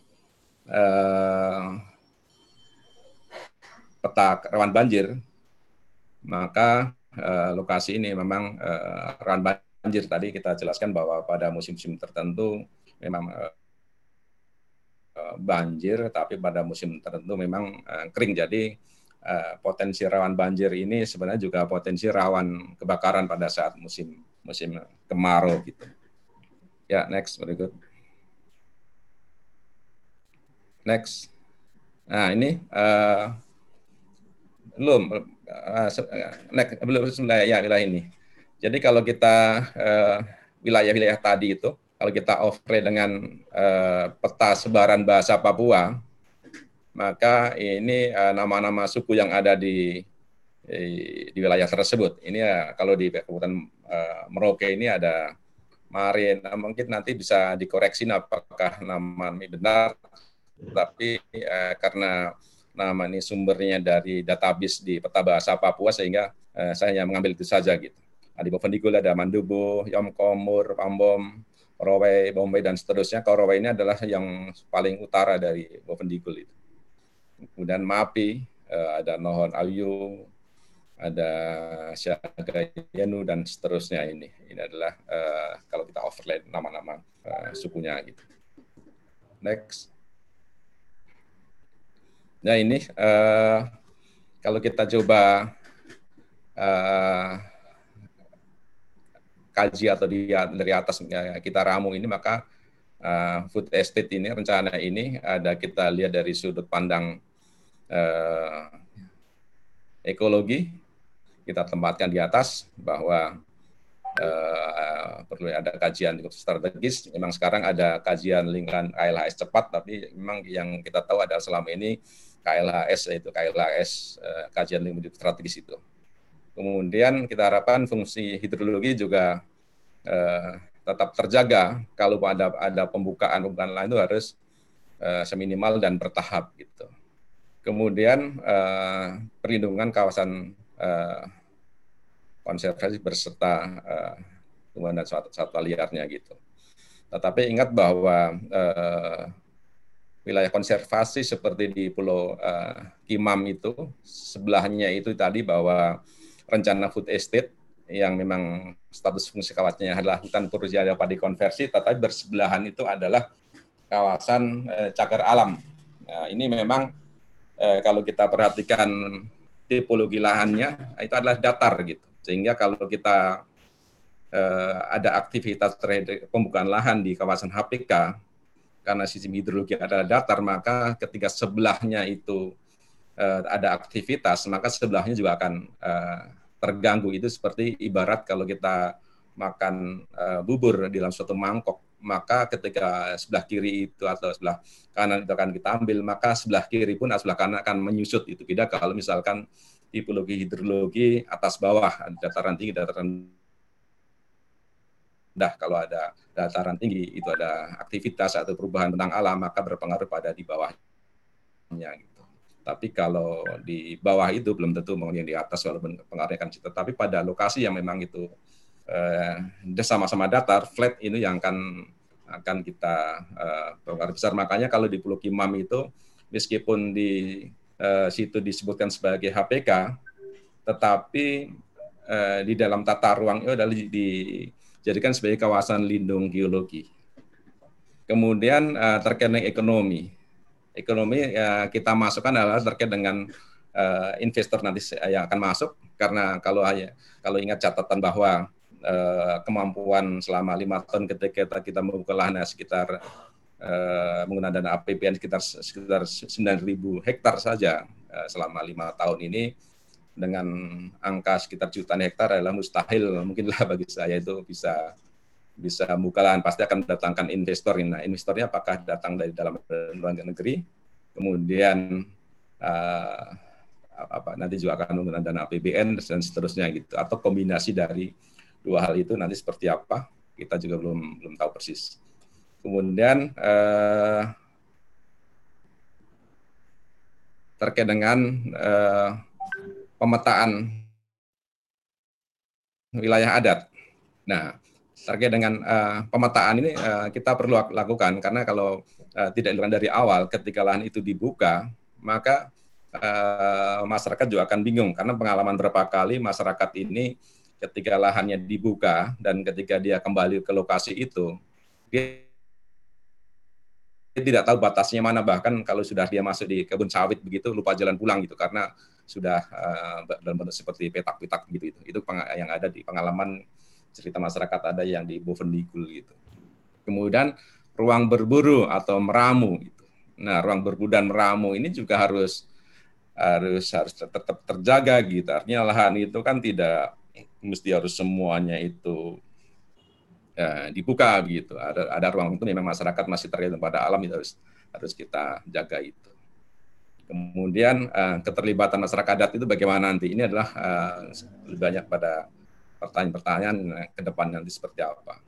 peta rawan banjir, maka uh, lokasi ini memang uh, rawan banjir. Tadi kita jelaskan bahwa pada musim-musim tertentu memang uh, banjir, tapi pada musim tertentu memang uh, kering. Jadi uh, potensi rawan banjir ini sebenarnya juga potensi rawan kebakaran pada saat musim musim kemarau gitu. Ya, next berikut. Next. Nah, ini uh, belum uh, belum wilayah ya wilayah ini. Jadi kalau kita wilayah-wilayah uh, tadi itu kalau kita overlay dengan uh, peta sebaran bahasa Papua, maka ini nama-nama uh, suku yang ada di, di di wilayah tersebut. Ini ya kalau di Kabupaten uh, Merauke ini ada Marin, nah, mungkin nanti bisa dikoreksi apakah nama ini benar, tapi uh, karena nama ini sumbernya dari database di peta bahasa Papua sehingga uh, saya hanya mengambil itu saja gitu. Nah, di Bovendigul ada Mandubu, Yomkomur, Pambom, Korowai, Bombay dan seterusnya. Korowai ini adalah yang paling utara dari Bovendigul itu. Kemudian Mapi, uh, ada Nohon Ayu, ada Syagayanu dan seterusnya ini. Ini adalah uh, kalau kita overlay nama-nama uh, sukunya gitu. Next. Nah ini uh, kalau kita coba uh, kaji atau di, dari atas ya, kita ramu ini maka uh, food estate ini rencana ini ada kita lihat dari sudut pandang uh, ekologi kita tempatkan di atas bahwa uh, perlu ada kajian cukup strategis. Memang sekarang ada kajian lingkungan KLHS cepat, tapi memang yang kita tahu adalah selama ini KLHS yaitu KLHS uh, kajian lingkungan strategis itu. Kemudian kita harapkan fungsi hidrologi juga uh, tetap terjaga kalau ada ada pembukaan pembukaan lain itu harus uh, seminimal dan bertahap gitu. Kemudian uh, perlindungan kawasan uh, konservasi berserta uh, tumbuhan dan satwa liarnya gitu. Tetapi ingat bahwa uh, wilayah konservasi seperti di Pulau uh, Kimam itu sebelahnya itu tadi bahwa rencana food estate yang memang status fungsi kawasannya adalah hutan purjaya padi konversi, tetapi bersebelahan itu adalah kawasan uh, cagar alam. Nah, ini memang uh, kalau kita perhatikan tipologi lahannya itu adalah datar gitu. Sehingga kalau kita uh, ada aktivitas pembukaan lahan di kawasan HPK karena sistem hidrologi adalah datar, maka ketika sebelahnya itu uh, ada aktivitas, maka sebelahnya juga akan uh, terganggu. Itu seperti ibarat kalau kita makan uh, bubur di dalam suatu mangkok, maka ketika sebelah kiri itu atau sebelah kanan itu akan kita ambil, maka sebelah kiri pun atau sebelah kanan akan menyusut. Itu beda kalau misalkan tipologi hidrologi atas bawah, dataran tinggi, dataran rendah. Kalau ada dataran tinggi itu ada aktivitas atau perubahan bentang alam maka berpengaruh pada di bawahnya gitu. Tapi kalau di bawah itu belum tentu yang di atas walaupun pengaruhnya kan tetapi pada lokasi yang memang itu eh, sama-sama datar flat ini yang akan akan kita eh, pengaruh besar makanya kalau di Pulau Kimam itu meskipun di eh, situ disebutkan sebagai HPK tetapi eh, di dalam tata ruang itu adalah di, di jadikan sebagai kawasan lindung geologi. Kemudian uh, terkait dengan ekonomi, ekonomi uh, kita masukkan adalah terkait dengan uh, investor nanti yang akan masuk karena kalau kalau ingat catatan bahwa uh, kemampuan selama lima tahun ketika kita membuka lahan sekitar uh, menggunakan dana APBN sekitar sekitar 9.000 hektar saja uh, selama lima tahun ini dengan angka sekitar jutaan hektar adalah mustahil mungkinlah bagi saya itu bisa bisa buka lahan. Pasti akan mendatangkan investor. Nah investornya apakah datang dari dalam luar negeri? Kemudian uh, apa nanti juga akan menggunakan dana APBN dan seterusnya gitu. Atau kombinasi dari dua hal itu nanti seperti apa kita juga belum belum tahu persis. Kemudian uh, terkait dengan uh, pemetaan wilayah adat. Nah, terkait dengan uh, pemetaan ini uh, kita perlu lakukan karena kalau uh, tidak dilakukan dari awal ketika lahan itu dibuka, maka uh, masyarakat juga akan bingung karena pengalaman berapa kali masyarakat ini ketika lahannya dibuka dan ketika dia kembali ke lokasi itu dia tidak tahu batasnya mana bahkan kalau sudah dia masuk di kebun sawit begitu lupa jalan pulang gitu karena sudah uh, dalam bentuk seperti petak-petak gitu itu. Itu yang ada di pengalaman cerita masyarakat ada yang di Bovendigul gitu. Kemudian ruang berburu atau meramu gitu. Nah, ruang berburu dan meramu ini juga harus harus harus tetap terjaga gitu. Artinya lahan itu kan tidak mesti harus semuanya itu ya, dibuka gitu. Ada ada ruang itu memang masyarakat masih terkait pada alam itu harus harus kita jaga itu. Kemudian uh, keterlibatan masyarakat adat itu bagaimana nanti? Ini adalah uh, lebih banyak pada pertanyaan-pertanyaan ke depan nanti seperti apa.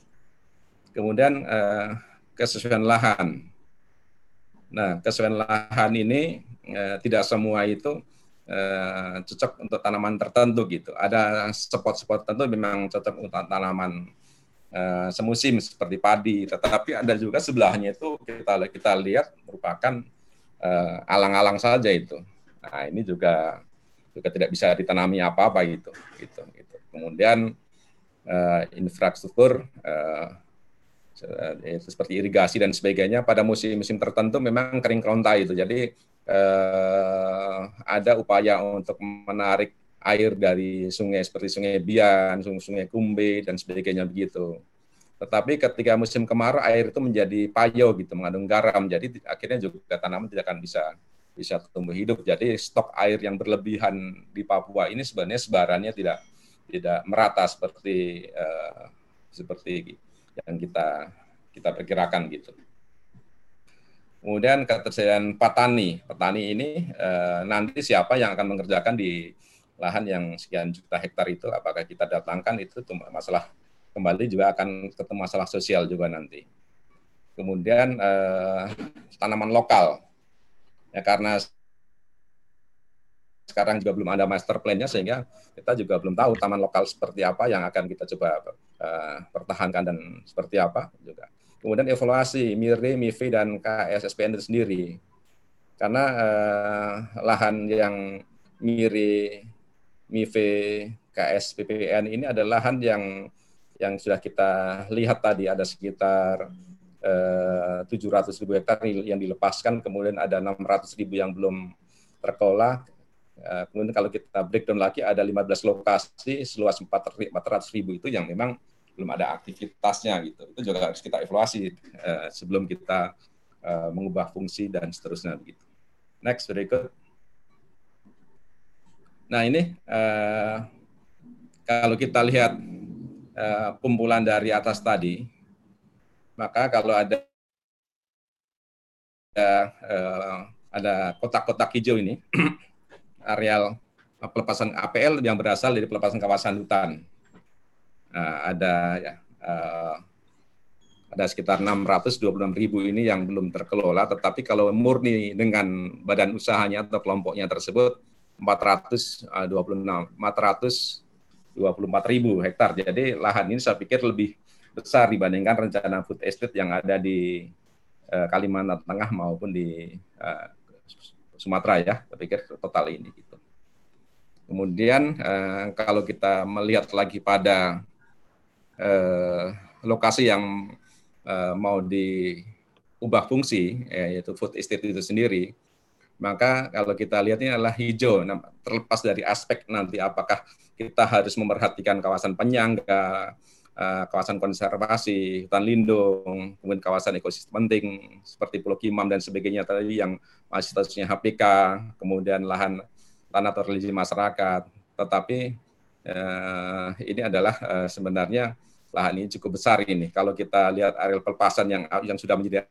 Kemudian uh, kesesuaian lahan. Nah, kesesuaian lahan ini uh, tidak semua itu uh, cocok untuk tanaman tertentu gitu. Ada spot-spot tertentu memang cocok untuk tanaman uh, semusim seperti padi, tetapi ada juga sebelahnya itu kita kita lihat merupakan alang-alang saja itu. Nah ini juga juga tidak bisa ditanami apa-apa gitu, gitu, gitu. Kemudian uh, infrastruktur uh, seperti irigasi dan sebagainya pada musim-musim tertentu memang kering kerontai itu. Jadi uh, ada upaya untuk menarik air dari sungai seperti sungai Bian, sungai Kumbe dan sebagainya begitu. Tetapi ketika musim kemarau air itu menjadi payo gitu, mengandung garam. Jadi akhirnya juga tanaman tidak akan bisa bisa tumbuh hidup. Jadi stok air yang berlebihan di Papua ini sebenarnya sebarannya tidak tidak merata seperti uh, seperti yang kita kita perkirakan gitu. Kemudian ketersediaan petani. Petani ini uh, nanti siapa yang akan mengerjakan di lahan yang sekian juta hektar itu? Apakah kita datangkan itu masalah kembali juga akan ketemu masalah sosial juga nanti. Kemudian eh, tanaman lokal, ya karena sekarang juga belum ada master plan-nya sehingga kita juga belum tahu taman lokal seperti apa yang akan kita coba uh, pertahankan dan seperti apa juga. Kemudian evaluasi MIRI, MIFI, dan KSSPN itu sendiri. Karena uh, lahan yang MIRI, MIFI, KSPPN ini adalah lahan yang yang sudah kita lihat tadi ada sekitar eh, 700 ribu hektar yang dilepaskan, kemudian ada 600 ribu yang belum terkelola. Eh, kemudian kalau kita breakdown lagi ada 15 lokasi seluas 400 ribu itu yang memang belum ada aktivitasnya gitu. Itu juga harus kita evaluasi eh, sebelum kita mengubah fungsi dan seterusnya begitu. Next berikut. Nah ini kalau kita lihat uh, kumpulan dari atas tadi, maka kalau ada uh, ada kotak-kotak hijau ini, areal pelepasan APL yang berasal dari pelepasan kawasan hutan. Nah, ada ya, uh, ada sekitar 626 ribu ini yang belum terkelola, tetapi kalau murni dengan badan usahanya atau kelompoknya tersebut 426 400 24 ribu hektar. Jadi lahan ini saya pikir lebih besar dibandingkan rencana food estate yang ada di uh, Kalimantan Tengah maupun di uh, Sumatera ya. Saya pikir total ini gitu. Kemudian uh, kalau kita melihat lagi pada uh, lokasi yang uh, mau diubah fungsi yaitu food estate itu sendiri, maka kalau kita lihat ini adalah hijau. Nah, terlepas dari aspek nanti apakah kita harus memperhatikan kawasan penyangga, eh, kawasan konservasi, hutan lindung, kemudian kawasan ekosistem penting seperti Pulau Kimam dan sebagainya tadi yang masih statusnya HPK, kemudian lahan tanah religi masyarakat. Tetapi eh, ini adalah eh, sebenarnya lahan ini cukup besar ini. Kalau kita lihat areal pelepasan yang yang sudah menjadi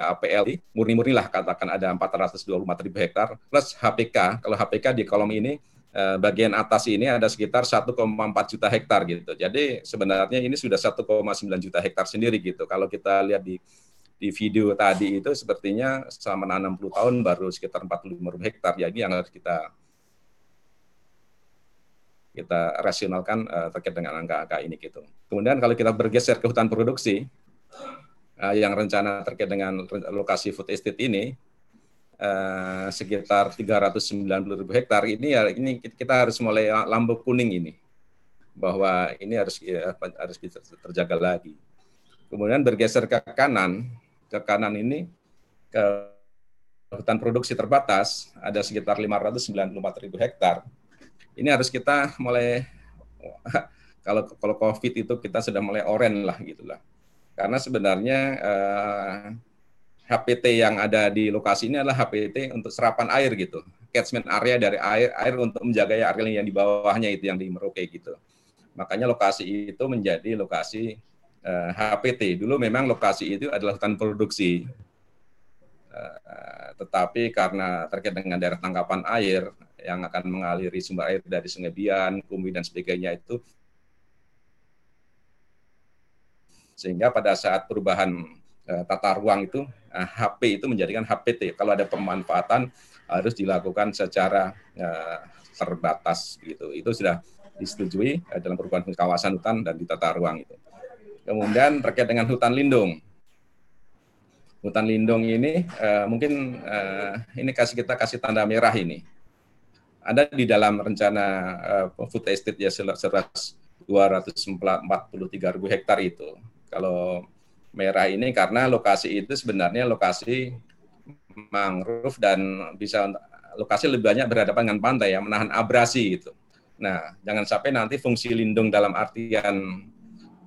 APL murni-murni lah katakan ada 424 ribu hektar plus HPK. Kalau HPK di kolom ini Eh, bagian atas ini ada sekitar 1,4 juta hektar gitu. Jadi sebenarnya ini sudah 1,9 juta hektar sendiri gitu. Kalau kita lihat di di video tadi itu sepertinya selama 60 tahun baru sekitar 45 ribu hektar. Jadi yang harus kita kita rasionalkan uh, terkait dengan angka-angka ini gitu. Kemudian kalau kita bergeser ke hutan produksi uh, yang rencana terkait dengan lokasi food estate ini uh, sekitar 390 ribu hektar ini ya ini kita harus mulai lampu kuning ini bahwa ini harus ya, harus terjaga lagi. Kemudian bergeser ke kanan, ke kanan ini ke hutan produksi terbatas ada sekitar 594 ribu hektar. Ini harus kita mulai kalau kalau COVID itu kita sudah mulai oren lah gitulah. Karena sebenarnya eh, HPT yang ada di lokasi ini adalah HPT untuk serapan air gitu. Catchment area dari air air untuk menjaga area yang di bawahnya itu yang di Merauke gitu. Makanya lokasi itu menjadi lokasi uh, eh, HPT. Dulu memang lokasi itu adalah hutan produksi. Uh, tetapi karena terkait dengan daerah tangkapan air yang akan mengaliri sumber air dari Sungai Bian, Kumbi dan sebagainya itu sehingga pada saat perubahan tata ruang itu HP eh, itu menjadikan HPT. Kalau ada pemanfaatan harus dilakukan secara uh, terbatas gitu. Itu sudah disetujui dalam perubahan kawasan hutan dan di tata ruang itu. Kemudian terkait dengan hutan lindung. Hutan lindung ini mungkin ini kasih kita kasih tanda merah ini. Ada di dalam rencana uh, food estate ya seluas 243 ribu hektar itu. Kalau merah ini karena lokasi itu sebenarnya lokasi mangrove dan bisa lokasi lebih banyak berhadapan dengan pantai yang menahan abrasi gitu. Nah, jangan sampai nanti fungsi lindung dalam artian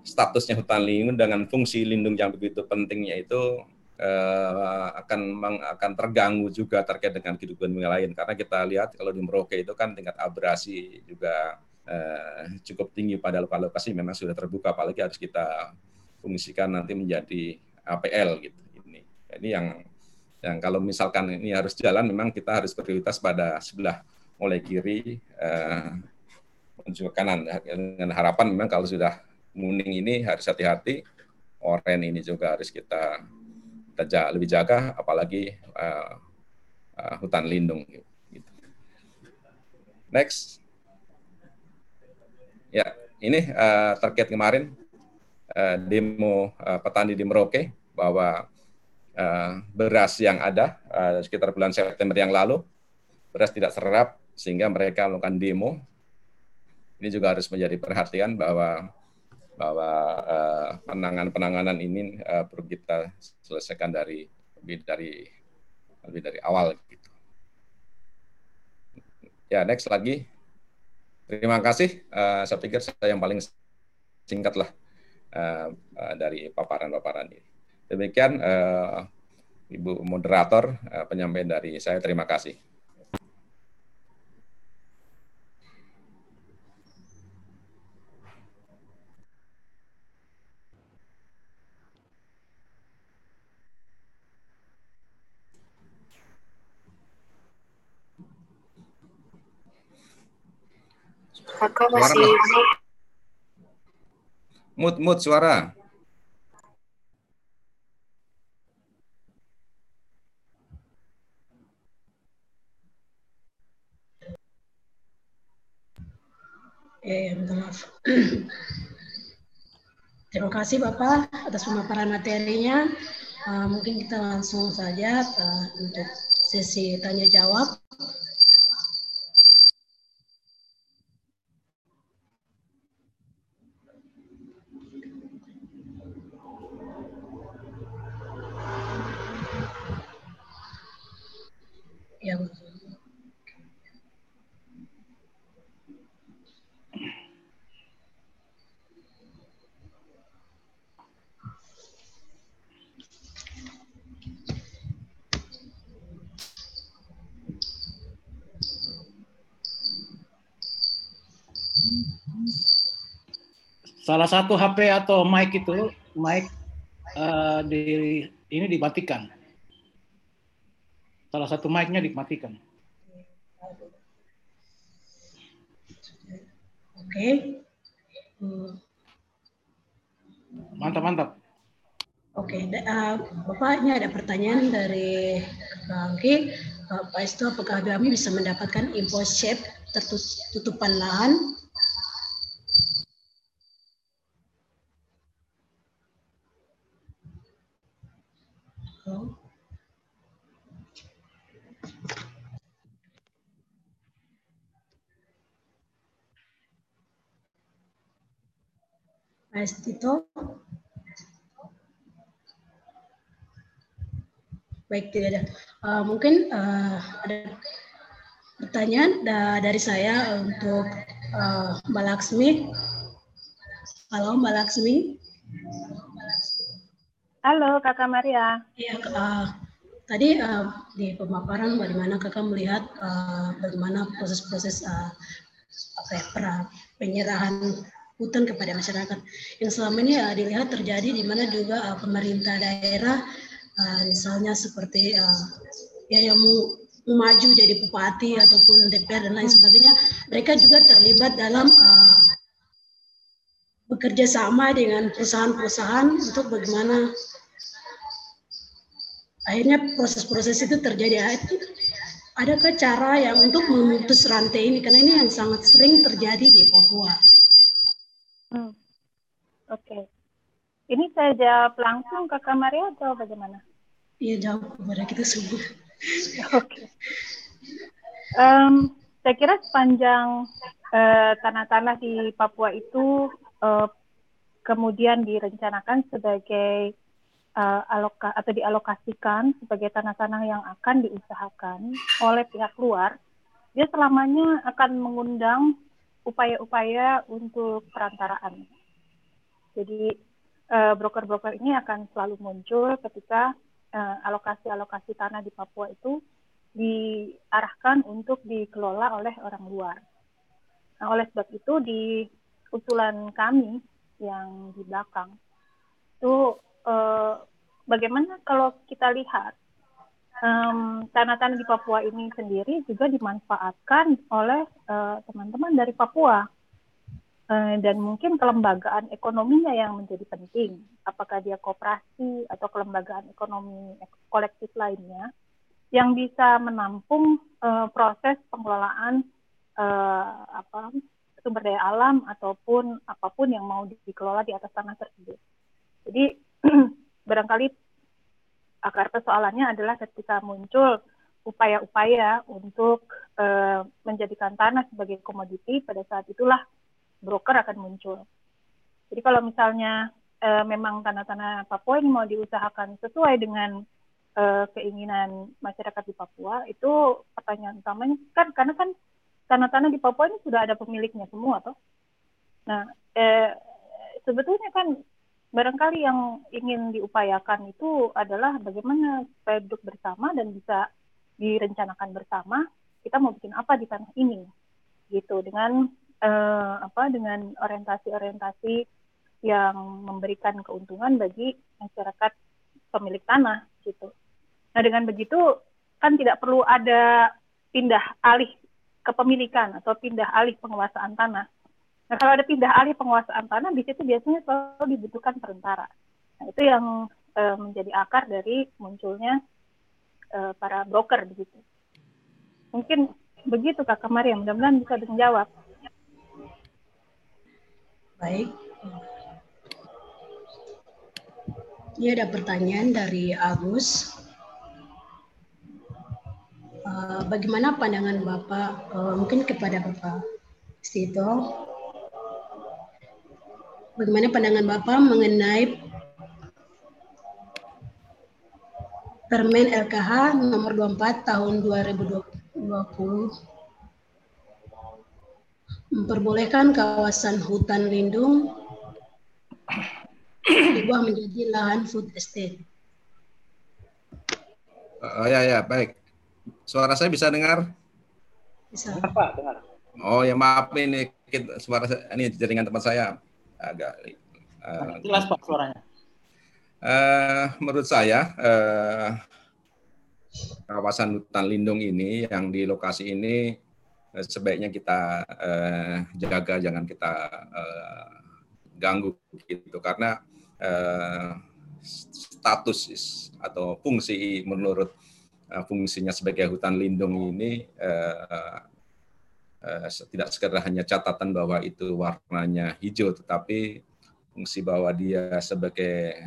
statusnya hutan lindung dengan fungsi lindung yang begitu pentingnya itu eh, akan akan terganggu juga terkait dengan kehidupan lain karena kita lihat kalau di Merauke itu kan tingkat abrasi juga eh, cukup tinggi pada lokasi memang sudah terbuka apalagi harus kita fungsikan nanti menjadi APL gitu. Ini ini yang yang kalau misalkan ini harus jalan memang kita harus prioritas pada sebelah mulai kiri eh, menuju kanan dengan harapan memang kalau sudah kuning ini harus hati-hati oren ini juga harus kita kita lebih jaga apalagi uh, uh, hutan lindung gitu. Next. Ya, ini uh, terkait kemarin uh, demo uh, petani di Merauke bahwa uh, beras yang ada uh, sekitar bulan September yang lalu beras tidak serap sehingga mereka melakukan demo. Ini juga harus menjadi perhatian bahwa bahwa uh, penanganan-penanganan ini uh, perlu kita selesaikan dari lebih dari lebih dari awal gitu. Ya, next lagi. Terima kasih. Uh, saya pikir saya yang paling singkat lah uh, uh, dari paparan-paparan ini. Demikian uh, Ibu moderator uh, penyampaian dari saya. Terima kasih. Kakak masih mut mut suara. Ya, minta maaf. Terima kasih Bapak atas pemaparan materinya. Uh, mungkin kita langsung saja uh, untuk sesi tanya jawab. Ya, salah satu HP atau mic itu mic uh, di ini dimatikan. Salah satu mic-nya dimatikan. Oke. Hmm, Mantap mantap. Oke, da- uh, Bapak ini ada pertanyaan dari Bang Ki. Uh, Pak Isto, apakah kami bisa mendapatkan info shape tertutupan lahan? Oh. Pak Istito. Baik, tidak ada. Uh, mungkin uh, ada pertanyaan da- dari saya untuk uh, Mbak Laksmi. Halo Mbak Laksmi. Halo Kakak Maria. Iya, uh, tadi uh, di pemaparan bagaimana Kakak melihat uh, bagaimana proses-proses uh, ya, penyerahan hutan kepada masyarakat yang selama ini uh, dilihat terjadi di mana juga uh, pemerintah daerah uh, misalnya seperti uh, ya yang mau maju jadi bupati ataupun DPR dan lain sebagainya mereka juga terlibat dalam uh, bekerja sama dengan perusahaan-perusahaan untuk bagaimana akhirnya proses-proses itu terjadi. Adakah cara yang untuk memutus rantai ini? Karena ini yang sangat sering terjadi di Papua. Hmm. Oke. Ini saya jawab langsung Kakak Maria atau bagaimana? Iya jawab kepada kita semua. Oke. Em, saya kira sepanjang eh, tanah-tanah di Papua itu eh, kemudian direncanakan sebagai eh, aloka atau dialokasikan sebagai tanah-tanah yang akan diusahakan oleh pihak luar, dia selamanya akan mengundang upaya-upaya untuk perantaraan. Jadi eh, broker-broker ini akan selalu muncul ketika eh, alokasi-alokasi tanah di Papua itu diarahkan untuk dikelola oleh orang luar. Nah, oleh sebab itu di usulan kami yang di belakang itu eh, bagaimana kalau kita lihat em, tanah-tanah di Papua ini sendiri juga dimanfaatkan oleh eh, teman-teman dari Papua Eh, dan mungkin kelembagaan ekonominya yang menjadi penting. Apakah dia koperasi atau kelembagaan ekonomi kolektif lainnya yang bisa menampung eh, proses pengelolaan eh, apa sumber daya alam ataupun apa pun yang mau dikelola di atas tanah tersebut. Jadi barangkali akar persoalannya adalah ketika muncul upaya-upaya untuk uh, menjadikan tanah sebagai komoditi, pada saat itulah broker akan muncul. Jadi kalau misalnya uh, memang tanah-tanah Papua ini mau diusahakan sesuai dengan uh, keinginan masyarakat di Papua, itu pertanyaan utamanya kan karena kan tanah-tanah di Papua ini sudah ada pemiliknya semua, toh. Nah, eh, sebetulnya kan barangkali yang ingin diupayakan itu adalah bagaimana supaya duduk bersama dan bisa direncanakan bersama kita mau bikin apa di tanah ini gitu dengan uh, apa dengan orientasi-orientasi yang memberikan keuntungan bagi masyarakat pemilik tanah gitu. Nah dengan begitu kan tidak perlu ada pindah alih kepemilikan atau pindah alih penguasaan tanah. Nah kalau ada pindah alih penguasaan tanah di situ biasanya selalu dibutuhkan perantara. Nah itu yang uh, menjadi akar dari munculnya uh, para broker begitu. Mungkin begitu Kak Maria, mudah-mudahan bisa menjawab. Baik. Ini ada pertanyaan dari Agus. Uh, bagaimana pandangan Bapak, uh, mungkin kepada Bapak Sito, bagaimana pandangan Bapak mengenai Permen LKH nomor 24 tahun 2020 memperbolehkan kawasan hutan lindung diubah menjadi lahan food estate. Oh ya ya baik. Suara saya bisa dengar? Bisa. Pak, dengar. Oh ya maaf ini suara saya, ini jaringan tempat saya agak uh, jelas Pak suaranya. Uh, menurut saya uh, kawasan hutan lindung ini yang di lokasi ini uh, sebaiknya kita uh, jaga, jangan kita uh, ganggu gitu karena uh, status atau fungsi menurut uh, fungsinya sebagai hutan lindung ini uh, uh, tidak sekedar hanya catatan bahwa itu warnanya hijau, tetapi fungsi bahwa dia sebagai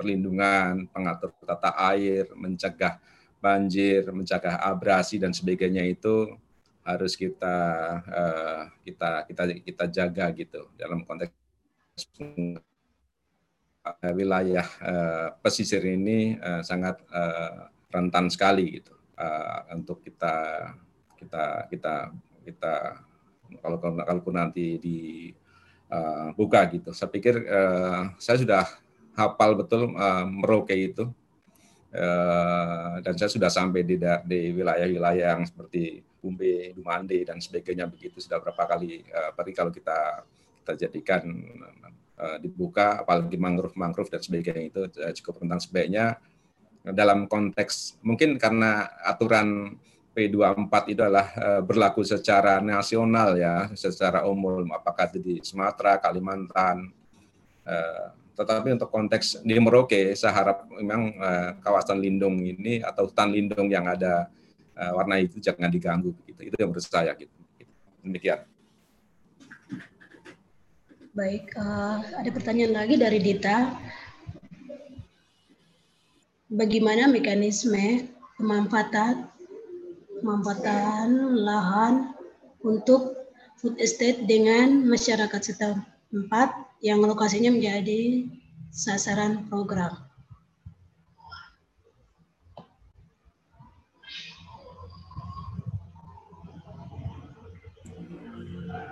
perlindungan, pengatur tata air, mencegah banjir, mencegah abrasi dan sebagainya itu harus kita uh, kita kita kita jaga gitu dalam konteks wilayah uh, pesisir ini uh, sangat uh, rentan sekali gitu. Uh, untuk kita kita kita kita kalau kalau nanti dibuka uh, gitu. Saya pikir uh, saya sudah hafal betul uh, Merauke itu. Uh, dan saya sudah sampai di di wilayah-wilayah yang seperti Umbe, Dumande dan sebagainya begitu. Sudah berapa kali uh, kalau kita kita jadikan uh, dibuka apalagi mangrove-mangrove dan sebagainya itu cukup tentang sebaiknya dalam konteks mungkin karena aturan P24 itu adalah uh, berlaku secara nasional ya, secara umum apakah itu di Sumatera, Kalimantan, uh, tetapi untuk konteks di Merauke, saya harap memang uh, kawasan lindung ini atau hutan lindung yang ada warna itu jangan diganggu. Gitu. Itu yang menurut saya. Gitu. Demikian. Baik, ada pertanyaan lagi dari Dita. Bagaimana mekanisme pemanfaatan pemanfaatan lahan untuk food estate dengan masyarakat setempat yang lokasinya menjadi sasaran program.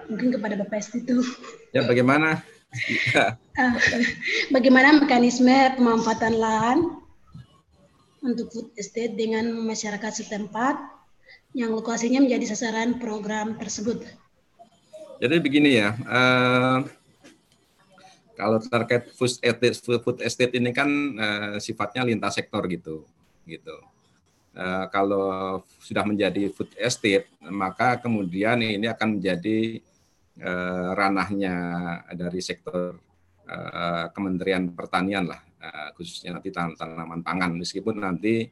Mungkin kepada Bapak itu. Ya, bagaimana? Ah, bagaimana mekanisme pemanfaatan lahan untuk food estate dengan masyarakat setempat yang lokasinya menjadi sasaran program tersebut? Jadi begini ya, uh, kalau terkait food estate, food estate ini kan uh, sifatnya lintas sektor gitu, gitu. Uh, kalau sudah menjadi food estate, maka kemudian ini akan menjadi uh, ranahnya dari sektor uh, Kementerian Pertanian lah, khususnya nanti tan tanaman pangan. Meskipun nanti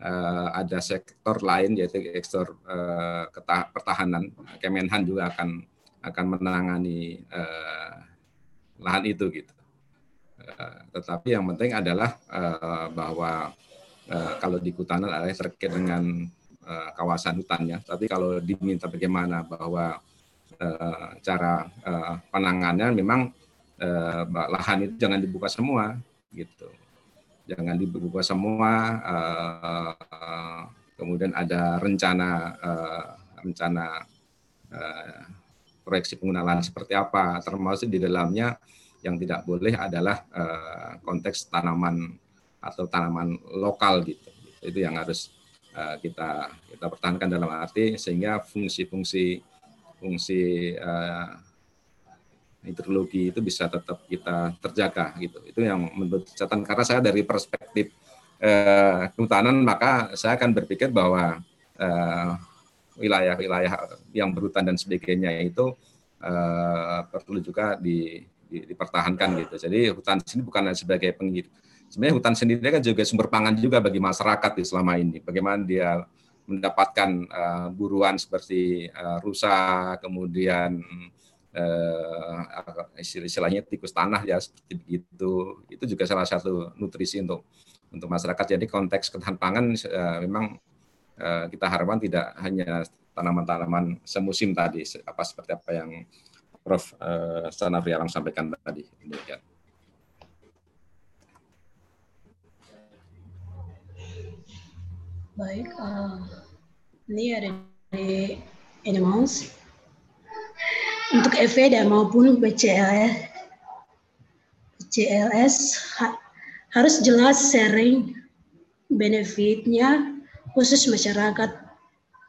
uh, ada sektor lain yaitu sektor uh, pertahanan, Kemenhan juga akan akan menangani uh, lahan itu gitu. Uh, tetapi yang penting adalah uh, bahwa uh, kalau di kehutanan adalah terkait dengan uh, kawasan hutannya. Tapi kalau diminta bagaimana bahwa cara uh, penanganannya memang uh, lahan itu jangan dibuka semua gitu. Jangan dibuka semua. Uh, kemudian ada rencana uh, rencana uh, proyeksi penggunaan seperti apa, termasuk di dalamnya yang tidak boleh adalah uh, konteks tanaman atau tanaman lokal gitu. Itu yang harus uh, kita kita pertahankan dalam arti sehingga fungsi-fungsi fungsi uh, hidrologi itu bisa tetap kita terjaga gitu. Itu yang menurut catatan karena saya dari perspektif uh, kehutanan maka saya akan berpikir bahwa uh, wilayah-wilayah yang berhutan dan sebagainya itu uh, perlu juga di, di, dipertahankan gitu. Jadi hutan sini bukan sebagai penghidup. Sebenarnya hutan sendiri kan juga sumber pangan juga bagi masyarakat di selama ini. Bagaimana dia mendapatkan uh, buruan seperti uh, rusa, kemudian uh, istilahnya tikus tanah ya seperti itu. Itu juga salah satu nutrisi untuk untuk masyarakat. Jadi konteks ketahanan pangan uh, memang Eh, kita harapkan tidak hanya tanaman-tanaman semusim tadi apa seperti apa yang Prof. Uh, Sanafri Alam sampaikan tadi. Demikian. Baik, uh, ini ada di Animals untuk dan maupun BCLS, BCLS ha, harus jelas sharing benefitnya khusus masyarakat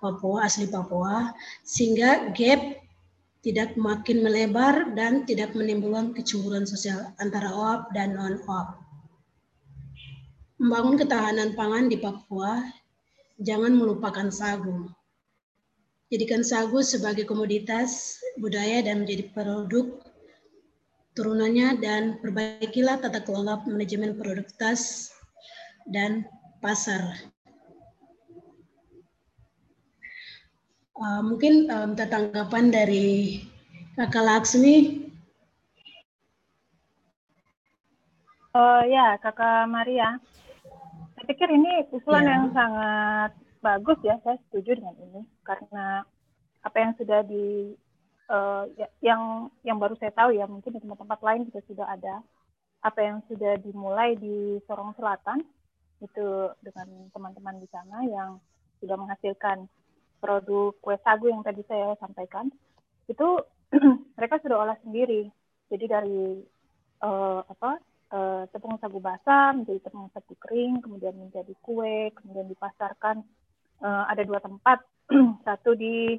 Papua asli Papua sehingga gap tidak makin melebar dan tidak menimbulkan kecemburuan sosial antara OAP dan non-OAP. Membangun ketahanan pangan di Papua, jangan melupakan sagu. Jadikan sagu sebagai komoditas budaya dan menjadi produk turunannya dan perbaikilah tata kelola manajemen produktivitas dan pasar. Uh, mungkin um, tanggapan dari Kakak Laksmi. Uh, ya, Kakak Maria. Saya pikir ini usulan ya. yang sangat bagus ya, saya setuju dengan ini karena apa yang sudah di uh, ya, yang yang baru saya tahu ya mungkin di tempat-tempat lain juga sudah ada apa yang sudah dimulai di Sorong Selatan itu dengan teman-teman di sana yang sudah menghasilkan produk kue sagu yang tadi saya sampaikan itu mereka sudah olah sendiri. Jadi dari uh, apa uh, tepung sagu basah menjadi tepung sagu kering, kemudian menjadi kue, kemudian dipasarkan uh, ada dua tempat, satu di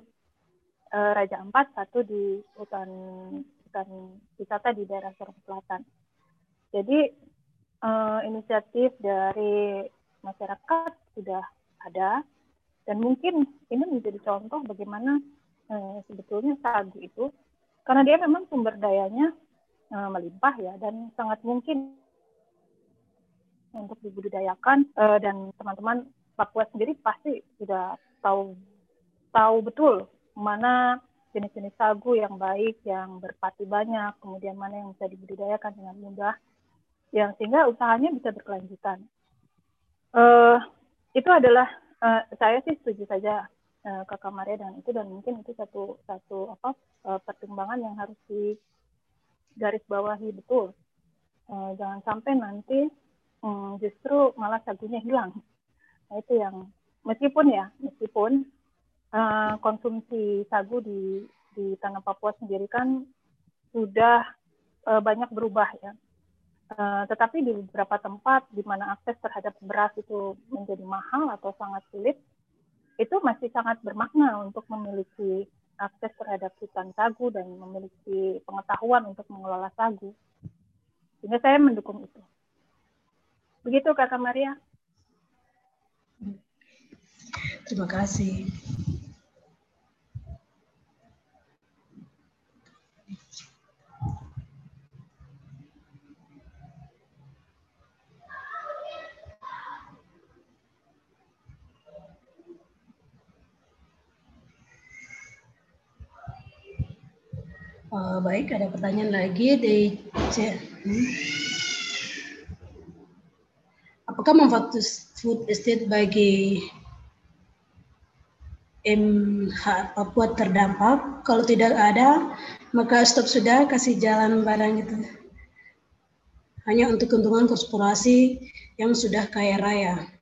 uh, Raja Ampat, satu di hutan hutan wisata di daerah Sorong Selatan. Jadi uh, inisiatif dari masyarakat sudah ada. Dan mungkin ini menjadi contoh bagaimana eh, sebetulnya sagu itu, karena dia memang sumber dayanya eh, melimpah ya, dan sangat mungkin untuk dibudidayakan dan teman-teman Papua sendiri pasti sudah tahu tahu betul mana jenis-jenis sagu yang baik, yang berpati banyak, kemudian mana yang bisa dibudidayakan dengan mudah, yang sehingga usahanya bisa berkelanjutan. Uh, itu adalah uh, saya sih setuju saja uh, kakak Maria dengan itu dan mungkin itu satu satu apa uh, pertimbangan yang harus di garis bawahi betul. Uh, jangan sampai nanti um, justru malah sagunya hilang. Nah itu yang meskipun ya meskipun uh, konsumsi sagu di di tanah Papua sendiri kan sudah uh, banyak berubah ya Eh, tetapi di beberapa tempat di mana akses terhadap beras itu menjadi mahal atau sangat sulit, itu masih sangat bermakna untuk memiliki akses terhadap hutan sagu dan memiliki pengetahuan untuk mengelola sagu. Sehingga saya mendukung itu. Begitu Kakak Maria. Terima kasih. Uh, baik, ada pertanyaan lagi di chat. Hmm. Apakah manfaat food estate bagi MH Papua terdampak? Kalau tidak ada, maka stop sudah kasih jalan barang itu. Hanya untuk keuntungan korporasi yang sudah kaya raya.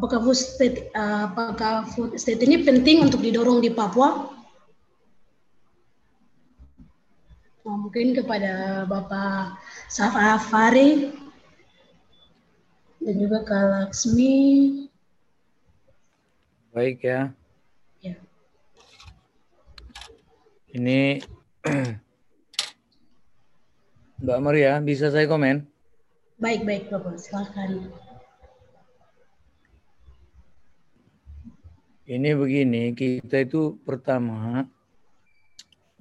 apakah food state uh, apakah food state ini penting untuk didorong di Papua? Nah, mungkin kepada Bapak Safari dan juga Kak Laksmi. Baik ya. ya. Ini Mbak Maria, bisa saya komen? Baik, baik Bapak, silakan. Ini begini, kita itu pertama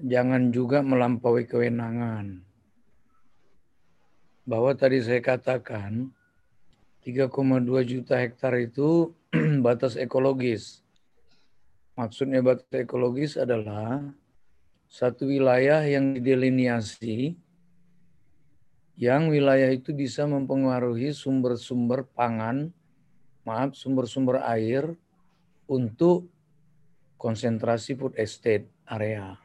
jangan juga melampaui kewenangan. Bahwa tadi saya katakan 3,2 juta hektar itu batas ekologis. Maksudnya batas ekologis adalah satu wilayah yang dideliniasi yang wilayah itu bisa mempengaruhi sumber-sumber pangan, maaf, sumber-sumber air, untuk konsentrasi food estate area.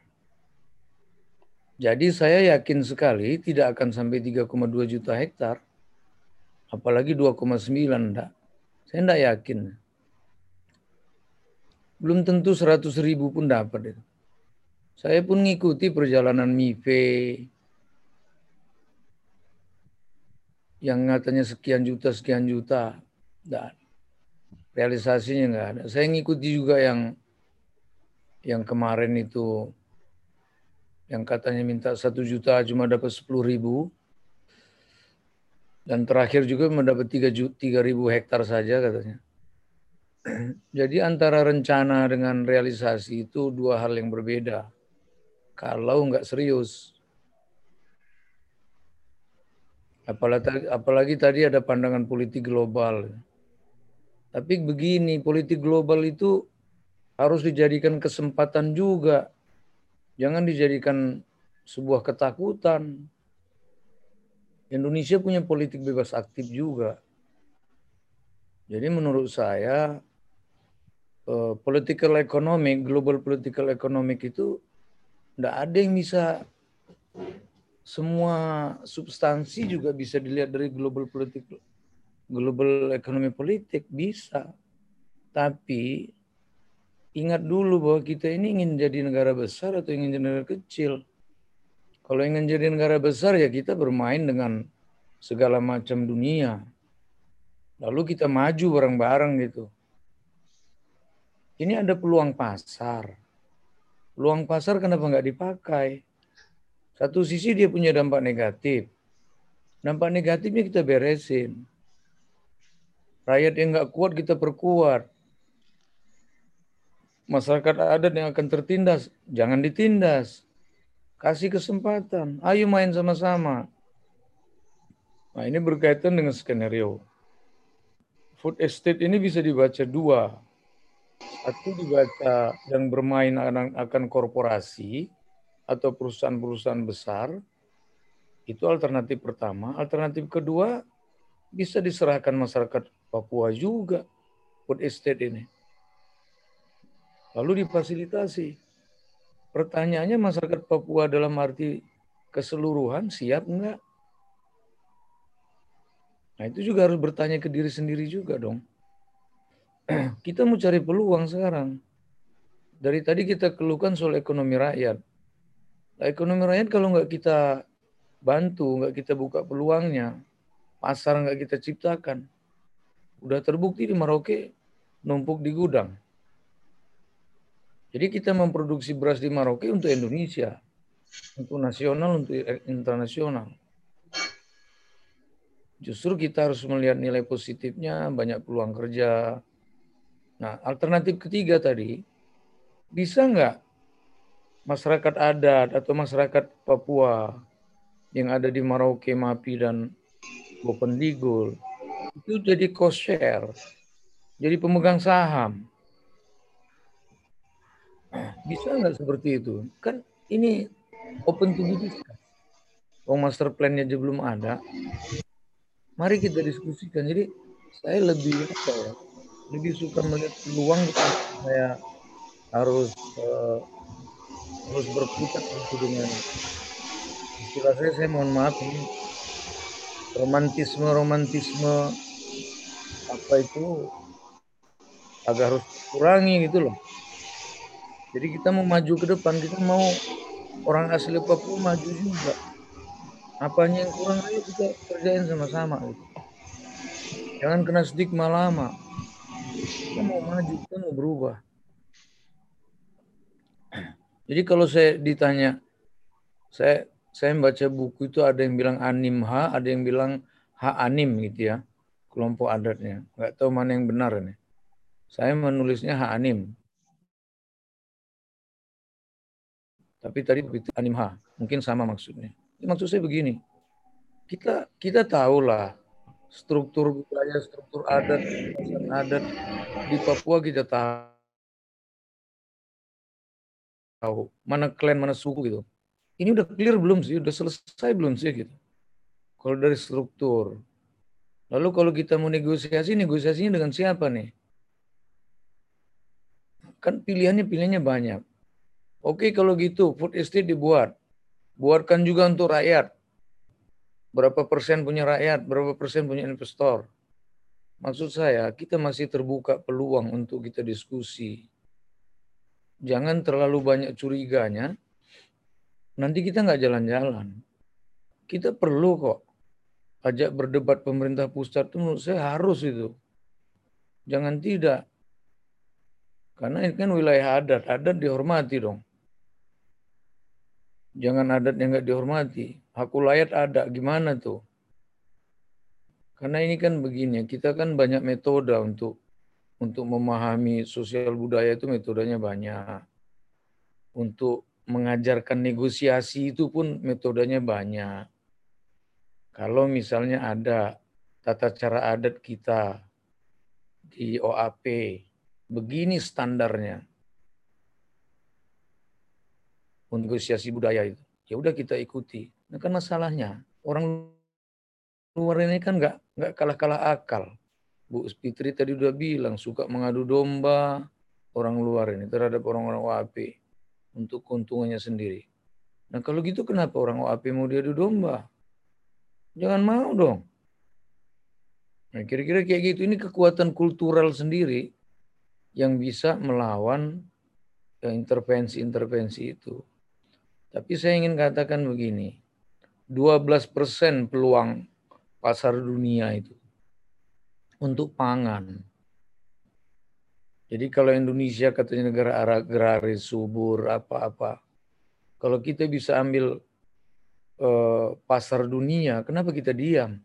Jadi saya yakin sekali tidak akan sampai 3,2 juta hektar, apalagi 2,9 enggak. Saya enggak yakin. Belum tentu 100 ribu pun dapat itu. Saya pun mengikuti perjalanan MIFE yang katanya sekian juta, sekian juta. Enggak realisasinya nggak ada. Saya ngikuti juga yang yang kemarin itu yang katanya minta satu juta cuma dapat sepuluh ribu dan terakhir juga mendapat tiga tiga ribu hektar saja katanya. Jadi antara rencana dengan realisasi itu dua hal yang berbeda. Kalau nggak serius. Apalagi, apalagi tadi ada pandangan politik global. Tapi begini, politik global itu harus dijadikan kesempatan juga. Jangan dijadikan sebuah ketakutan. Indonesia punya politik bebas aktif juga. Jadi menurut saya uh, political economic, global political economic itu tidak ada yang bisa semua substansi juga bisa dilihat dari global political global ekonomi politik bisa. Tapi ingat dulu bahwa kita ini ingin jadi negara besar atau ingin jadi negara kecil. Kalau ingin jadi negara besar ya kita bermain dengan segala macam dunia. Lalu kita maju bareng-bareng gitu. Ini ada peluang pasar. Peluang pasar kenapa nggak dipakai? Satu sisi dia punya dampak negatif. Dampak negatifnya kita beresin Rakyat yang nggak kuat kita perkuat. Masyarakat adat yang akan tertindas, jangan ditindas. Kasih kesempatan. Ayo main sama-sama. Nah ini berkaitan dengan skenario. Food estate ini bisa dibaca dua. Satu dibaca yang bermain akan korporasi atau perusahaan-perusahaan besar. Itu alternatif pertama. Alternatif kedua bisa diserahkan masyarakat Papua juga food estate ini. Lalu difasilitasi. Pertanyaannya masyarakat Papua dalam arti keseluruhan siap enggak? Nah itu juga harus bertanya ke diri sendiri juga dong. kita mau cari peluang sekarang. Dari tadi kita keluhkan soal ekonomi rakyat. Nah, ekonomi rakyat kalau nggak kita bantu, nggak kita buka peluangnya, pasar nggak kita ciptakan, udah terbukti di Maroke numpuk di gudang. Jadi kita memproduksi beras di Maroke untuk Indonesia, untuk nasional, untuk internasional. Justru kita harus melihat nilai positifnya, banyak peluang kerja. Nah, alternatif ketiga tadi, bisa nggak masyarakat adat atau masyarakat Papua yang ada di Maroke, Mapi, dan Bopendigul itu jadi cost share, jadi pemegang saham. Bisa nggak seperti itu? Kan ini open to discuss. Oh, master plan-nya aja belum ada. Mari kita diskusikan. Jadi saya lebih apa ya? Lebih suka melihat peluang saya harus uh, harus berputar itu dengan istilah saya saya mohon maaf ini romantisme romantisme apa itu agak harus kurangi gitu loh jadi kita mau maju ke depan kita mau orang asli Papua maju juga apanya yang kurang ayo kita kerjain sama-sama gitu jangan kena stigma lama kita mau maju kita mau berubah jadi kalau saya ditanya saya saya membaca buku itu ada yang bilang anim ha, ada yang bilang ha anim gitu ya, kelompok adatnya. Nggak tahu mana yang benar nih. Saya menulisnya ha anim. Tapi tadi itu anim ha, mungkin sama maksudnya. Maksud saya begini, kita kita tahulah struktur budaya, struktur adat, adat di Papua kita tahu mana klan, mana suku gitu ini udah clear belum sih? Udah selesai belum sih gitu? Kalau dari struktur. Lalu kalau kita mau negosiasi, negosiasinya dengan siapa nih? Kan pilihannya pilihannya banyak. Oke kalau gitu, food estate dibuat. Buatkan juga untuk rakyat. Berapa persen punya rakyat, berapa persen punya investor. Maksud saya, kita masih terbuka peluang untuk kita diskusi. Jangan terlalu banyak curiganya, nanti kita nggak jalan-jalan. Kita perlu kok ajak berdebat pemerintah pusat itu menurut saya harus itu. Jangan tidak. Karena ini kan wilayah adat, adat dihormati dong. Jangan adat yang nggak dihormati. Hak ulayat ada, gimana tuh? Karena ini kan begini, kita kan banyak metode untuk untuk memahami sosial budaya itu metodenya banyak. Untuk mengajarkan negosiasi itu pun metodenya banyak. Kalau misalnya ada tata cara adat kita di OAP, begini standarnya negosiasi budaya itu. Ya udah kita ikuti. Nah kan masalahnya orang luar ini kan nggak nggak kalah-kalah akal. Bu Fitri tadi udah bilang suka mengadu domba orang luar ini terhadap orang-orang OAP untuk keuntungannya sendiri. Nah kalau gitu kenapa orang OAP mau diadu domba? Jangan mau dong. Nah kira-kira kayak gitu, ini kekuatan kultural sendiri yang bisa melawan ya, intervensi-intervensi itu. Tapi saya ingin katakan begini, 12 persen peluang pasar dunia itu untuk pangan jadi kalau Indonesia katanya negara agraris, subur, apa-apa. Kalau kita bisa ambil uh, pasar dunia, kenapa kita diam?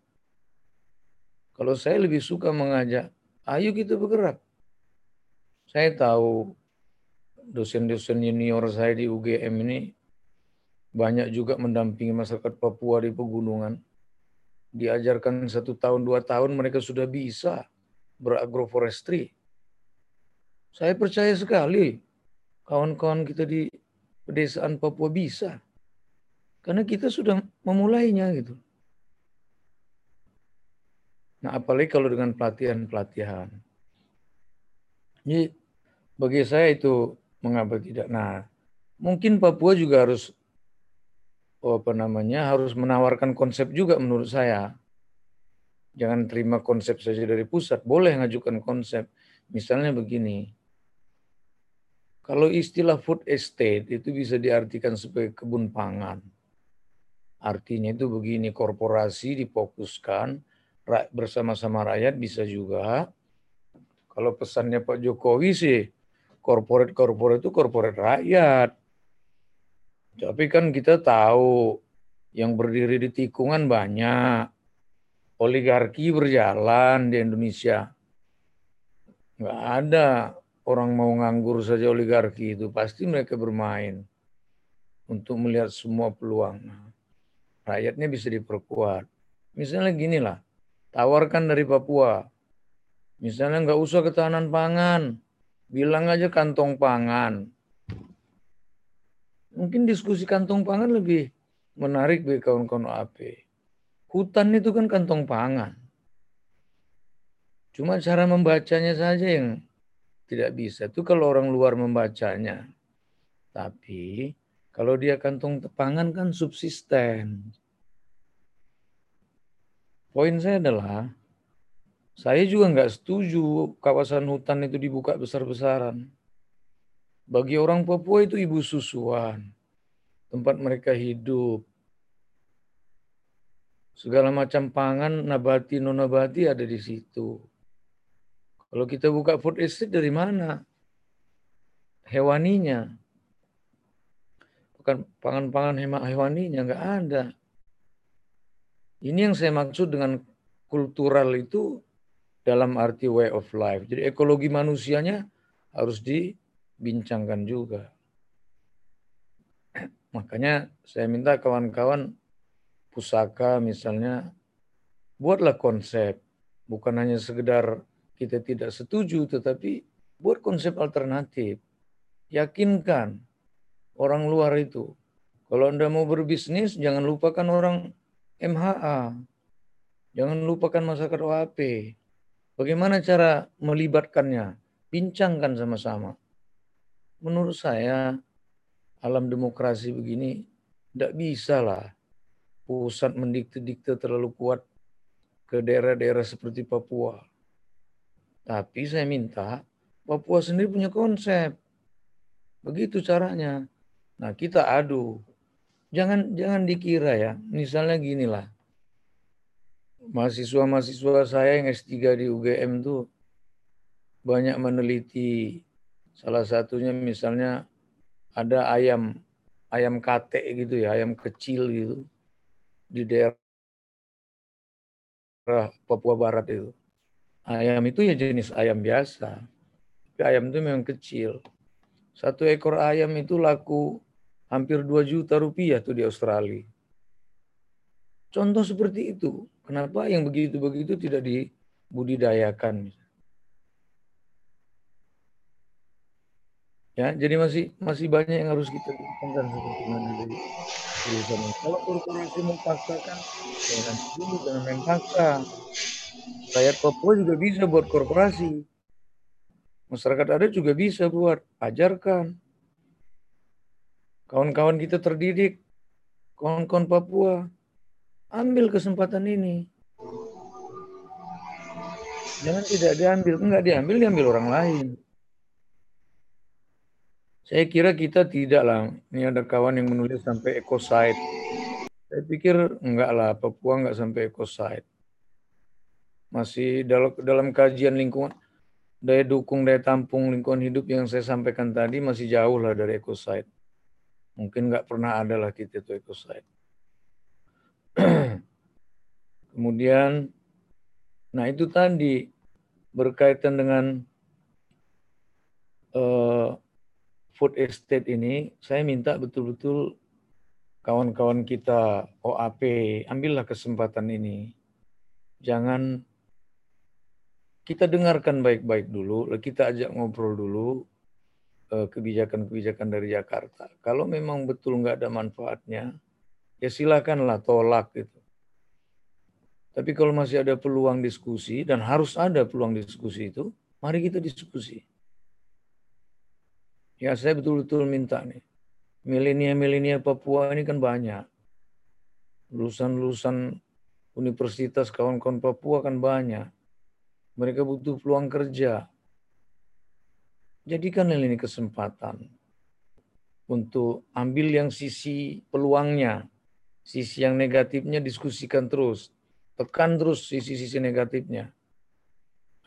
Kalau saya lebih suka mengajak, ayo kita bergerak. Saya tahu dosen-dosen junior saya di UGM ini banyak juga mendampingi masyarakat Papua di pegunungan. Diajarkan satu tahun, dua tahun mereka sudah bisa beragroforestry saya percaya sekali kawan-kawan kita di pedesaan Papua bisa. Karena kita sudah memulainya gitu. Nah, apalagi kalau dengan pelatihan-pelatihan. Jadi bagi saya itu mengapa tidak. Nah, mungkin Papua juga harus apa namanya harus menawarkan konsep juga menurut saya. Jangan terima konsep saja dari pusat, boleh ngajukan konsep. Misalnya begini, kalau istilah food estate itu bisa diartikan sebagai kebun pangan. Artinya itu begini, korporasi difokuskan bersama-sama rakyat bisa juga. Kalau pesannya Pak Jokowi sih, korporat-korporat itu korporat rakyat. Tapi kan kita tahu yang berdiri di tikungan banyak. Oligarki berjalan di Indonesia. Nggak ada orang mau nganggur saja oligarki itu pasti mereka bermain untuk melihat semua peluang. Rakyatnya bisa diperkuat. Misalnya gini lah, tawarkan dari Papua. Misalnya nggak usah ketahanan pangan, bilang aja kantong pangan. Mungkin diskusi kantong pangan lebih menarik bagi kawan-kawan OAP. Hutan itu kan kantong pangan. Cuma cara membacanya saja yang tidak bisa. Itu kalau orang luar membacanya. Tapi kalau dia kantong pangan kan subsisten. Poin saya adalah, saya juga nggak setuju kawasan hutan itu dibuka besar-besaran. Bagi orang Papua itu ibu susuan, tempat mereka hidup. Segala macam pangan, nabati, non-nabati ada di situ. Kalau kita buka food estate dari mana? Hewaninya. Bukan pangan-pangan hewaninya, nggak ada. Ini yang saya maksud dengan kultural itu dalam arti way of life. Jadi ekologi manusianya harus di bincangkan juga. Makanya saya minta kawan-kawan pusaka misalnya buatlah konsep bukan hanya sekedar kita tidak setuju tetapi buat konsep alternatif. Yakinkan orang luar itu. Kalau Anda mau berbisnis jangan lupakan orang MHA. Jangan lupakan masyarakat OAP. Bagaimana cara melibatkannya? Bincangkan sama-sama menurut saya alam demokrasi begini tidak bisa lah pusat mendikte-dikte terlalu kuat ke daerah-daerah seperti Papua. Tapi saya minta Papua sendiri punya konsep. Begitu caranya. Nah, kita adu. Jangan jangan dikira ya. Misalnya gini lah. Mahasiswa-mahasiswa saya yang S3 di UGM tuh banyak meneliti Salah satunya misalnya ada ayam ayam kate gitu ya, ayam kecil gitu di daerah Papua Barat itu. Ayam itu ya jenis ayam biasa. Tapi ayam itu memang kecil. Satu ekor ayam itu laku hampir 2 juta rupiah tuh di Australia. Contoh seperti itu. Kenapa yang begitu-begitu tidak dibudidayakan? Ya, jadi masih masih banyak yang harus kita lakukan seperti mana dari Kalau korporasi memaksakan, jangan dulu jangan main paksa. Rakyat Papua juga bisa buat korporasi. Masyarakat ada juga bisa buat, ajarkan. Kawan-kawan kita terdidik, kawan-kawan Papua, ambil kesempatan ini. Jangan tidak diambil, enggak diambil, diambil orang lain. Saya kira kita tidak lah. Ini ada kawan yang menulis sampai ecosite. Saya pikir enggak lah, Papua enggak sampai ecosite. Masih dalam, dalam kajian lingkungan, daya dukung, daya tampung lingkungan hidup yang saya sampaikan tadi masih jauh lah dari ecosite. Mungkin enggak pernah ada lah kita itu ecosite. Kemudian, nah itu tadi berkaitan dengan uh, food estate ini, saya minta betul-betul kawan-kawan kita OAP, ambillah kesempatan ini. Jangan kita dengarkan baik-baik dulu, kita ajak ngobrol dulu eh, kebijakan-kebijakan dari Jakarta. Kalau memang betul nggak ada manfaatnya, ya silakanlah tolak gitu. Tapi kalau masih ada peluang diskusi dan harus ada peluang diskusi itu, mari kita diskusi. Ya saya betul-betul minta nih. Milenial-milenial Papua ini kan banyak. Lulusan-lulusan universitas kawan-kawan Papua kan banyak. Mereka butuh peluang kerja. Jadikan ini kesempatan untuk ambil yang sisi peluangnya. Sisi yang negatifnya diskusikan terus. Tekan terus sisi-sisi negatifnya.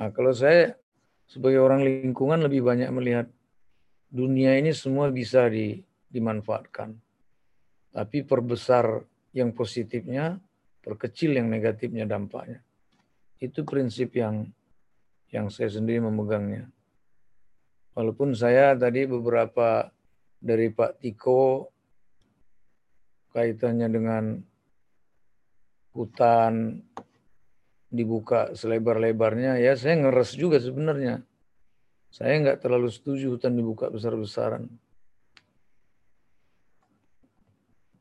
Nah, kalau saya sebagai orang lingkungan lebih banyak melihat dunia ini semua bisa di, dimanfaatkan. Tapi perbesar yang positifnya, perkecil yang negatifnya dampaknya. Itu prinsip yang yang saya sendiri memegangnya. Walaupun saya tadi beberapa dari Pak Tiko kaitannya dengan hutan dibuka selebar-lebarnya, ya saya ngeres juga sebenarnya. Saya nggak terlalu setuju hutan dibuka besar-besaran.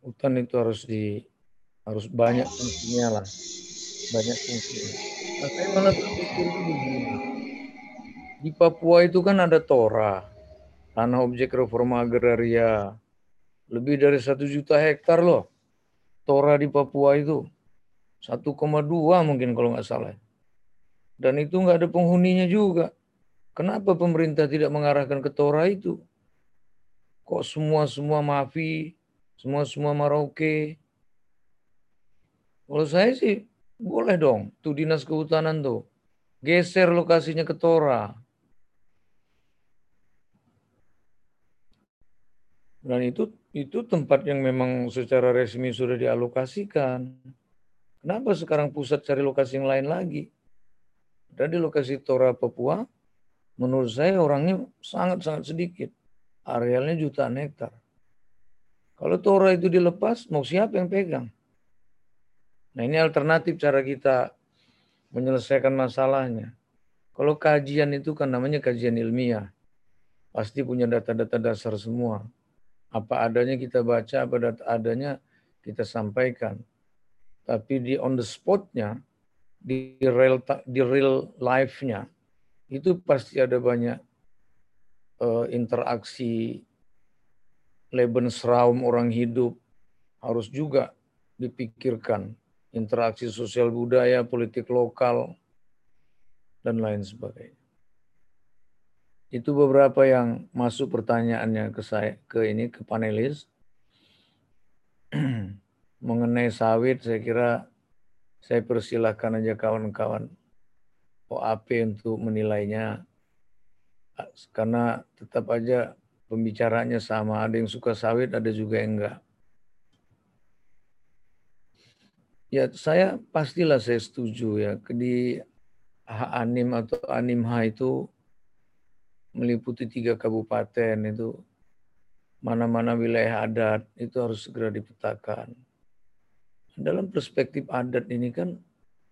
hutan itu harus di harus banyak fungsinya lah, banyak fungsinya. Nah, saya malah berpikir begini. Di Papua itu kan ada Tora, tanah objek reforma agraria, lebih dari satu juta hektar loh. Tora di Papua itu 1,2 mungkin kalau nggak salah. Dan itu nggak ada penghuninya juga. Kenapa pemerintah tidak mengarahkan ke Tora itu? Kok semua-semua mafi, semua-semua Maroke? Kalau saya sih boleh dong, tuh dinas kehutanan tuh. Geser lokasinya ke Tora. Dan itu itu tempat yang memang secara resmi sudah dialokasikan. Kenapa sekarang pusat cari lokasi yang lain lagi? Dan di lokasi Tora Papua, menurut saya orangnya sangat-sangat sedikit. Arealnya jutaan hektar. Kalau Tora itu dilepas, mau siapa yang pegang? Nah ini alternatif cara kita menyelesaikan masalahnya. Kalau kajian itu kan namanya kajian ilmiah. Pasti punya data-data dasar semua apa adanya kita baca, apa data adanya kita sampaikan. Tapi di on the spotnya, di real di real life-nya, itu pasti ada banyak uh, interaksi Lebensraum orang hidup harus juga dipikirkan. Interaksi sosial budaya, politik lokal, dan lain sebagainya. Itu beberapa yang masuk pertanyaannya ke saya ke ini ke panelis. Mengenai sawit saya kira saya persilahkan aja kawan-kawan OAP untuk menilainya. Karena tetap aja pembicaranya sama. Ada yang suka sawit ada juga yang enggak. Ya saya pastilah saya setuju ya. Di anim atau animha itu meliputi tiga kabupaten itu. Mana-mana wilayah adat itu harus segera dipetakan. Dalam perspektif adat ini kan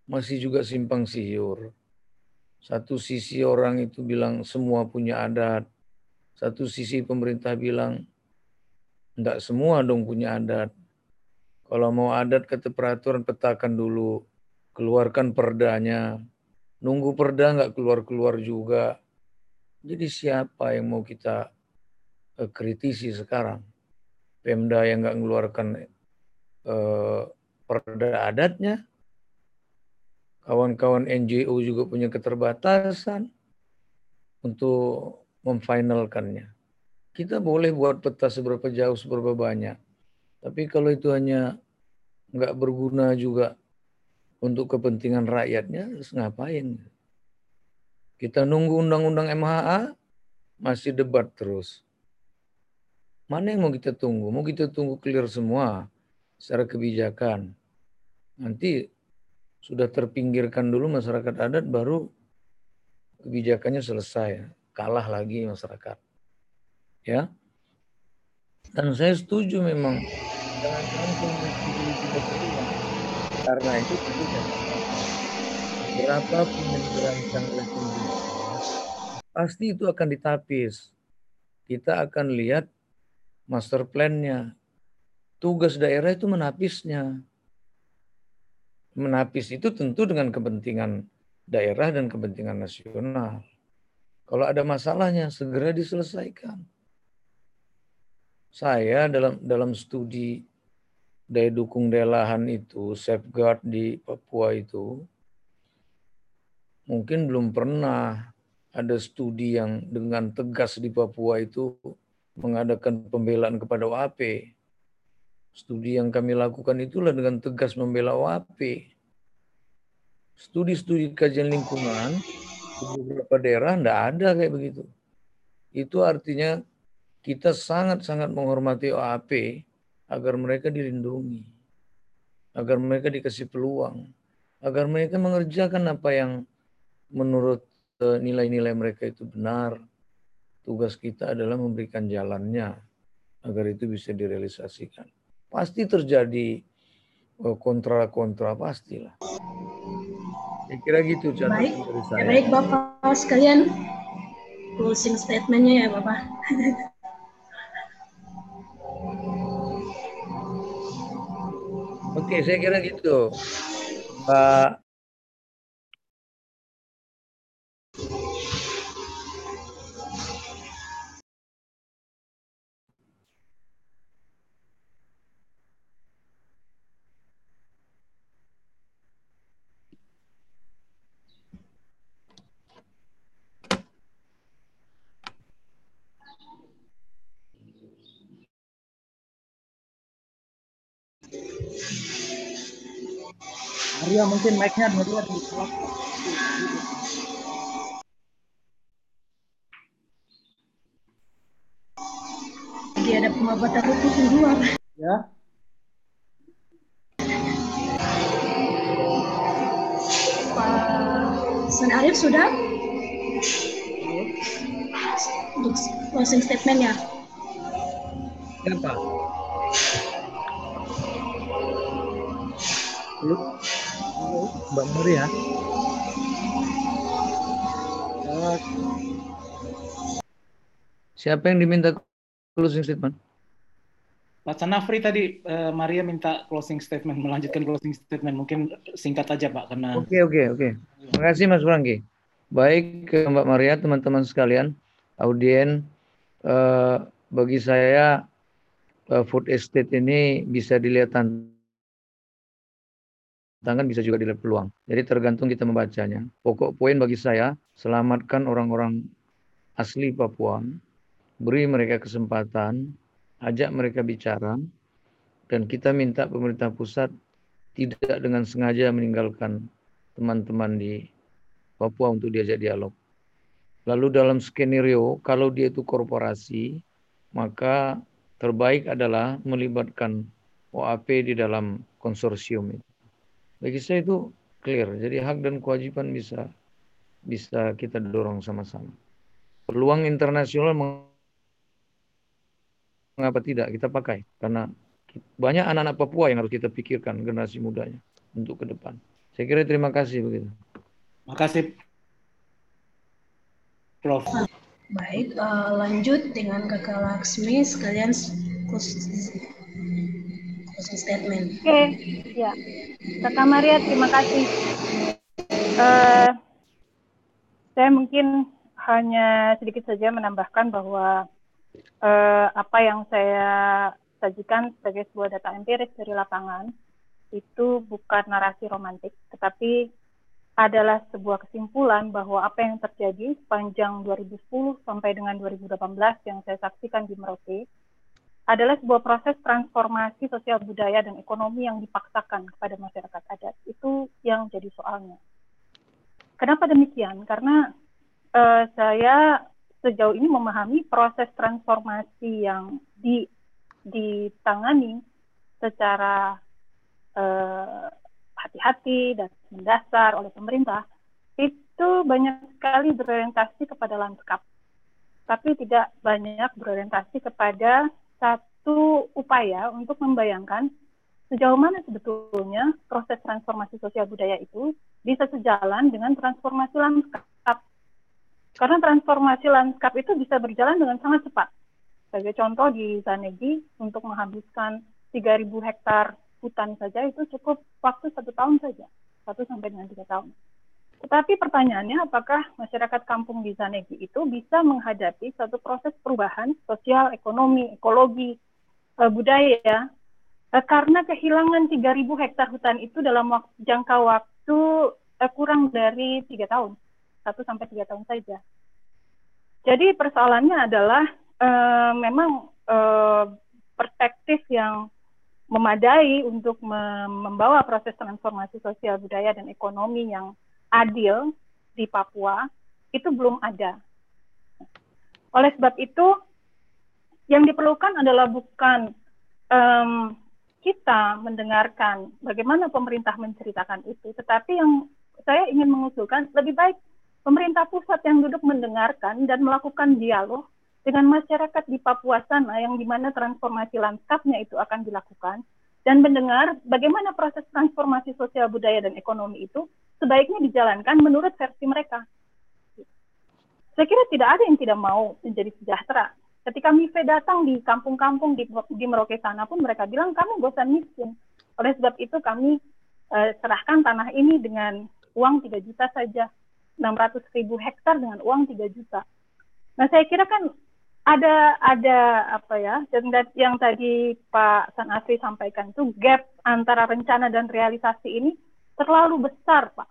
masih juga simpang siur. Satu sisi orang itu bilang semua punya adat. Satu sisi pemerintah bilang enggak semua dong punya adat. Kalau mau adat kata peraturan petakan dulu. Keluarkan perdanya. Nunggu perda enggak keluar-keluar juga jadi siapa yang mau kita uh, kritisi sekarang? Pemda yang nggak mengeluarkan uh, perda adatnya, kawan-kawan NGO juga punya keterbatasan untuk memfinalkannya. Kita boleh buat peta seberapa jauh, seberapa banyak. Tapi kalau itu hanya nggak berguna juga untuk kepentingan rakyatnya, terus ngapain? Kita nunggu undang-undang MHA, masih debat terus. Mana yang mau kita tunggu? Mau kita tunggu clear semua secara kebijakan. Nanti sudah terpinggirkan dulu masyarakat adat, baru kebijakannya selesai. Kalah lagi masyarakat. Ya. Dan saya setuju memang karena itu tidak berapapun yang dirancang oleh pasti itu akan ditapis. Kita akan lihat master plan-nya. Tugas daerah itu menapisnya. Menapis itu tentu dengan kepentingan daerah dan kepentingan nasional. Kalau ada masalahnya segera diselesaikan. Saya dalam dalam studi daya dukung daya lahan itu, safeguard di Papua itu, mungkin belum pernah ada studi yang dengan tegas di Papua itu mengadakan pembelaan kepada OAP. Studi yang kami lakukan itulah dengan tegas membela OAP. Studi-studi kajian lingkungan di beberapa daerah tidak ada kayak begitu. Itu artinya kita sangat-sangat menghormati OAP agar mereka dilindungi, agar mereka dikasih peluang, agar mereka mengerjakan apa yang menurut eh, nilai-nilai mereka itu benar, tugas kita adalah memberikan jalannya agar itu bisa direalisasikan. Pasti terjadi eh, kontra-kontra pastilah. Saya kira gitu baik, dari saya. Baik Bapak sekalian, closing statementnya ya Bapak. Oke, saya kira gitu. Mbak mungkin mic-nya Maria di Lagi ada pengobatan. Ya. Pak San Arif sudah? Untuk closing statement-nya. Siapa? Halo? Mbak Maria. Siapa yang diminta closing statement? Pak Sanafri tadi eh, Maria minta closing statement, melanjutkan closing statement. Mungkin singkat aja Pak, karena Oke, oke, oke. Terima kasih Mas Franky. Baik ke Mbak Maria, teman-teman sekalian, audien, eh, bagi saya eh, food estate ini bisa dilihat tantangan, bisa juga dilihat peluang. Jadi tergantung kita membacanya. Pokok poin bagi saya, selamatkan orang-orang asli Papua, beri mereka kesempatan, ajak mereka bicara, dan kita minta pemerintah pusat tidak dengan sengaja meninggalkan teman-teman di Papua untuk diajak dialog. Lalu dalam skenario, kalau dia itu korporasi, maka terbaik adalah melibatkan OAP di dalam konsorsium itu. Bagi saya itu clear. Jadi hak dan kewajiban bisa bisa kita dorong sama-sama. Peluang internasional mengapa tidak kita pakai? Karena banyak anak-anak Papua yang harus kita pikirkan generasi mudanya untuk ke depan. Saya kira terima kasih begitu. makasih Prof. Baik, eh, lanjut dengan Kakak Laksmi sekalian closing statement. Oke, ya. Kakak Maria, terima kasih. Eh, saya mungkin hanya sedikit saja menambahkan bahwa eh, apa yang saya sajikan sebagai sebuah data empiris dari lapangan itu bukan narasi romantik, tetapi adalah sebuah kesimpulan bahwa apa yang terjadi sepanjang 2010 sampai dengan 2018 yang saya saksikan di Merauke adalah sebuah proses transformasi sosial budaya dan ekonomi yang dipaksakan kepada masyarakat adat. Itu yang jadi soalnya. Kenapa demikian? Karena uh, saya sejauh ini memahami proses transformasi yang di, ditangani secara uh, hati-hati dan mendasar oleh pemerintah itu banyak sekali berorientasi kepada lanskap, tapi tidak banyak berorientasi kepada satu upaya untuk membayangkan sejauh mana sebetulnya proses transformasi sosial budaya itu bisa sejalan dengan transformasi lanskap. Karena transformasi lanskap itu bisa berjalan dengan sangat cepat. Sebagai contoh di Zanegi untuk menghabiskan 3.000 hektar hutan saja itu cukup waktu satu tahun saja, satu sampai dengan tiga tahun. Tetapi pertanyaannya, apakah masyarakat kampung di Zanegi itu bisa menghadapi satu proses perubahan sosial, ekonomi, ekologi, e, budaya, e, karena kehilangan 3.000 hektar hutan itu dalam jangka waktu e, kurang dari tiga tahun, satu sampai tiga tahun saja. Jadi persoalannya adalah e, memang e, perspektif yang memadai untuk membawa proses transformasi sosial budaya dan ekonomi yang adil di Papua itu belum ada. Oleh sebab itu, yang diperlukan adalah bukan um, kita mendengarkan bagaimana pemerintah menceritakan itu, tetapi yang saya ingin mengusulkan lebih baik pemerintah pusat yang duduk mendengarkan dan melakukan dialog dengan masyarakat di Papua sana yang di mana transformasi lanskapnya itu akan dilakukan dan mendengar bagaimana proses transformasi sosial budaya dan ekonomi itu sebaiknya dijalankan menurut versi mereka. Saya kira tidak ada yang tidak mau menjadi sejahtera. Ketika MIFE datang di kampung-kampung di, di Merauke sana pun mereka bilang kamu bosan miskin. Oleh sebab itu kami uh, serahkan tanah ini dengan uang 3 juta saja. 600 ribu hektar dengan uang 3 juta. Nah saya kira kan ada ada apa ya dan yang tadi Pak San Asri sampaikan itu gap antara rencana dan realisasi ini terlalu besar Pak,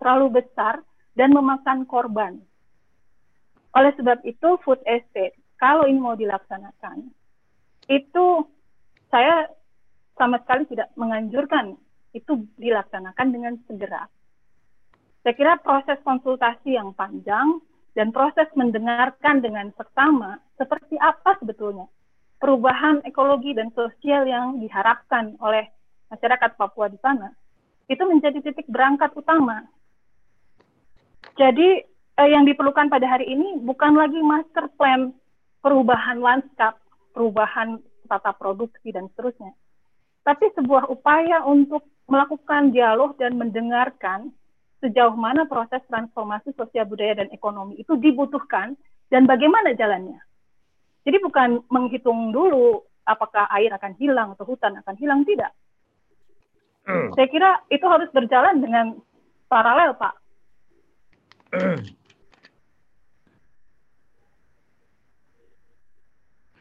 terlalu besar dan memakan korban. Oleh sebab itu food estate kalau ini mau dilaksanakan itu saya sama sekali tidak menganjurkan itu dilaksanakan dengan segera. Saya kira proses konsultasi yang panjang dan proses mendengarkan dengan seksama seperti apa sebetulnya perubahan ekologi dan sosial yang diharapkan oleh masyarakat Papua di sana itu menjadi titik berangkat utama. Jadi eh, yang diperlukan pada hari ini bukan lagi master plan perubahan lanskap, perubahan tata produksi dan seterusnya, tapi sebuah upaya untuk melakukan dialog dan mendengarkan sejauh mana proses transformasi sosial budaya dan ekonomi itu dibutuhkan dan bagaimana jalannya. Jadi bukan menghitung dulu apakah air akan hilang atau hutan akan hilang tidak. Hmm. Saya kira itu harus berjalan dengan paralel, Pak.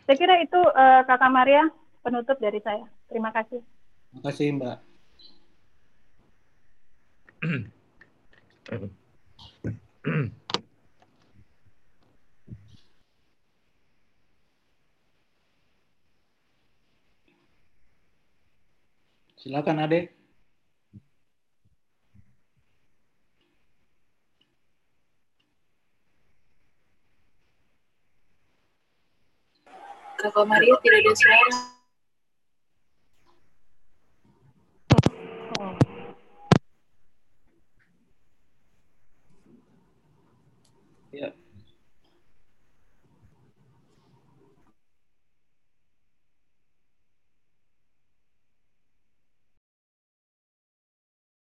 Saya kira itu uh, Kakak Maria penutup dari saya. Terima kasih. Terima kasih, Mbak. Silakan Ade. Kakak Maria tidak ada suara. Ya.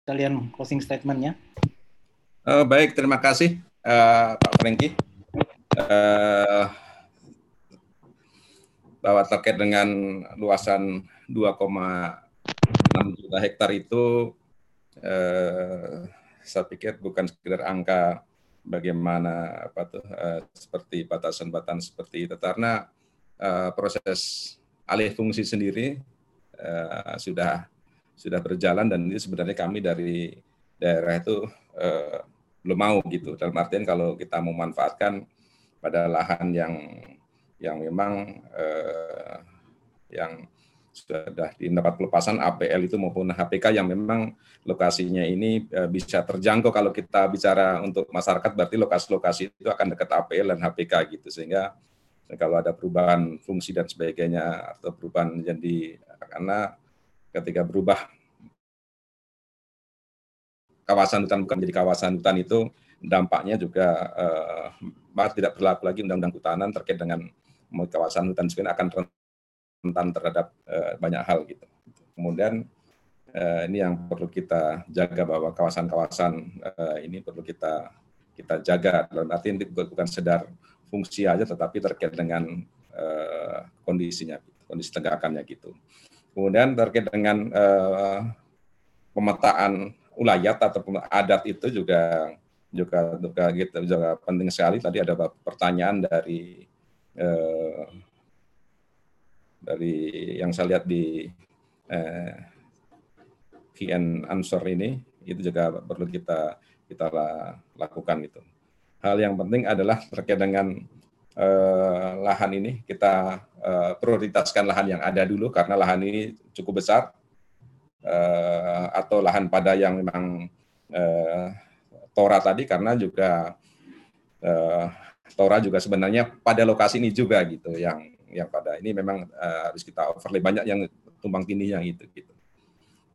Kalian closing statementnya. Uh, baik, terima kasih uh, Pak Franky. Uh, bahwa terkait dengan luasan 2,6 juta hektar itu uh, saya pikir bukan sekedar angka bagaimana apa tuh uh, seperti batasan-batasan seperti itu karena uh, proses alih fungsi sendiri uh, sudah sudah berjalan dan ini sebenarnya kami dari daerah itu uh, belum mau gitu. Dalam artian kalau kita memanfaatkan pada lahan yang yang memang uh, yang sudah mendapat pelepasan APL itu maupun HPK yang memang lokasinya ini e, bisa terjangkau. Kalau kita bicara untuk masyarakat berarti lokasi-lokasi itu akan dekat APL dan HPK gitu. Sehingga kalau ada perubahan fungsi dan sebagainya atau perubahan jadi karena ketika berubah kawasan hutan bukan menjadi kawasan hutan itu dampaknya juga uh, tidak berlaku lagi undang-undang kehutanan terkait dengan kawasan hutan sebenarnya akan rentan terhadap uh, banyak hal gitu. Kemudian uh, ini yang perlu kita jaga bahwa kawasan-kawasan uh, ini perlu kita kita jaga dalam arti ini bukan sedar fungsi aja tetapi terkait dengan uh, kondisinya kondisi tegakannya gitu. Kemudian terkait dengan uh, pemetaan ulayat atau adat itu juga juga juga gitu juga penting sekali. Tadi ada pertanyaan dari eh, dari yang saya lihat di eh, answer ini itu juga perlu kita kita lakukan itu. Hal yang penting adalah terkait dengan eh, lahan ini kita eh, prioritaskan lahan yang ada dulu karena lahan ini cukup besar eh, atau lahan pada yang memang eh, tora tadi karena juga eh, tora juga sebenarnya pada lokasi ini juga gitu yang yang pada ini memang uh, harus kita overlay banyak yang tindih yang itu gitu.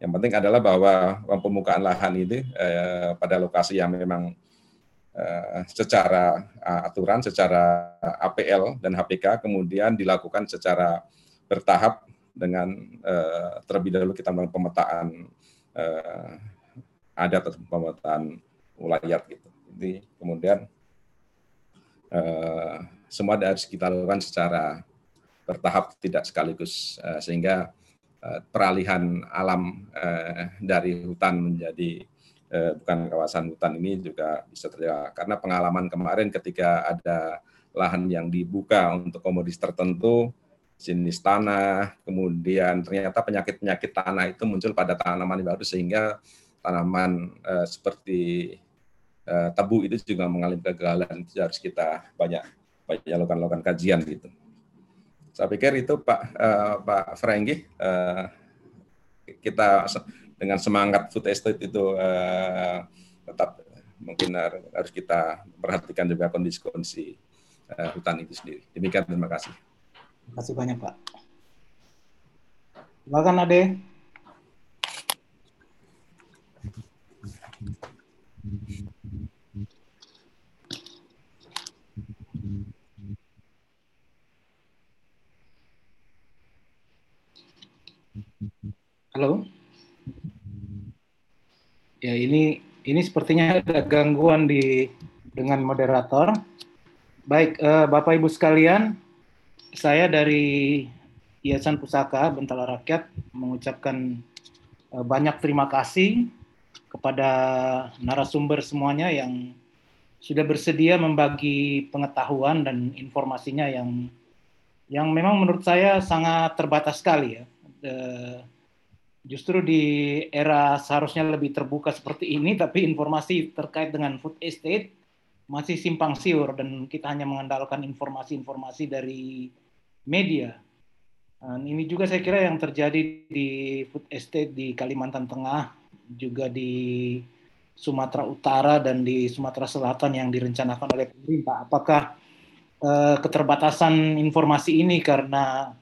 Yang penting adalah bahwa pembukaan lahan ini uh, pada lokasi yang memang uh, secara uh, aturan, secara APL dan HPK kemudian dilakukan secara bertahap dengan uh, terlebih dahulu kita melakukan pemetaan uh, adat atau pemetaan wilayah gitu. Jadi kemudian uh, semua harus kita lakukan secara bertahap tidak sekaligus uh, sehingga uh, peralihan alam uh, dari hutan menjadi uh, bukan kawasan hutan ini juga bisa terjadi karena pengalaman kemarin ketika ada lahan yang dibuka untuk komodis tertentu jenis tanah, kemudian ternyata penyakit-penyakit tanah itu muncul pada tanaman baru sehingga tanaman uh, seperti uh, tebu itu juga mengalami kegagalan itu harus kita banyak banyak lakukan lakukan kajian gitu. Saya pikir itu Pak uh, Pak Frenggi uh, kita dengan semangat food estate itu uh, tetap mungkin harus kita perhatikan juga kondisi-kondisi uh, hutan itu sendiri. Demikian terima kasih. Terima kasih banyak Pak. Silakan Ade. Halo. Ya ini ini sepertinya ada gangguan di dengan moderator. Baik, eh, Bapak Ibu sekalian, saya dari Yayasan Pusaka Bentala Rakyat mengucapkan eh, banyak terima kasih kepada narasumber semuanya yang sudah bersedia membagi pengetahuan dan informasinya yang yang memang menurut saya sangat terbatas sekali ya. Eh, justru di era seharusnya lebih terbuka seperti ini, tapi informasi terkait dengan food estate masih simpang siur dan kita hanya mengandalkan informasi-informasi dari media. Dan ini juga saya kira yang terjadi di food estate di Kalimantan Tengah, juga di Sumatera Utara dan di Sumatera Selatan yang direncanakan oleh pemerintah. Apakah eh, keterbatasan informasi ini karena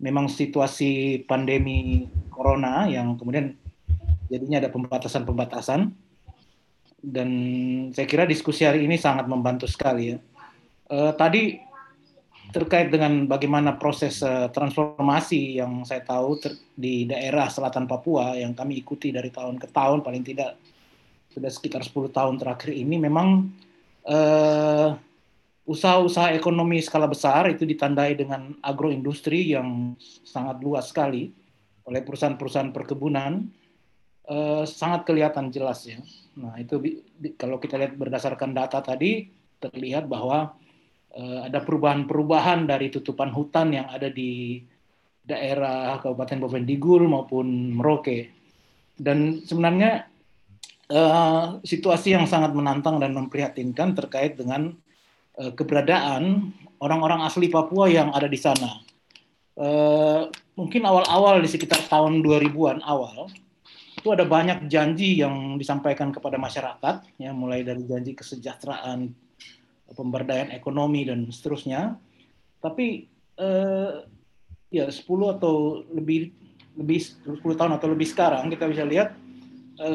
memang situasi pandemi corona yang kemudian jadinya ada pembatasan-pembatasan dan saya kira diskusi hari ini sangat membantu sekali ya. Uh, tadi terkait dengan bagaimana proses uh, transformasi yang saya tahu di daerah selatan Papua yang kami ikuti dari tahun ke tahun paling tidak sudah sekitar 10 tahun terakhir ini memang uh, usaha-usaha ekonomi skala besar itu ditandai dengan agroindustri yang sangat luas sekali oleh perusahaan-perusahaan perkebunan eh, sangat kelihatan jelas ya. Nah itu kalau kita lihat berdasarkan data tadi terlihat bahwa eh, ada perubahan-perubahan dari tutupan hutan yang ada di daerah Kabupaten Bovendigul maupun Merauke. Dan sebenarnya eh, situasi yang sangat menantang dan memprihatinkan terkait dengan Eh, keberadaan orang-orang asli Papua yang ada di sana. Uh, mungkin awal-awal di sekitar tahun 2000-an awal itu ada banyak janji yang disampaikan kepada masyarakat ya mulai dari janji kesejahteraan pemberdayaan ekonomi dan seterusnya tapi uh, ya 10 atau lebih lebih 10 tahun atau lebih sekarang kita bisa lihat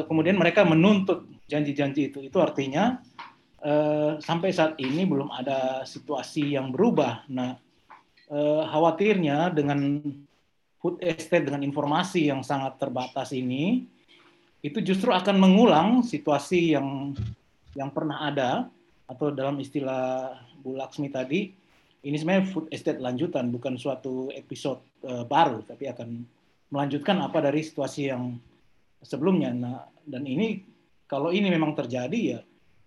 kemudian mereka menuntut janji-janji itu itu artinya Eh, sampai saat ini belum ada situasi yang berubah. Nah, eh, khawatirnya dengan food estate dengan informasi yang sangat terbatas ini, itu justru akan mengulang situasi yang yang pernah ada atau dalam istilah Bu Laksmi tadi, ini sebenarnya food estate lanjutan, bukan suatu episode uh, baru, tapi akan melanjutkan apa dari situasi yang sebelumnya. Nah, dan ini kalau ini memang terjadi ya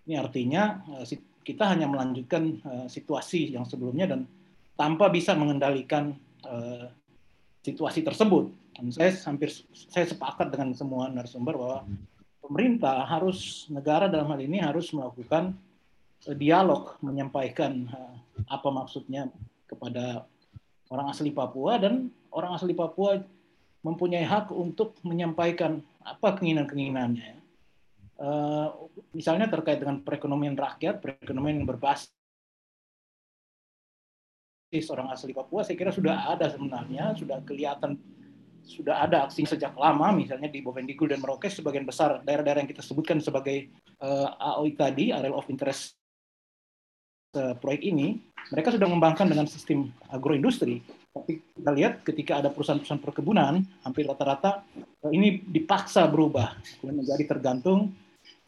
ini artinya eh, kita hanya melanjutkan eh, situasi yang sebelumnya dan tanpa bisa mengendalikan eh, situasi tersebut. Dan saya hampir saya sepakat dengan semua narasumber bahwa pemerintah harus negara dalam hal ini harus melakukan dialog menyampaikan apa maksudnya kepada orang asli Papua dan orang asli Papua mempunyai hak untuk menyampaikan apa keinginan-keinginannya misalnya terkait dengan perekonomian rakyat, perekonomian yang berbasis orang asli Papua, saya kira sudah ada sebenarnya, sudah kelihatan sudah ada aksi sejak lama, misalnya di Bovendigul dan Merauke, sebagian besar daerah-daerah yang kita sebutkan sebagai uh, eh, AOI tadi, Area of Interest uh, proyek ini, mereka sudah mengembangkan dengan sistem agroindustri. Tapi kita lihat ketika ada perusahaan-perusahaan perkebunan, hampir rata-rata ini dipaksa berubah, menjadi tergantung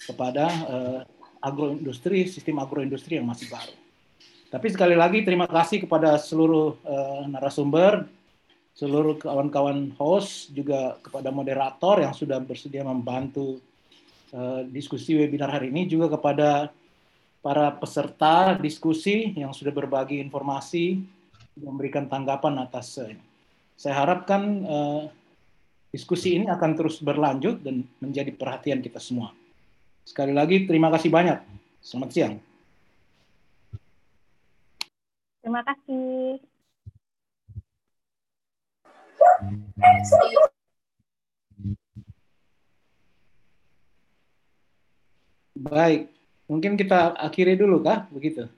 kepada uh, agroindustri, sistem agroindustri yang masih baru. Tapi sekali lagi terima kasih kepada seluruh uh, narasumber seluruh kawan-kawan host, juga kepada moderator yang sudah bersedia membantu uh, diskusi webinar hari ini, juga kepada para peserta diskusi yang sudah berbagi informasi, memberikan tanggapan atas uh, saya harapkan uh, diskusi ini akan terus berlanjut dan menjadi perhatian kita semua. Sekali lagi terima kasih banyak. Selamat siang. Terima kasih. Baik, mungkin kita akhiri dulu kah begitu?